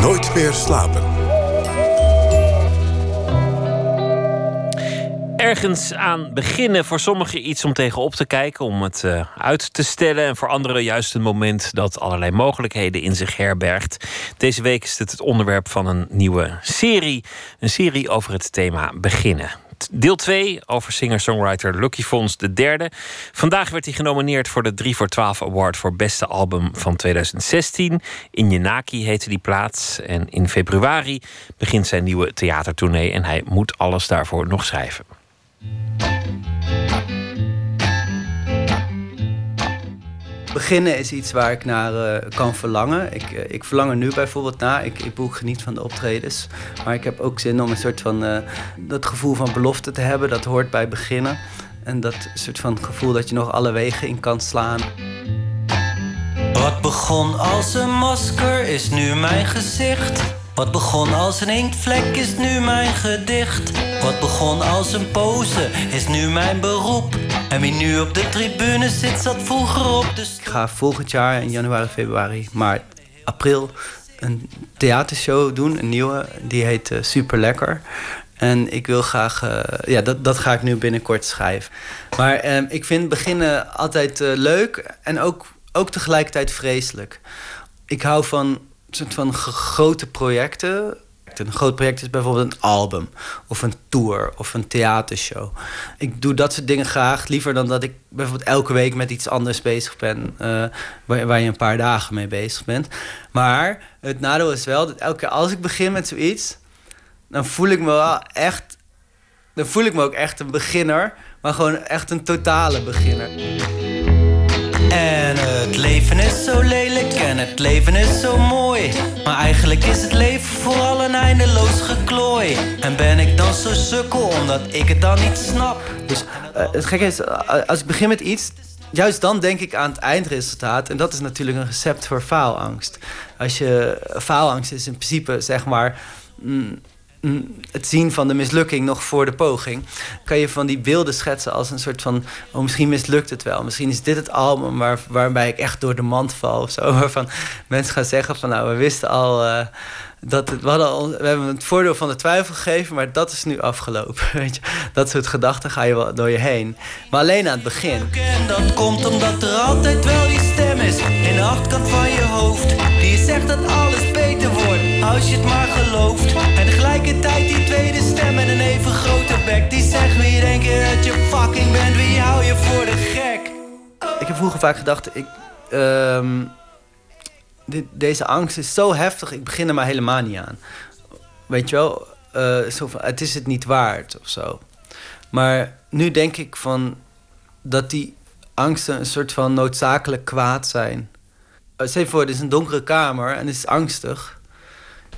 Nooit meer slapen. Ergens aan beginnen, voor sommigen iets om tegenop te kijken, om het uh, uit te stellen. En voor anderen juist een moment dat allerlei mogelijkheden in zich herbergt. Deze week is het het onderwerp van een nieuwe serie. Een serie over het thema beginnen. Deel 2 over singer-songwriter Lucky Fons de derde. Vandaag werd hij genomineerd voor de 3 voor 12 Award voor beste album van 2016. In Jenaki heette die plaats. En in februari begint zijn nieuwe theatertournee. En hij moet alles daarvoor nog schrijven. Beginnen is iets waar ik naar uh, kan verlangen. Ik, uh, ik verlang er nu bijvoorbeeld naar. Ik, ik boek geniet van de optredens. Maar ik heb ook zin om een soort van... Uh, dat gevoel van belofte te hebben. Dat hoort bij beginnen. En dat soort van gevoel dat je nog alle wegen in kan slaan. Wat begon als een masker is nu mijn gezicht. Wat begon als een inktvlek is nu mijn gedicht. Wat begon als een pose is nu mijn beroep. En wie nu op de tribune zit, zat vroeger op de Ik ga volgend jaar in januari, februari, maart, april een theatershow doen, een nieuwe. Die heet uh, Super Lekker. En ik wil graag, uh, ja, dat, dat ga ik nu binnenkort schrijven. Maar uh, ik vind beginnen altijd leuk en ook, ook tegelijkertijd vreselijk. Ik hou van soort van grote projecten. Een groot project is bijvoorbeeld een album of een tour of een theatershow. Ik doe dat soort dingen graag, liever dan dat ik bijvoorbeeld elke week met iets anders bezig ben, uh, waar, je een paar dagen mee bezig bent. Maar het nadeel is wel dat elke keer als ik begin met zoiets, dan voel ik me wel echt, dan voel ik me ook echt een beginner, maar gewoon echt een totale beginner. En het leven is zo lelijk en het leven is zo mooi. Maar eigenlijk is het leven vooral een eindeloos geklooi. En ben ik dan zo sukkel omdat ik het dan niet snap? Dus uh, het gekke is, als ik begin met iets, juist dan denk ik aan het eindresultaat. En dat is natuurlijk een recept voor faalangst. Als je faalangst is in principe zeg maar. Mm, het zien van de mislukking nog voor de poging. Kan je van die beelden schetsen als een soort van... oh, misschien mislukt het wel. Misschien is dit het album waar, waarbij ik echt door de mand val of zo. *laughs* Waarvan mensen gaan zeggen van... nou, we wisten al... Uh, dat het, we, al, we hebben het voordeel van de twijfel gegeven, maar dat is nu afgelopen. *laughs* Weet je? Dat soort gedachten ga je wel door je heen. Maar alleen aan het begin. En dat komt omdat er altijd wel die stem is in de achterkant van je hoofd. Die zegt dat alles beter wordt als je het maar En tegelijkertijd die tweede stem en een even grote bek. Die zegt wie denk je dat je fucking bent, wie hou je voor de gek? Ik heb vroeger vaak gedacht, ik... Um, deze angst is zo heftig, ik begin er maar helemaal niet aan. Weet je wel, uh, zo het is het niet waard of zo. Maar nu denk ik van dat die angsten een soort van noodzakelijk kwaad zijn. Uh, stel voor, het is een donkere kamer en het is angstig.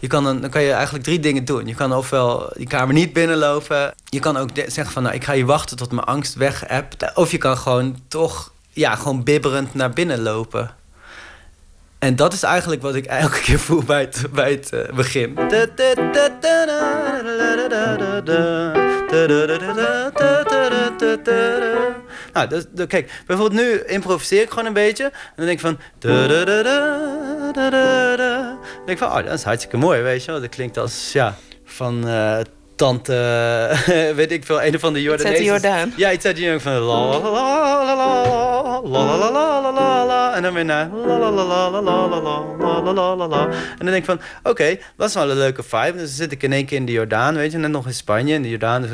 Je kan dan, kan je eigenlijk drie dingen doen. Je kan ofwel die kamer niet binnenlopen. Je kan ook zeggen van, nou, ik ga hier wachten tot mijn angst weg hebt. Of je kan gewoon toch, ja, gewoon bibberend naar binnen lopen. En dat is eigenlijk wat ik elke keer voel bij het, bij uh, begin. Nou, dus, kijk, bijvoorbeeld nu improviseer ik gewoon een beetje. En dan denk ik van... Dan denk ik van, oh, dat is hartstikke mooi, weet je wel. Dat klinkt als, ja, van... Uh, tante, weet ik veel, een van de Jordanezen. Iets uit de Jordaan. Ja, iets uit de Jordaan van la la la la la la la la la la la en dan weer naar la la la la la la la la la la la en dan denk ik van, oké, dat is wel een leuke vibe. Dus dan zit ik in één keer in de Jordaan, weet je, net nog in Spanje, in de Jordaan. Dus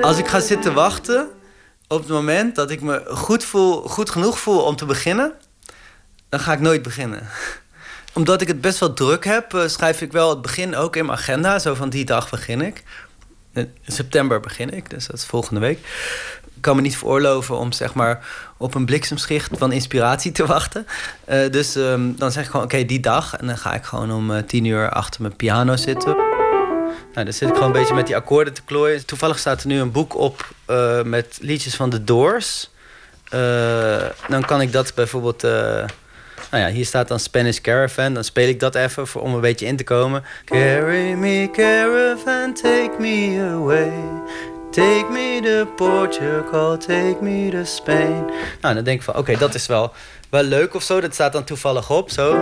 als ik ga zitten wachten op het moment dat ik me goed, voel, goed genoeg voel om te beginnen, dan ga ik nooit beginnen *laughs* omdat ik het best wel druk heb, uh, schrijf ik wel het begin ook in mijn agenda. Zo van die dag begin ik. In september begin ik, dus dat is volgende week. Ik kan me niet veroorloven om zeg maar op een bliksemschicht van inspiratie te *laughs* wachten. Uh, dus um, dan zeg ik gewoon, oké, die dag. En dan ga ik gewoon om tien uur achter mijn piano zitten. Nou, dan zit ik gewoon een beetje met die akkoorden te klooien. Toevallig staat er nu een boek op uh, met liedjes van The Doors. dan kan ik dat bijvoorbeeld nou ja, hier staat dan Spanish Caravan. Dan speel ik dat even voor, om een beetje in te komen. Carry me caravan, take me away. Take me to Portugal, take me to Spain. Nou, dan denk ik van, oké, dat is wel, wel leuk of zo. Dat staat dan toevallig op, zo.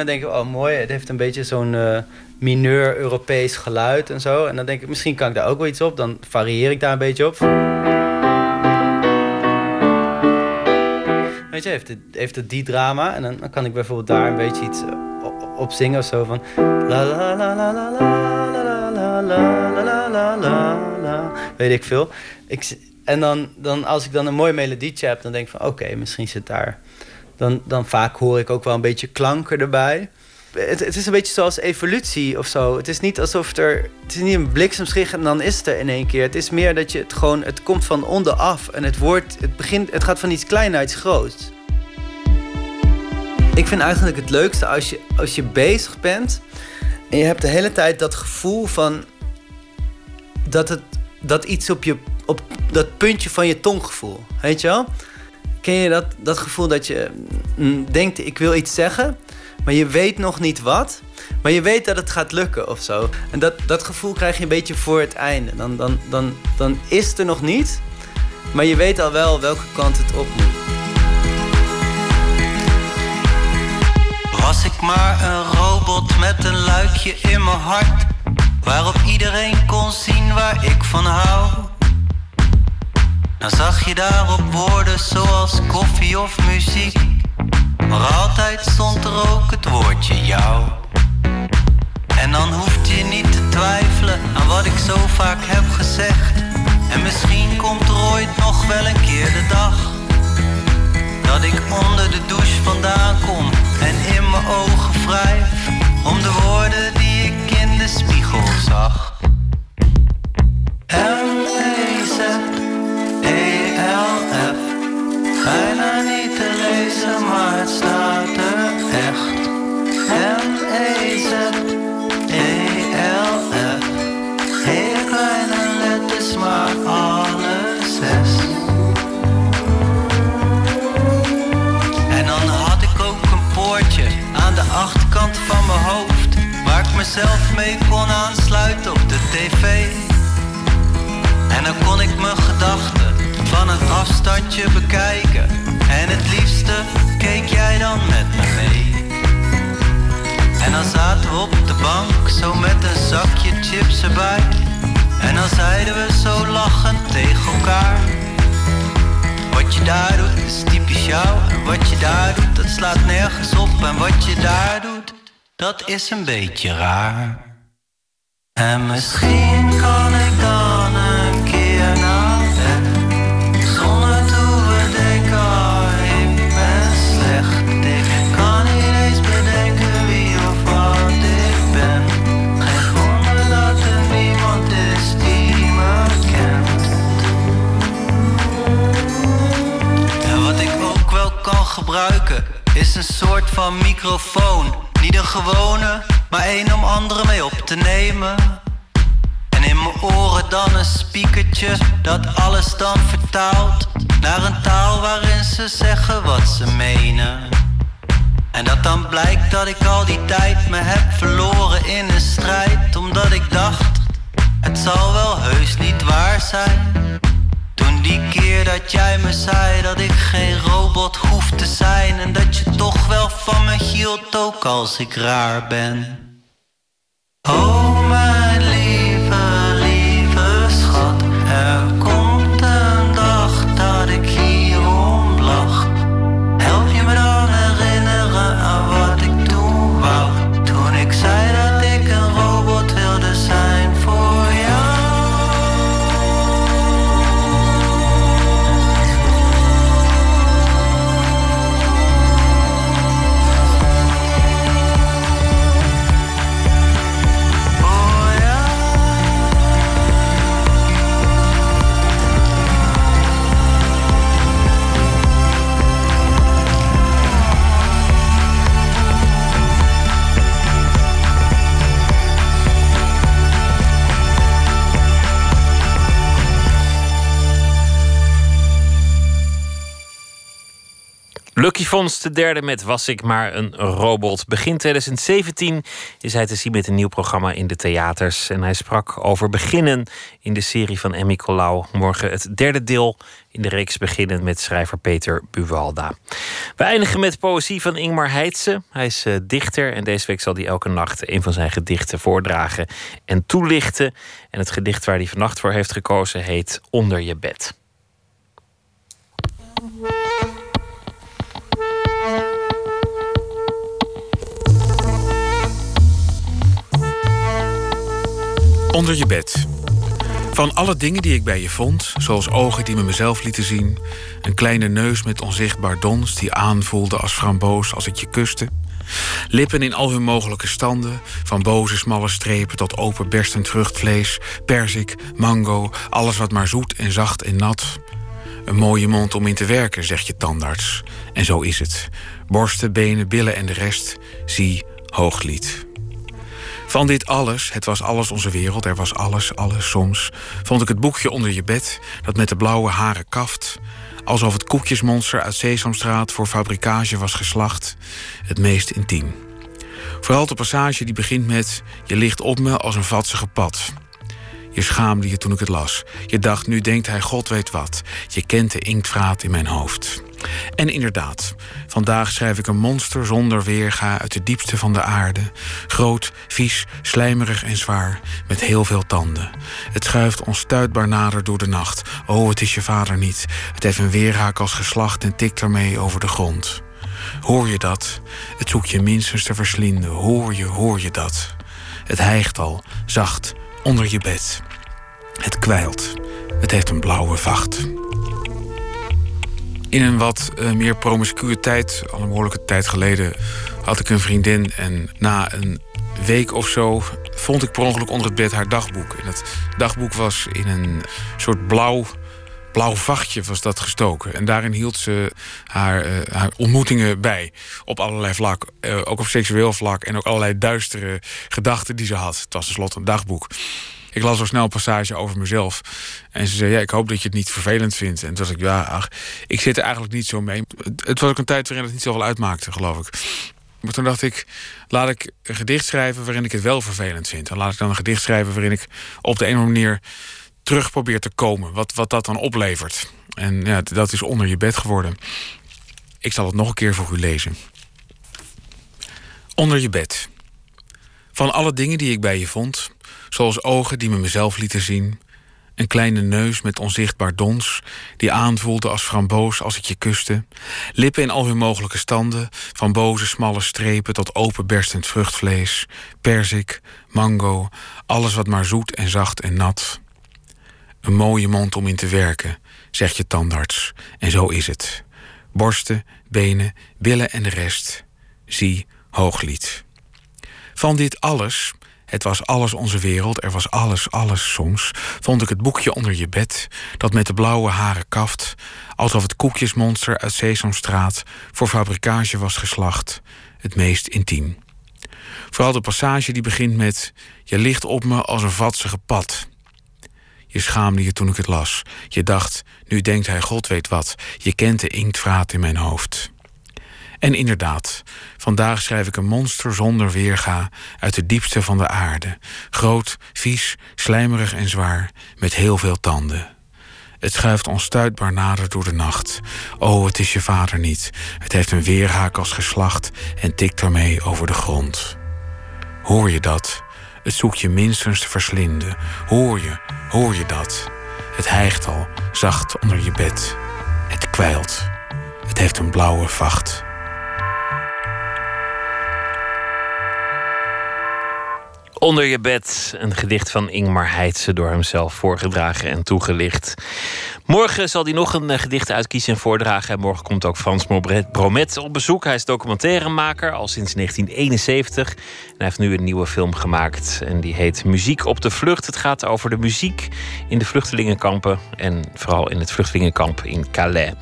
Dan denk ik, oh mooi, het heeft een beetje zo'n uh, mineur Europees geluid en zo. En dan denk ik, misschien kan ik daar ook wel iets op. Dan varieer ik daar een beetje op. Weet je, heeft het, heeft het die drama. En dan, dan kan ik bijvoorbeeld daar een beetje iets op zingen of zo van... La la la la la la la la la la Weet ik veel. Ik, en dan, dan, als ik dan een mooi melodietje heb, dan denk ik van... Oké, misschien zit daar... Dan, dan vaak hoor ik ook wel een beetje klanken erbij. Het, het, is een beetje zoals evolutie of zo. Het is niet alsof er. Het is niet een bliksemschicht en dan is het er in één keer. Het is meer dat je het gewoon. Het komt van onderaf en het wordt. Het, begint, het gaat van iets klein naar iets groots. Ik vind eigenlijk het leukste als je, als je bezig bent en je hebt de hele tijd dat gevoel van dat, het, dat iets op, je, op dat puntje van je tonggevoel. Weet je wel? Ken je dat, dat gevoel dat je mm, denkt, ik wil iets zeggen, maar je weet nog niet wat. Maar je weet dat het gaat lukken of zo. En dat, dat gevoel krijg je een beetje voor het einde. Dan, dan, dan, dan is het er nog niet, maar je weet al wel welke kant het op moet. Was ik maar een robot met een luikje in mijn hart, waarop iedereen kon zien waar ik van hou. Dan zag je daarop woorden zoals koffie of muziek. Maar altijd stond er ook het woordje jou. En dan hoefde je niet te twijfelen aan wat ik zo vaak heb gezegd. En misschien komt er ooit nog wel een keer de dag. Dat ik onder de douche vandaan kom en in mijn ogen wrijf. Om de woorden die ik in de spiegel zag. Bijna niet te lezen, maar het staat er echt. M-E-Z-E-L-F Hele kleine letters, maar alle zes. En dan had ik ook een poortje aan de achterkant van mijn hoofd, waar ik mezelf mee kon aansluiten op de tv. En dan kon ik mijn gedachten van een afstandje bekijken. En het liefste keek jij dan met me mee. En dan zaten we op de bank, zo met een zakje chips erbij. En dan zeiden we zo lachend tegen elkaar. Wat je daar doet is typisch jou. En wat je daar doet, dat slaat nergens op. En wat je daar doet, dat is een beetje raar. En misschien kan ik dan gebruiken, is een soort van microfoon. Niet een gewone, maar één om anderen mee op te nemen. En in mijn oren dan een speakertje dat alles dan vertaalt naar een taal waarin ze zeggen wat ze menen. En dat dan blijkt dat ik al die tijd me heb verloren in een strijd, omdat ik dacht, het zal wel heus niet waar zijn. Toen die keer dat jij me zei dat ik geen robot hoef te zijn en dat je toch wel van me hield ook als ik raar ben. Oh mijn Lucky Fons, de derde met Was ik maar een robot. Begin 2017 is hij te zien met een nieuw programma in de theaters. En hij sprak over beginnen in de serie van Emmy Colau. Morgen het derde deel in de reeks beginnen met schrijver Peter Buwalda. We eindigen met poëzie van Ingmar Heitse. Hij is uh, dichter en deze week zal hij elke nacht een van zijn gedichten voordragen en toelichten. En het gedicht waar hij vannacht voor heeft gekozen heet Onder je bed. Onder je bed. Van alle dingen die ik bij je vond, zoals ogen die me mezelf lieten zien, een kleine neus met onzichtbaar dons die aanvoelde als framboos als ik je kuste, lippen in al hun mogelijke standen, van boze smalle strepen tot open berstend vruchtvlees, perzik, mango, alles wat maar zoet en zacht en nat. Een mooie mond om in te werken, zegt je tandarts. En zo is het. Borsten, benen, billen en de rest, zie hooglied. Van dit alles, het was alles onze wereld, er was alles, alles soms, vond ik het boekje onder je bed, dat met de blauwe haren kaft, alsof het koekjesmonster uit Sesamstraat voor fabrikage was geslacht, het meest intiem. Vooral de passage die begint met: Je ligt op me als een vatsige pad. Je schaamde je toen ik het las. Je dacht, nu denkt hij God weet wat. Je kent de inktvraat in mijn hoofd. En inderdaad, vandaag schrijf ik een monster zonder weerga uit de diepste van de aarde. Groot, vies, slijmerig en zwaar, met heel veel tanden. Het schuift onstuitbaar nader door de nacht. Oh, het is je vader niet. Het heeft een weerhaak als geslacht en tikt ermee over de grond. Hoor je dat? Het zoekt je minstens te verslinden. Hoor je, hoor je dat? Het hijgt al, zacht, onder je bed. Het kwijlt. Het heeft een blauwe vacht. In een wat uh, meer promiscue tijd, al een behoorlijke tijd geleden, had ik een vriendin. En na een week of zo vond ik per ongeluk onder het bed haar dagboek. En het dagboek was in een soort blauw, blauw vachtje was dat gestoken. En daarin hield ze haar, uh, haar ontmoetingen bij. Op allerlei vlak. Uh, ook op seksueel vlak. En ook allerlei duistere gedachten die ze had. Het was tenslotte een dagboek. Ik las zo snel een passage over mezelf. En ze zei, ja, ik hoop dat je het niet vervelend vindt. En toen was ik, ja, ach, ik zit er eigenlijk niet zo mee. Het was ook een tijd waarin het niet zoveel uitmaakte, geloof ik. Maar toen dacht ik, laat ik een gedicht schrijven waarin ik het wel vervelend vind. En laat ik dan een gedicht schrijven waarin ik op de een of andere manier terug probeer te komen. Wat, wat dat dan oplevert. En ja, dat is onder je bed geworden. Ik zal het nog een keer voor u lezen. Onder je bed. Van alle dingen die ik bij je vond, zoals ogen die me mezelf lieten zien, een kleine neus met onzichtbaar dons, die aanvoelde als framboos als ik je kuste, lippen in al hun mogelijke standen, van boze smalle strepen tot open berstend vruchtvlees, perzik, mango, alles wat maar zoet en zacht en nat. Een mooie mond om in te werken, zegt je tandarts, en zo is het. Borsten, benen, billen en de rest, zie hooglied. Van dit alles, het was alles onze wereld, er was alles, alles soms, vond ik het boekje onder je bed, dat met de blauwe haren kaft, alsof het koekjesmonster uit Sesamstraat voor fabrikage was geslacht, het meest intiem. Vooral de passage die begint met: Je ligt op me als een vatsige pad. Je schaamde je toen ik het las. Je dacht, nu denkt hij God weet wat. Je kent de inktvraat in mijn hoofd. En inderdaad, vandaag schrijf ik een monster zonder weerga uit de diepste van de aarde. Groot, vies, slijmerig en zwaar, met heel veel tanden. Het schuift onstuitbaar nader door de nacht. Oh, het is je vader niet. Het heeft een weerhaak als geslacht en tikt ermee over de grond. Hoor je dat? Het zoekt je minstens te verslinden. Hoor je, hoor je dat? Het hijgt al, zacht onder je bed. Het kwijlt. Het heeft een blauwe vacht. Onder je bed, een gedicht van Ingmar Heitse door hemzelf voorgedragen en toegelicht. Morgen zal hij nog een gedicht uitkiezen en voordragen. En morgen komt ook Frans Bromet op bezoek. Hij is documentairemaker al sinds 1971. En hij heeft nu een nieuwe film gemaakt. En die heet Muziek op de Vlucht. Het gaat over de muziek in de vluchtelingenkampen. En vooral in het vluchtelingenkamp in Calais.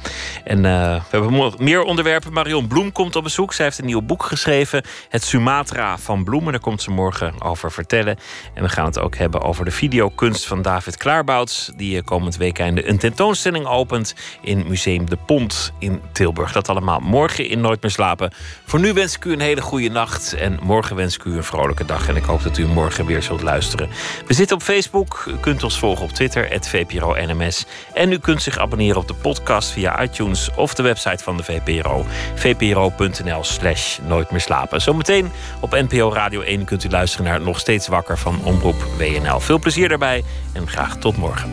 En uh, we hebben meer onderwerpen. Marion Bloem komt op bezoek. Zij heeft een nieuw boek geschreven. Het Sumatra van Bloemen. Daar komt ze morgen over vertellen. En we gaan het ook hebben over de videokunst van David Klaarbouts, die eh, komend weekend een tentoonstelling opent in Museum De Pont in Tilburg. Dat allemaal morgen in Nooit meer slapen. Voor nu wens ik u een hele goede nacht en morgen wens ik u een vrolijke dag. En ik hoop dat u morgen weer zult luisteren. We zitten op Facebook. U kunt ons volgen op Twitter, VPRO NMS. En u kunt zich abonneren op de podcast via iTunes of de website van de VPRO. vpro.nl slash nooit meer slapen. Zometeen op NPO Radio 1 kunt u luisteren naar Nog Steeds Wakker van Omroep WNL. Veel plezier daarbij en graag tot morgen.